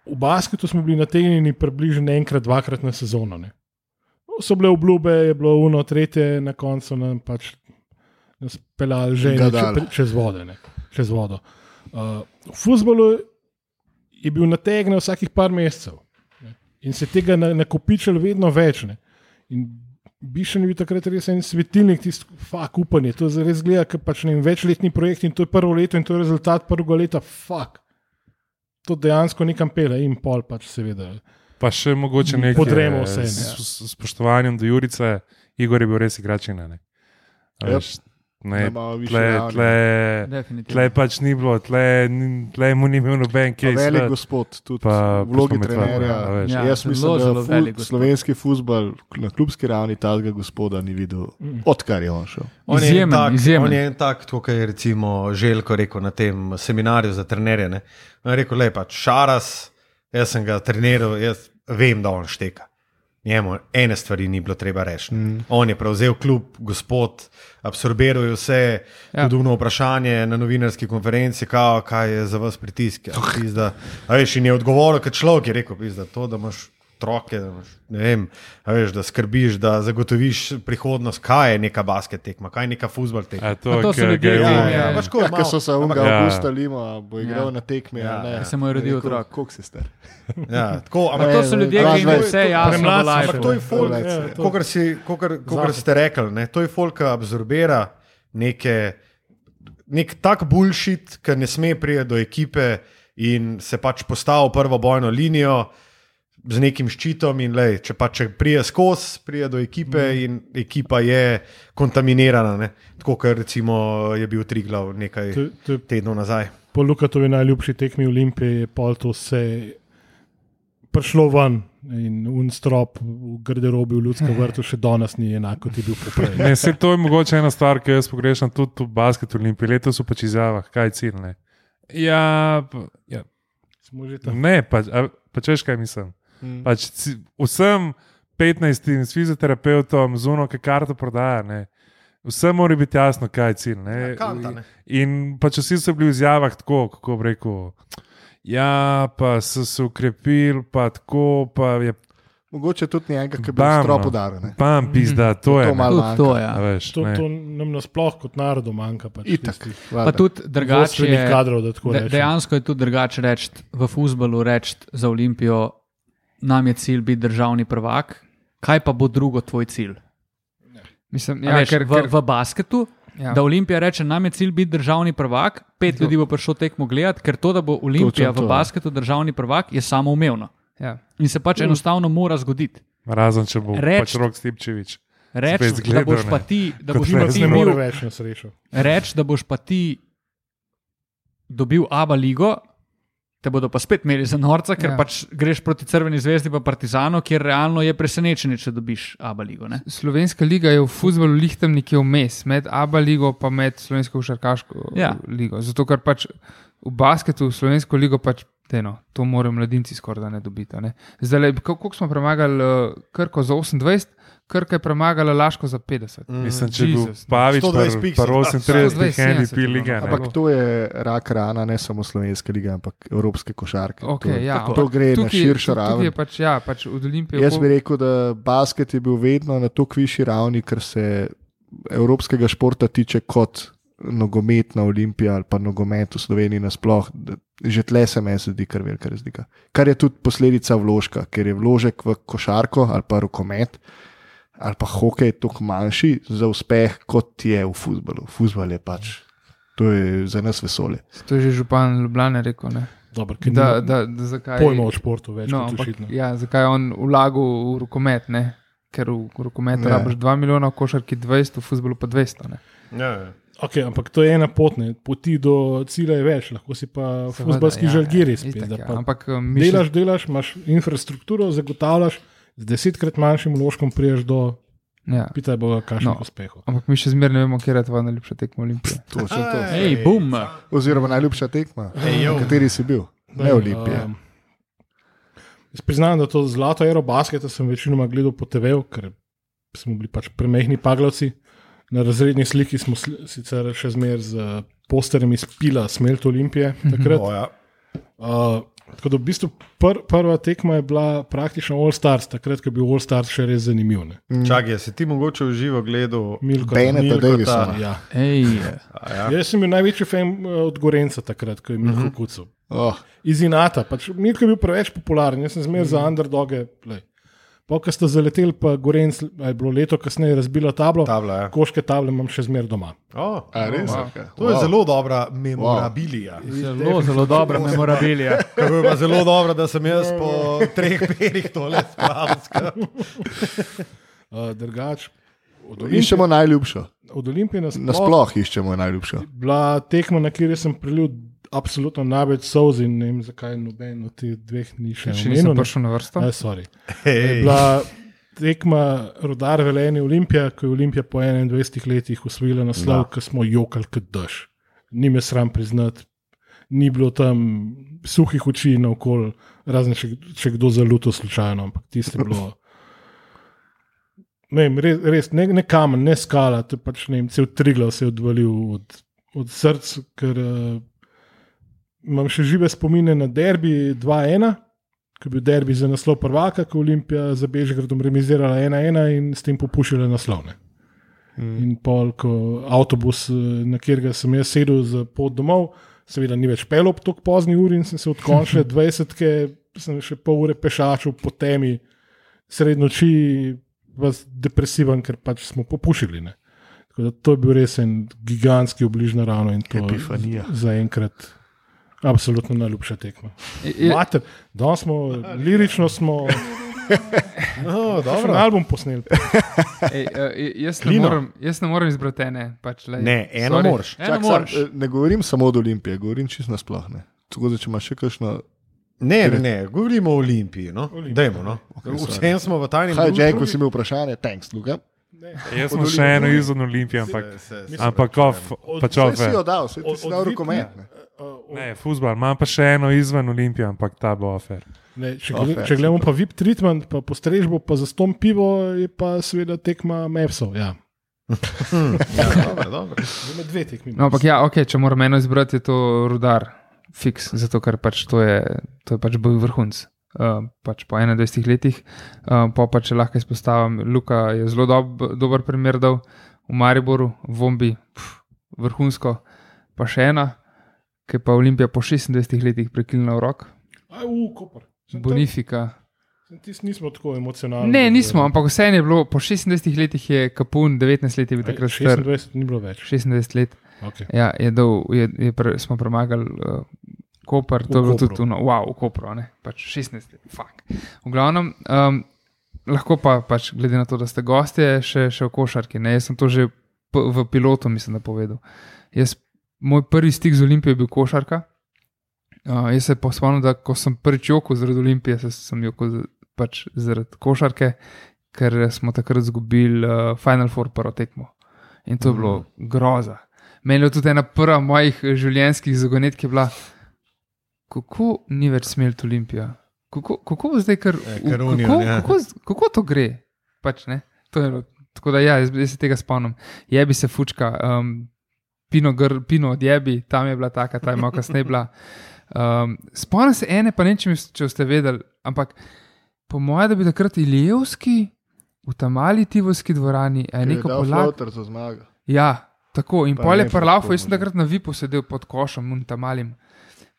V basketu smo bili nategnjeni približno enkrat, dvakrat na sezono. Ne. So bile obljube, je bilo uno, tretje, na koncu nam pač nas pelali že ne, če, čez, vode, ne, čez vodo. Uh, v futbalu je bil nategnjen vsakih par mesecev ne, in se tega na- nakopičilo vedno več. Ne. In Bišen je bil takrat res en svetilnik, tisti fuk upanje. To res gleda, ker pač ne vem, večletni projekt in to je prvo leto in to je rezultat prvega leta, fuk. To dejansko nekam pele in pol pač seveda. Pa še mogoče nekaj. Podremo eh, vse, ne. S, s spoštovanjem do Jurice, Igor je bil res igračina. Ne, A Yep. veš, ne, tle, tle, tle pač ni bilo, tle, tle mu ni imel noben Pa case. velik gospod, tudi pa v vlogi pa trenerja. vami, a veš. Ja, Jaz mislim, da velik fu, gospod. slovenski futbol na klubski ravni tega gospoda ni videl, odkar je on šel. On je en Izjemen, tak, izjemen. On je en tak, kot je recimo Željko rekel na tem seminarju za trenerje. Ne? On je rekel, lepa, šaras, jaz sem ga treniral, jaz vem, da on šteka. Njemu ene stvari ni bilo treba reči. Mm. On je prevzel klub, gospod, absorbiral je vse, Ja. tudi ono vprašanje na novinarski konferenci, kao, kaj je za vas pritisk. Ja, pizda. A veš, in je odgovoril, kot človek je rekel, pizda, to, da imaš otroke, vem, a veš, da skrbiš, da zagotoviš prihodnost, kaj je neka basket tekma, kaj je neka futbol tekma. A to, A to so ljudje, je ja, on- ja. pač Ja, ker so se unga Ja. avgusta lima, bo igral Ja. na tekmi. Ja. ne. Ker se mu je rodil Rekel, otrok. Koliko si star? Ja, tako, ampak to so ljudje, ki jim je vse jasno. Ampak to je folk, ja, ja, kokar ste rekli, ne, to je folk, ki absorbira neke, nek tak bulšit, ki ne sme priti do ekipe in se pač postavi v prvo bojno linijo z nekim ščitom. In lej, če pa če prije skozi, prije do ekipe mm. in ekipa je kontaminirana, ne, tako kot recimo je bil Triglav nekaj To, to tednov nazaj. po Lukatovi najljubši tekmi Olimpije, je pol to vse prišlo ven in unstrop v garderobi v ljudskem vrtu še danes ni enako, kot je bil poprej. Ne, se to je mogoče ena stvar, ki jo jaz pogrešam tudi v basketu Olimpiji. Letos so pač izjavah, kaj je cilj. Ne? Ja, pa- ja, Smo že tam. ne, pač, a, pač veš, kaj mislim. Mm. Pač, vsem 15 s fizioterapeutom, z uno, ki karto prodaja. Ne. Vse mora biti jasno, kaj je cilj. Ne. Ja, kanta, ne. In pač vsi so bili v izjavah tako, kako bi rekel. Ja, pa so se ukrepili, pa tako, pa je Mogoče tudi njega, ki bi bil strop no. udaren. pam, pizda, to je. To Tudi to, manjka. ja. Veš, To, to nam nasploh kot narodu manjka. Pač Itak. Pa tudi je. kadrov, da tako De, dejansko je tudi drugače reči v futbalu, reči za Olimpijo, nam je cilj biti državni prvak, kaj pa bo drugo tvoj cilj? Mislim, Ja, veš, ker, v, ker, v basketu, ja. da Olimpija reče, nam je cilj biti državni prvak, pet ljudi bo prišlo tekmo gledati, ker to, da bo Olimpija Točno to. v basketu državni prvak, je samoumevno. ja. In se pač enostavno mora zgoditi. Razen če bo Reč- pač rok Stipčevič. Reči, da boš pa ti, da boš pa ti bil, več na srečo. reči, da boš pa ti dobil Aba ligo, te bodo pa spet imeli za norca, ker Ja. pač greš proti Crveni zvezdi pa Partizanu, kjer realno je presenečenje, če dobiš Aba ligo. Ne? Slovenska liga je v futbalu lihtem nekje vmes, med ABA ligo pa med slovensko košarkaško Ja. ligo. Zato ker pač v basketu slovensko ligo pač. Deno, to morajo mladinci skoraj da ne dobiti. Ne? Zdaj, kako smo premagali uh, Krko za 28, Krka je premagala Laško za 50. Mm. Mislim, če bi Pavič 120 pik par si- 38 120, MVP lige. ne. Ampak to je rak rana, ne samo slovenske lige, ampak evropske košarke. Okay, to, ja, to gre na tukaj- širšo tukaj raven. je Pač, ja, pač od Olimpije. Jaz bi rekel, da basket je bil vedno na tako višji ravni, kar se evropskega športa tiče, kot nogometna olimpija ali pa nogomet v Sloveniji nasploh. da Že tle se meni zdi kar velika razlika. Kar je tudi posledica vložka, ker je vložek v košarko ali pa rokomet ali pa hokej tako manjši za uspeh, kot je v futbalu. Futbal je pač, to je za nas vesolje. To je že župan Ljubljana rekel. Ne? Dobro, ker Da, da, da, zakaj, pojma o športu več no, ampak, ja, zakaj je on vlagal v rokomet? Ne? Ker v rokometu Ja. ja. rabiš 2 milijona, v košarki 20, v futbolu pa 200. Ne? Ja, ja. Okay, ampak to je ena pot, ne. poti do cilja je več, lahko si pa Seveda, futbalski ja, žalgiri. itak, Spet, da ja. pa Ampak eh, mi delaš, delaš, imaš infrastrukturo, zagotavljaš, z desetkrat manjšim vložkom priješ do Ja. pitaj boga, kakšnih No. uspehov. Ampak mi še zmeraj ne vemo, kje je tvoja najljubša tekma Olimpije. Točno to. Hej, bum! Oziroma najljubša tekma, Ej, v kateri si bil, ne Olimpija. Um, jaz priznam, da to zlato aerobasketa sem večinoma gledal po TV-u, ker smo bili pač premehni paglavci. Na razredni sliki smo sli, sicer še zmeraj z posterjem iz Pila, Smelt Olimpije. Takrat. O, ja. Uh, tako da v bistvu pr, prva tekma je bila praktično All Stars, takrat, ko je bil All Stars še res zanimiv. ne. Čakaj, si ti mogoče v živo gledal? Milko, Beneta Milkota, Davisona. Ja. Ej, A Ja. Jaz sem bil največji fan eh, od Gorenca takrat, ko je Milko uh -huh. kucal. Oh, Iz Inata, pač Milko je bil preveč popularen, jaz sem zmeraj za underdoge. Pokaj ste zaleteli, pa Gorenc, a je bilo leto kasneje razbilo tablo. Tabla, ja. Koške table imam še zmeraj doma. O, a res? Wow. Okay. to je zelo dobra memorabilija. zelo, zelo dobra memorabilija. Kako je pa zelo dobro, da sem jaz po treh perih tole spravil. Uh, drugač, od Olimpije, Iščemo najljubšo. od Olimpije nasploh, Nasploh iščemo najljubšo. bila tekma, na kateri sem prelil absolutno največ solz in ne vem, zakaj noben od teh dveh ni še Še omenil. nisem ne. prišel na vrsto. Ne, sorry. Je bila tekma Rudar Velenje Olimpija, ko je Olimpija po 21 letih usvojila naslov, ki smo jokali kot dež. Ni me sram priznati, ni bilo tam suhih oči na okol, razen če, če kdo zaluto slučajno, ampak tisto je bilo. Ne, vem, res, res ne, ne kamen, ne skala, to je pač ne vem, cel triglav se je odvalil od, od src, ker uh, imam še žive spomine na derbi 2-1 ki je bil derbi za naslov prvaka, ko je Olimpija za Bežgradom remizirala 1-1 in s tem popuščala naslovne. Mm. In pol, ko avtobus, eh, na katerega sem jaz sedel za pot domov, seveda ni več pel ob tako pozni uri in sem se od končne 20, sem še pol ure pešačil po temi, sred noči, vas depresiven, ker pač smo popušili. Ne. Tako da to je bil res en gigantski obliž naravno in to Epifanija. zaenkrat. Absolutno najljubša tekma. Mater, danes smo, lirično smo No, dobro. album posneli. Ej, uh, jaz, ne morem, jaz ne morem izbrati ene. Pač, lej, Ne, eno sorry. moraš. Eno Čak, sam, moraš. eh, ne govorim samo od Olimpije, govorim čisto nasploh. Ne. Tako da, če imaš še kakšno. Ne, ne, ne, govorimo o Olimpiji. No? Olimpija. Dajmo, no. Okay, Vsem smo v tajnem Kaj, društvu. Jacko, si imel vprašanje? Thanks, Luka. Jaz sem še eno izven Olimpije, ampak, Se- se- ampak off, pač off. si je. jo dal, vse ti Od- si dal od rokomet. Ne. Futbol, imam pa še eno izven Olimpije, ampak ta bo afer. Ne, če, gled, če gledamo pa VIP treatment, pa postrežbo, pa za stom pivo, je pa seveda tekma Mepsov. Ja. Ja, dobro, dobro. Zdaj dve tekmi. No, ampak ja, okay, če moram eno izbrati, je to rudar, fiks, zato ker pač to je, to je pač bil vrhunc. Uh, pač po 21 letih, uh, pa, pa če lahko izpostavim, Luka je zelo dob, dober primer dal v Mariboru, v Vombi, pf, vrhunsko, pa še ena, ki pa Olimpija po 26 letih prekinila v rok, Aj, u, Koper. Bonifika. Tisti nismo tako emocionalni. Ne, nismo, ampak vseeno je bilo, po 26 letih je Kapun, 19 let je bil takrat star, 26 ni bilo več. 26 let. Okay. Ja, je dol, je, je pre, smo premagali uh, Koper, to je bilo Kopru. tudi no, wow, v Kopru, ne, pač 16 let, fuk. V glavnem, um, lahko pa, pač, glede na to, da ste gostje, še, še v košarki. Ne, jaz sem to že v pilotu, mislim, da povedal. Jaz, moj prvi stik z Olimpijo je bil košarka. Uh, jaz se spomnim, da ko sem prvič jokal zaradi Olimpije, se, sem jokal pač zaradi košarke, ker smo takrat izgubili uh, Final Four prvo tekmo. In to je bilo groza. Meni je tudi ena prva mojih življenjskih zagonet, ki je bila, kako ni več smelt Olimpija. Kako, kako bo zdaj, ker, Ja, v- ker Union, kako, ja. kako, kako to gre? Pač, ne? to je, tako da, ja, jaz, jaz se tega spomnim. Jebi se fučka, um, pino, gr, pino od jebi, tam je bila taka, ta je malo kasneje bila. Um, spomnim se ene, pa ne če, mi- če ste vedeli, ampak po mojem, da bi takrat Ilijevski v tam mali Tivolski dvorani, je neko polak. zmago. Ja, tako. In Pa pol je ne, parlafu, kako jaz sem takrat na vipu sedel pod košem, un tam malim.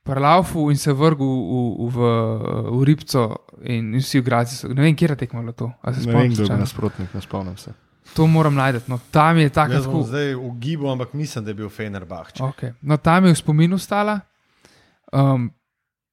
Parlafu in se vrgel v, v, v, v ribco, in vsi igralci so. Ne vem, kje je tekmovalo to. Ne vem, kdo je bil nasprotnik, ne spomnim se. To moram najti. No, tam je tako. Jaz bom tako- zdaj v gibu, ampak mislim, da je bil Fenerbahče. Okay. No, tam je v spominu stala. Um,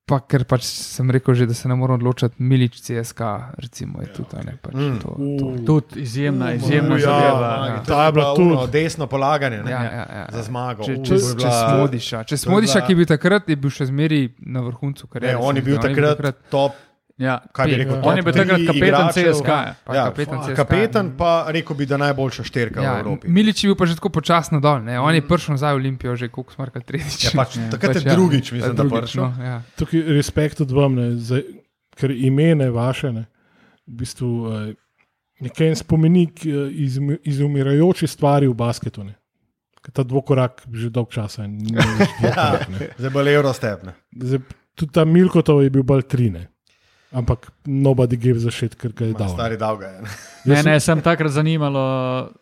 pa ker pač sem rekel, že, da se ne moramo odločiti, Milič CSK, recimo, je tudi a ne, pač, Mm. to. U, Tudi izjemna, izjemna ja, zadeva. ja. Ja. Ta je bila tudi. desno polaganje ne? Ja, ja, ja. za zmago. Če, če, to je če bila- smodiša, če je smodiša, bila- ki je bil takrat, je bil še zmeraj na vrhuncu Ne, kariere. on je bil zdi, takrat top, Ja. kaj bi rekel, Ja. On je bil takrat kapetan. CSK. Ja, pa Ja, kapetan CSKA. Kapetan pa rekel bi, da najboljša šterka v Ja, Evropi. Milič je bil pa že tako počasno dol. Ne? On je prišel nazaj v Olimpijo, že koliko smo rekli, tretjič. Ja, pač, takrat je ja, drugič, mislim, da drugič, prišel. No, ja. Tukaj respekt od vam, ne, za, ker imene vaše, ne, v bistvu eh, nekaj en spomenik eh, iz, izumirajoče stvari v basketu. Ne. Ta dvokorak že dolg časa ni več ne. Zdaj bo Eurostep. ne. Zdaj, Tudi ta Milkotov je bil bolj trine. Ampak nobody gave za šet, ker ga je Ma, dal. Stari dolga je. ne. Ne, sem takrat zanimalo,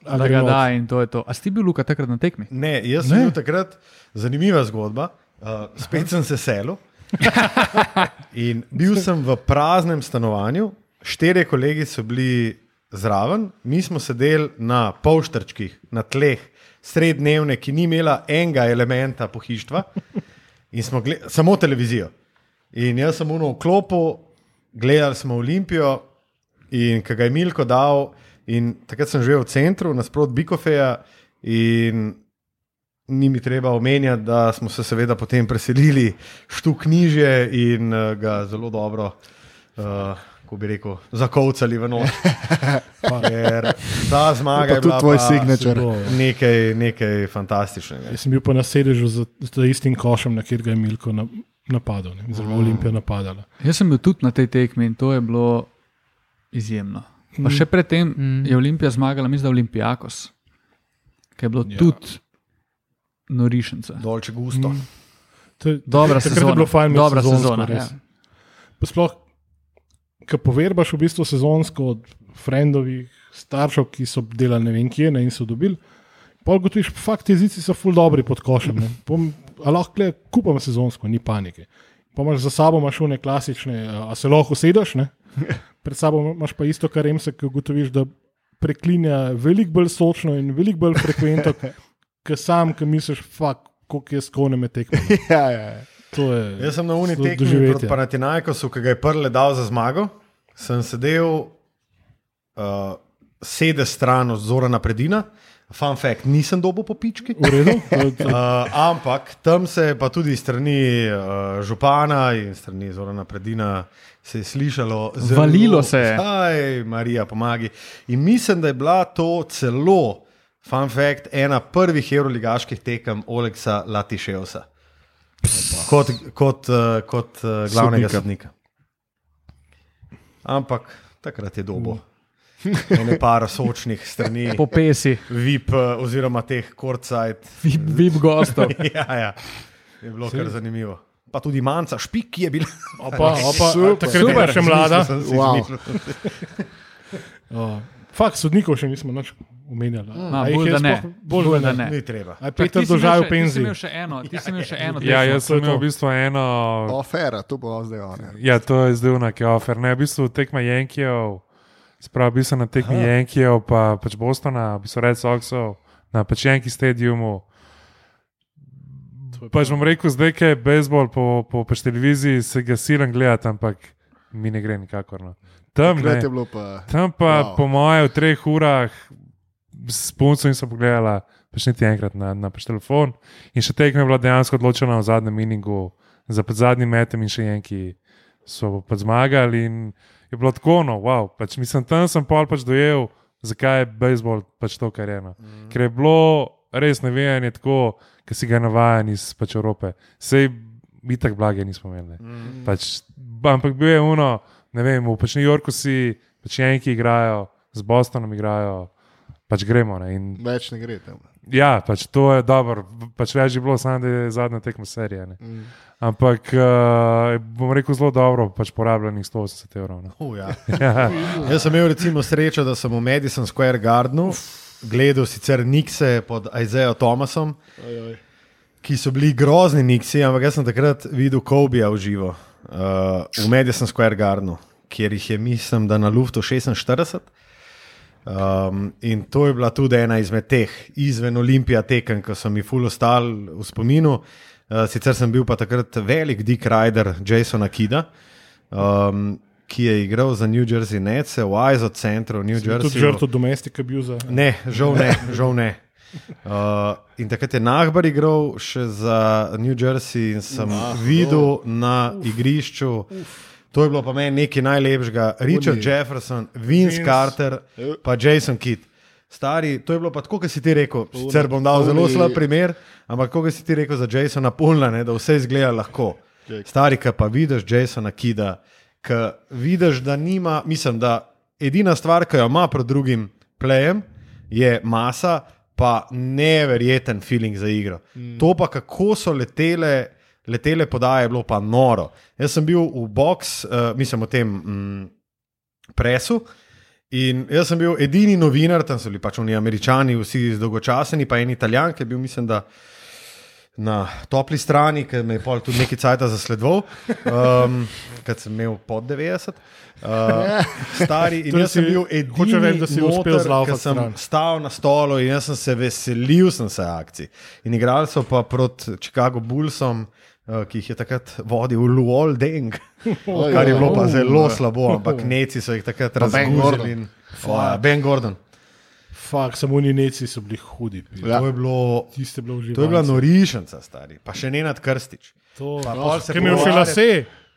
A da ga not. da in to je to. A si bil Luka takrat na tekmi? Ne, jaz sem Ne. bil takrat zanimiva zgodba. Uh, spet sem se selil. In bil sem v praznem stanovanju, štirje kolegi so bili zraven, mi smo sedeli na polštrčkih, na tleh, sreddnevne, ki ni imela enega elementa pohištva, in smo gledali samo televizijo. In jaz sem uno v klopu, gledali smo Olimpijo, in ki ga je Milko dal, in takrat sem živel v centru, nasprot Bikofeja. In ni mi treba omenjati, da smo se seveda potem preselili štuk nižje in uh, ga zelo dobro, uh, ko bi rekel, zakovcali v noč. Ker ta zmaga je bila tvoj signature. nekaj, nekaj fantastičnega. Jaz sem bil pa na sedežu z, z istim košem, na kjer ga je Milko na, napadal, ne, oziroma Olimpija napadala. Jaz sem bil tudi na tej tekmi in to je bilo izjemno. Pa še predtem Mm. je Olimpija zmagala, mislim, da Olimpijakos, ki je bilo Ja. tudi norišence. Dolče gusto. To je- Dobra je sezona. bilo fajn Dobra sezonsko, sezona, res. ja. Pa Sploh, ko poverbaš v bistvu sezonsko od frendovih staršev, ki so delali ne vem kje ne, in so dobili. Pa ugotoviš, fakt jezici so ful dobri pod košem. ne. Lahko le kupam sezonsko, ni panike. Pa imaš za sabo imaš one klasične, a se lahko usedeš, ne? pred sabo imaš pa isto, kar remse, ki ugotoviš, da preklinja veliko bolj sočno in veliko bolj frekventno, kot sam, ki misliš, fakt, koliko je skone me tekmo. Ja, ja, ja. To je Jaz sem na uni tekmi proti Panatinajkosu, ki ga je prle dal za zmago. Sem sedel uh, sede stran od Zorana Predina. Fun fact, nisem dobil po pički. Redu? Uh, ampak tam se je pa tudi strani uh, župana in strani Zorana Predina se je slišalo zelo. Valilo se je. Aj, Marija, pomagi. In mislim, da je bila to celo, fun fact, ena prvih evroligaških tekem Oleksa Latiševsa. Kot, kot, uh, kot uh, glavnega Sodnika. sodnika. ampak takrat je dobo. Ene par sočnih strani, Po pesi, VIP eh, oziroma teh korcajt. vip, vip gostov. ja, ja, je bilo kar zanimivo. Pa tudi manjca, špik ki je bil. Opa, opa, Super. takrat je bila Super. še mlada. Wow. Oh. Fakt, sodnikov še nismo nič omenjali. Jih bolj, je da ne. Bolj, Bolj, da ne. ne. Ni treba. A je Čak, Peter še- v Ti si penziji. imel še eno, ti si imel še eno. Ja, jaz sem imel v bistvu eno. Ofera, to bo zdaj on. Ja, to je zdaj unak, ofer. Ne, v bistvu tekma Jankijev, sprav bi se na tekmi Jankijev, pa pač Bostona, v bistvu Red Soxov, na pač Yankee stadiumu. Pač bom rekel, zdaj, je bejzbol po, po pač televiziji, se ga silam gledati, ampak mi ne gre nikakor. No. Tam, ne, je bilo pa. tam pa, Wow. po moje, v treh urah s punco nisem pogledala, pač niti enkrat na, na pač telefon. In še tekma je bila dejansko odločena v zadnjem miningu, za zadnjim metem in še enki so pač zmagali. In je bilo tako, no, wow, pač mislim, tam sem pol pač dojel, zakaj je bejzbol pač to, kar je eno. Mm. Ker je bilo res nevejanje tako, ki si ga navajen iz pač Evrope. Sej bi tako blage nismo imeli. Mm. Pač, ampak bil je uno, ne vem, v pač New Yorku si, pač enki igrajo, z Bostonom igrajo, pač gremo. Ne, in, Več ne gre tam. ja, pač to je dobro, pač več je bilo, samo da je zadnja tekma serije. Ne. Mm. Ampak uh, bom rekel zelo dobro, pač porabljenih 180 evrov. Uh, ja. Ja. Jaz sem imel recimo srečo, da sem v Madison Square Gardenu gledal sicer Nikse pod Isaiah Thomasom, ki so bili grozni Niksi, ampak jaz sem takrat videl Kobija v živo uh, v Madison Square Gardenu, kjer jih je, mislim, da na Luftu 46. Um, in to je bila tudi ena izmed teh izven Olimpija tekem, ki so mi ful ostali v spominu. Uh, sicer sem bil pa takrat velik Dick Rider Jasona Kida, um, ki je igral za New Jersey Nets v ISO centru New Tudi Jersey. žrtev domestika bil za. Ne, žal ne, žal ne. Uh, in takrat je Nahbar igral še za New Jersey in sem videl na igrišču. To je bilo pa meni nekaj najlepšega. Richard Oni. Jefferson, Vince Vince. Carter, pa Jason Kidd. Stari, to je bilo pa tako, kot si ti rekel. Sicer bom dal zelo slab primer, ampak kot si ti rekel za Jasona Pulna, ne, da vse izgleda lahko. Stari, ki pa vidiš Jasona Kida, ki vidiš, da nima, mislim, da edina stvar, ki jo ima pred drugim plejem, je masa, pa neverjeten feeling za igro. Mm. To pa, kako so letele, letele podaje, je bilo pa noro. Jaz sem bil v box, uh, mislim, v tem mm, presu. In jaz sem bil edini novinar, tam so bili pač oni američani, vsi dolgočaseni, pa en italijan, ki je bil, mislim, da na topli strani, ki me je pol tudi nekaj časa zasledoval, um, ker sem imel pod 90. Uh, stari in To si- jaz sem bil edini, hočem reči, da si uspel noter, zlaufati ke sem stran. stal na stolu in jaz sem se veselil sem se akcij. In igrali so pa proti Chicago Bullsom, ki jih je takrat vodil Luol Deng, kar je bilo pa zelo slabo, ampak neci so jih takrat Ben Gordon. razgorili. Ben Gordon. Fak, samo oni neci so bili hudi. Ja. To je bilo. Tiste bilo. To je bila norišnica, stari, pa še ne nad krstič. To, Pa no, ki imel še lase.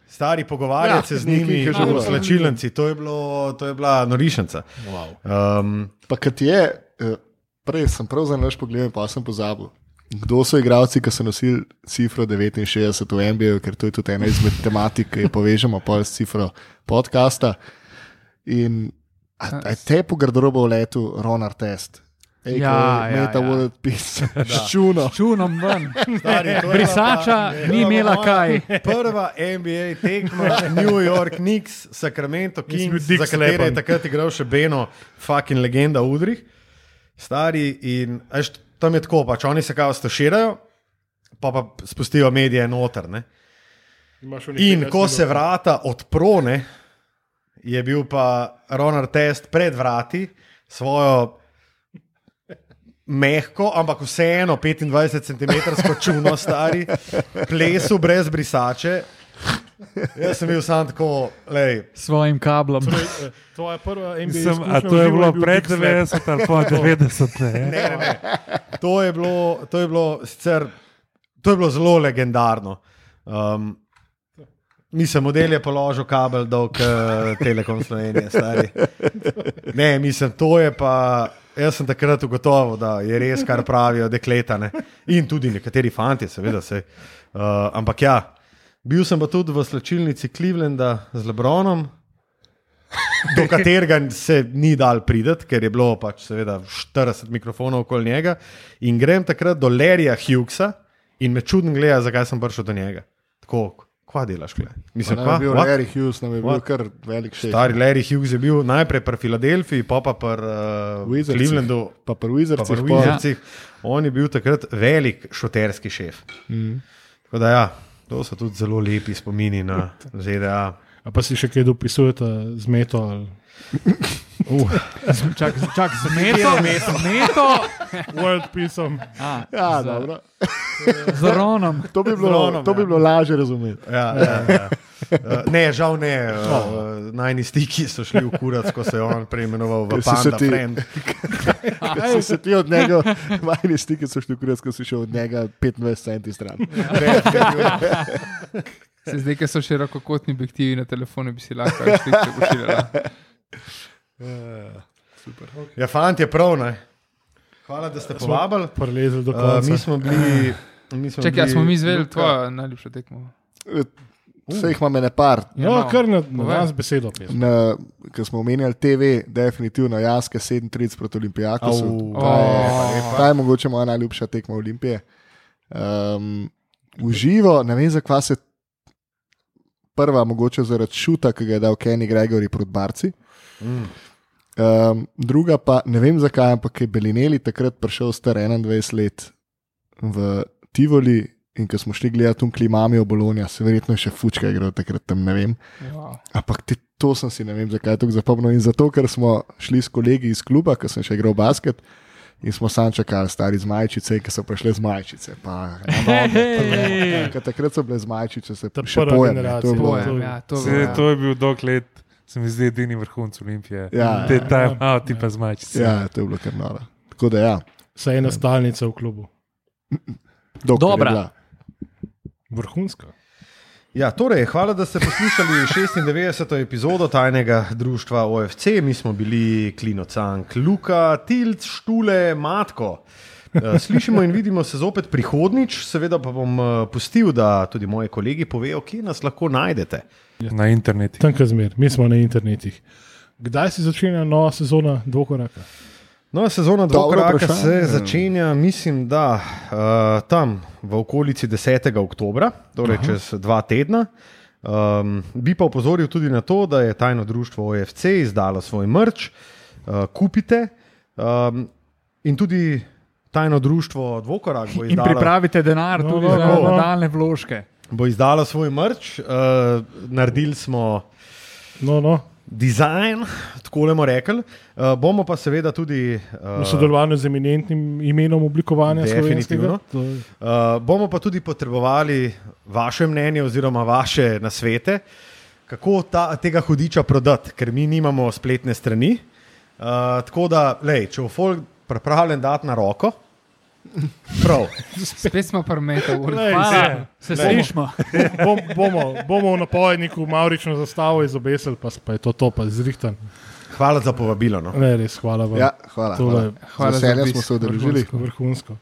Stari pogovarjati Ja, se z njimi, ki je že v bilo. slačilnici, to je, bilo, to je bila norišnica. Wow. Um, Pa kad je, eh, prej sem prav za naš pogled, pa sem pozabil. Kdo so igralci, ki so nosili cifro 69 v NBA, ker to je tudi ena izmed tematik, ki jo povežemo pol s cifro podcasta. In a, a te po garderobo v letu Ronar Test. Ej, Ja, ja, Meta ja. World Peace, ščuno. Čunom ven. stari, Brisača ni imela kaj. Prva NBA tekma, New York Knicks, Sacramento Kings, za katere je takrat igral še Beno, fucking legenda Udrih. Stari in eš, tam je tako, pač oni se kao staširajo, pa pa spustijo medije noter. Ne? In ko se vrata odprone, je bil pa Ronar Test pred vrati svojo mehko, ampak vseeno 25 cm čuno stari, plesu brez brisače. Jaz sem bil sam tako, lej, S svojim kablom. Torej, eh, Tvoja prva NBA. Izkušnja a to je bilo bil pred Dick Slap. 90 ali pa 90? Ne? ne, ne, ne. To je bilo, to je bilo sicer, to je bilo zelo legendarno. Um, Mislim, model je položil kabel dolg uh, Telekom Slovenije, stari. Ne, mislim, to je pa. Jaz sem takrat ugotovil, da je res, kar pravijo dekletane. In tudi nekateri fanti, seveda. Se, uh, ampak ja, bil sem pa tudi v slačilnici Clevelanda z Lebronom. do katerega se ni dal prideti, ker je bilo pač seveda 40 mikrofonov okoli njega. In grem takrat do Larryja Hughesa in me čudno gleda, zakaj sem prišel do njega. Tako, kva delaš, kle? Mislim, Nam je bil what? Larry Hughes, nam je bil What? kar velik šef. Stari Larry Hughes je bil najprej pri Filadelfiji, pa pa pri uh. Clevelandu, Pa pri pa Wizardsih. pri pol. Wizardsih. On je bil takrat velik šoterski šef. Mhm. Tako da ja, to so tudi zelo lepi spomini na ZDA. A pa si še kaj dopisujete z meto? Ali... Čak, čak z meto, meto, World Peaceom. a, Ja, z, dobro. z Ronom. To bi bilo, Ronom, to bi ja. bilo lažje razumeti. Ja, ja, ja. Uh, ne, žal ne. Uh, najni stiki so šli v kurac, ko se je on preimenoval v Panda ti- Friend. Si se ti od njega, majhni stiki so šli v kurec, ko si šel od njega 25 centi stran. Se zdaj, ker so širokokotni objektivi na telefonu, bi si lahko slike pošiljala. Ja, fant je prav, ne. Hvala, da ste povabili. Prelezel do Uh, konca. mi smo bili. Mi smo Čakaj, ja smo mi bili izvedeli tvojo najljubšo tekmo. Vse jih imam ene par. No, no, kar na, na nas besedo. ko smo omenjali TV, definitivno Jaske 37 proti Olimpijakosu. Au. Ta je, O. ta je mogoče moja najljubša tekma Olimpije. Um, uživo, ne vem, zakaj se prva, mogoče zaradi šuta, ki ga je dal Kenny Gregory proti Barci. Mm. Um, druga pa ne vem zakaj, ampak je Belineli takrat prišel star 21 let v Tivoli in ko smo šli gledati v Klimami v Bologna, se verjetno še fučka igral takrat tam, ne vem. Wow. Ampak te, to sem si ne vem zakaj tako zapomnil in zato, ker smo šli s kolegi iz kluba, ko sem še igral basket. In smo sam čakali, stari z majčice, ki so prišle z majčice. Pa, noge, pa, takrat so bile z majčice, se Ta še pojem. ne, generacija. To je bilo, Pojem, ja, to Se, je to je bil dolg let, se mi zdi edini vrhunc Olimpije. Ja, Te ja, time out, ti pa zmačice. ja, to je bilo kar noro. Tako da ja. Saj ena stalnica v klubu. dokler Dobra. Vrhunska. Ja, torej, hvala, da ste poslušali 96. epizodo tajnega društva OFC. Mi smo bili Klino Cank, Luka, Tilc, Štule, Matko. Eh, Slišimo in vidimo se zopet prihodnič, seveda pa bom eh, pustil, da tudi moji kolegi povejo, kje nas lahko najdete. Na internetu. Tanka zmer, mi smo na internetih. Kdaj se začenja nova sezona dvokoraka? Nova sezona Dobro Dvokoraka se začenja, mislim, da uh, tam v okolici 10. oktobra, torej Aha. čez dva tedna. Um, bi pa opozoril tudi na to, da je tajno društvo OFC izdalo svoj mrč, uh, kupite. Um, in tudi tajno društvo Dvokorak bo In izdalo, pripravite denar No, tudi no, za no, no. nadaljne vložke. bo izdalo svoj mrč. Uh, naredili smo No, no, dizajn, tako bomo rekli. Uh, bomo pa seveda tudi. v Uh, sodelovanju z eminentnim imenom oblikovanja Definitivno. slovenskega. To je- Uh, bomo pa tudi potrebovali vaše mnenje oziroma vaše nasvete, kako ta, tega hudiča prodati, ker mi nimamo spletne strani. Uh, tako da, lej, če bo folk pripravljen dati na roko, prav. Spet smo urejeni. Hvala, se slišmo. Bom, bomo, bomo v napovedniku Maurično zastavo izobesili, pa, pa je to to, pa zrihtan. Hvala za povabilo. No. Ne, res, hvala vam. Ja, hvala. Tole hvala. Hvala za veseljem obisk. smo se udeležili. vrhunsko. vrhunsko.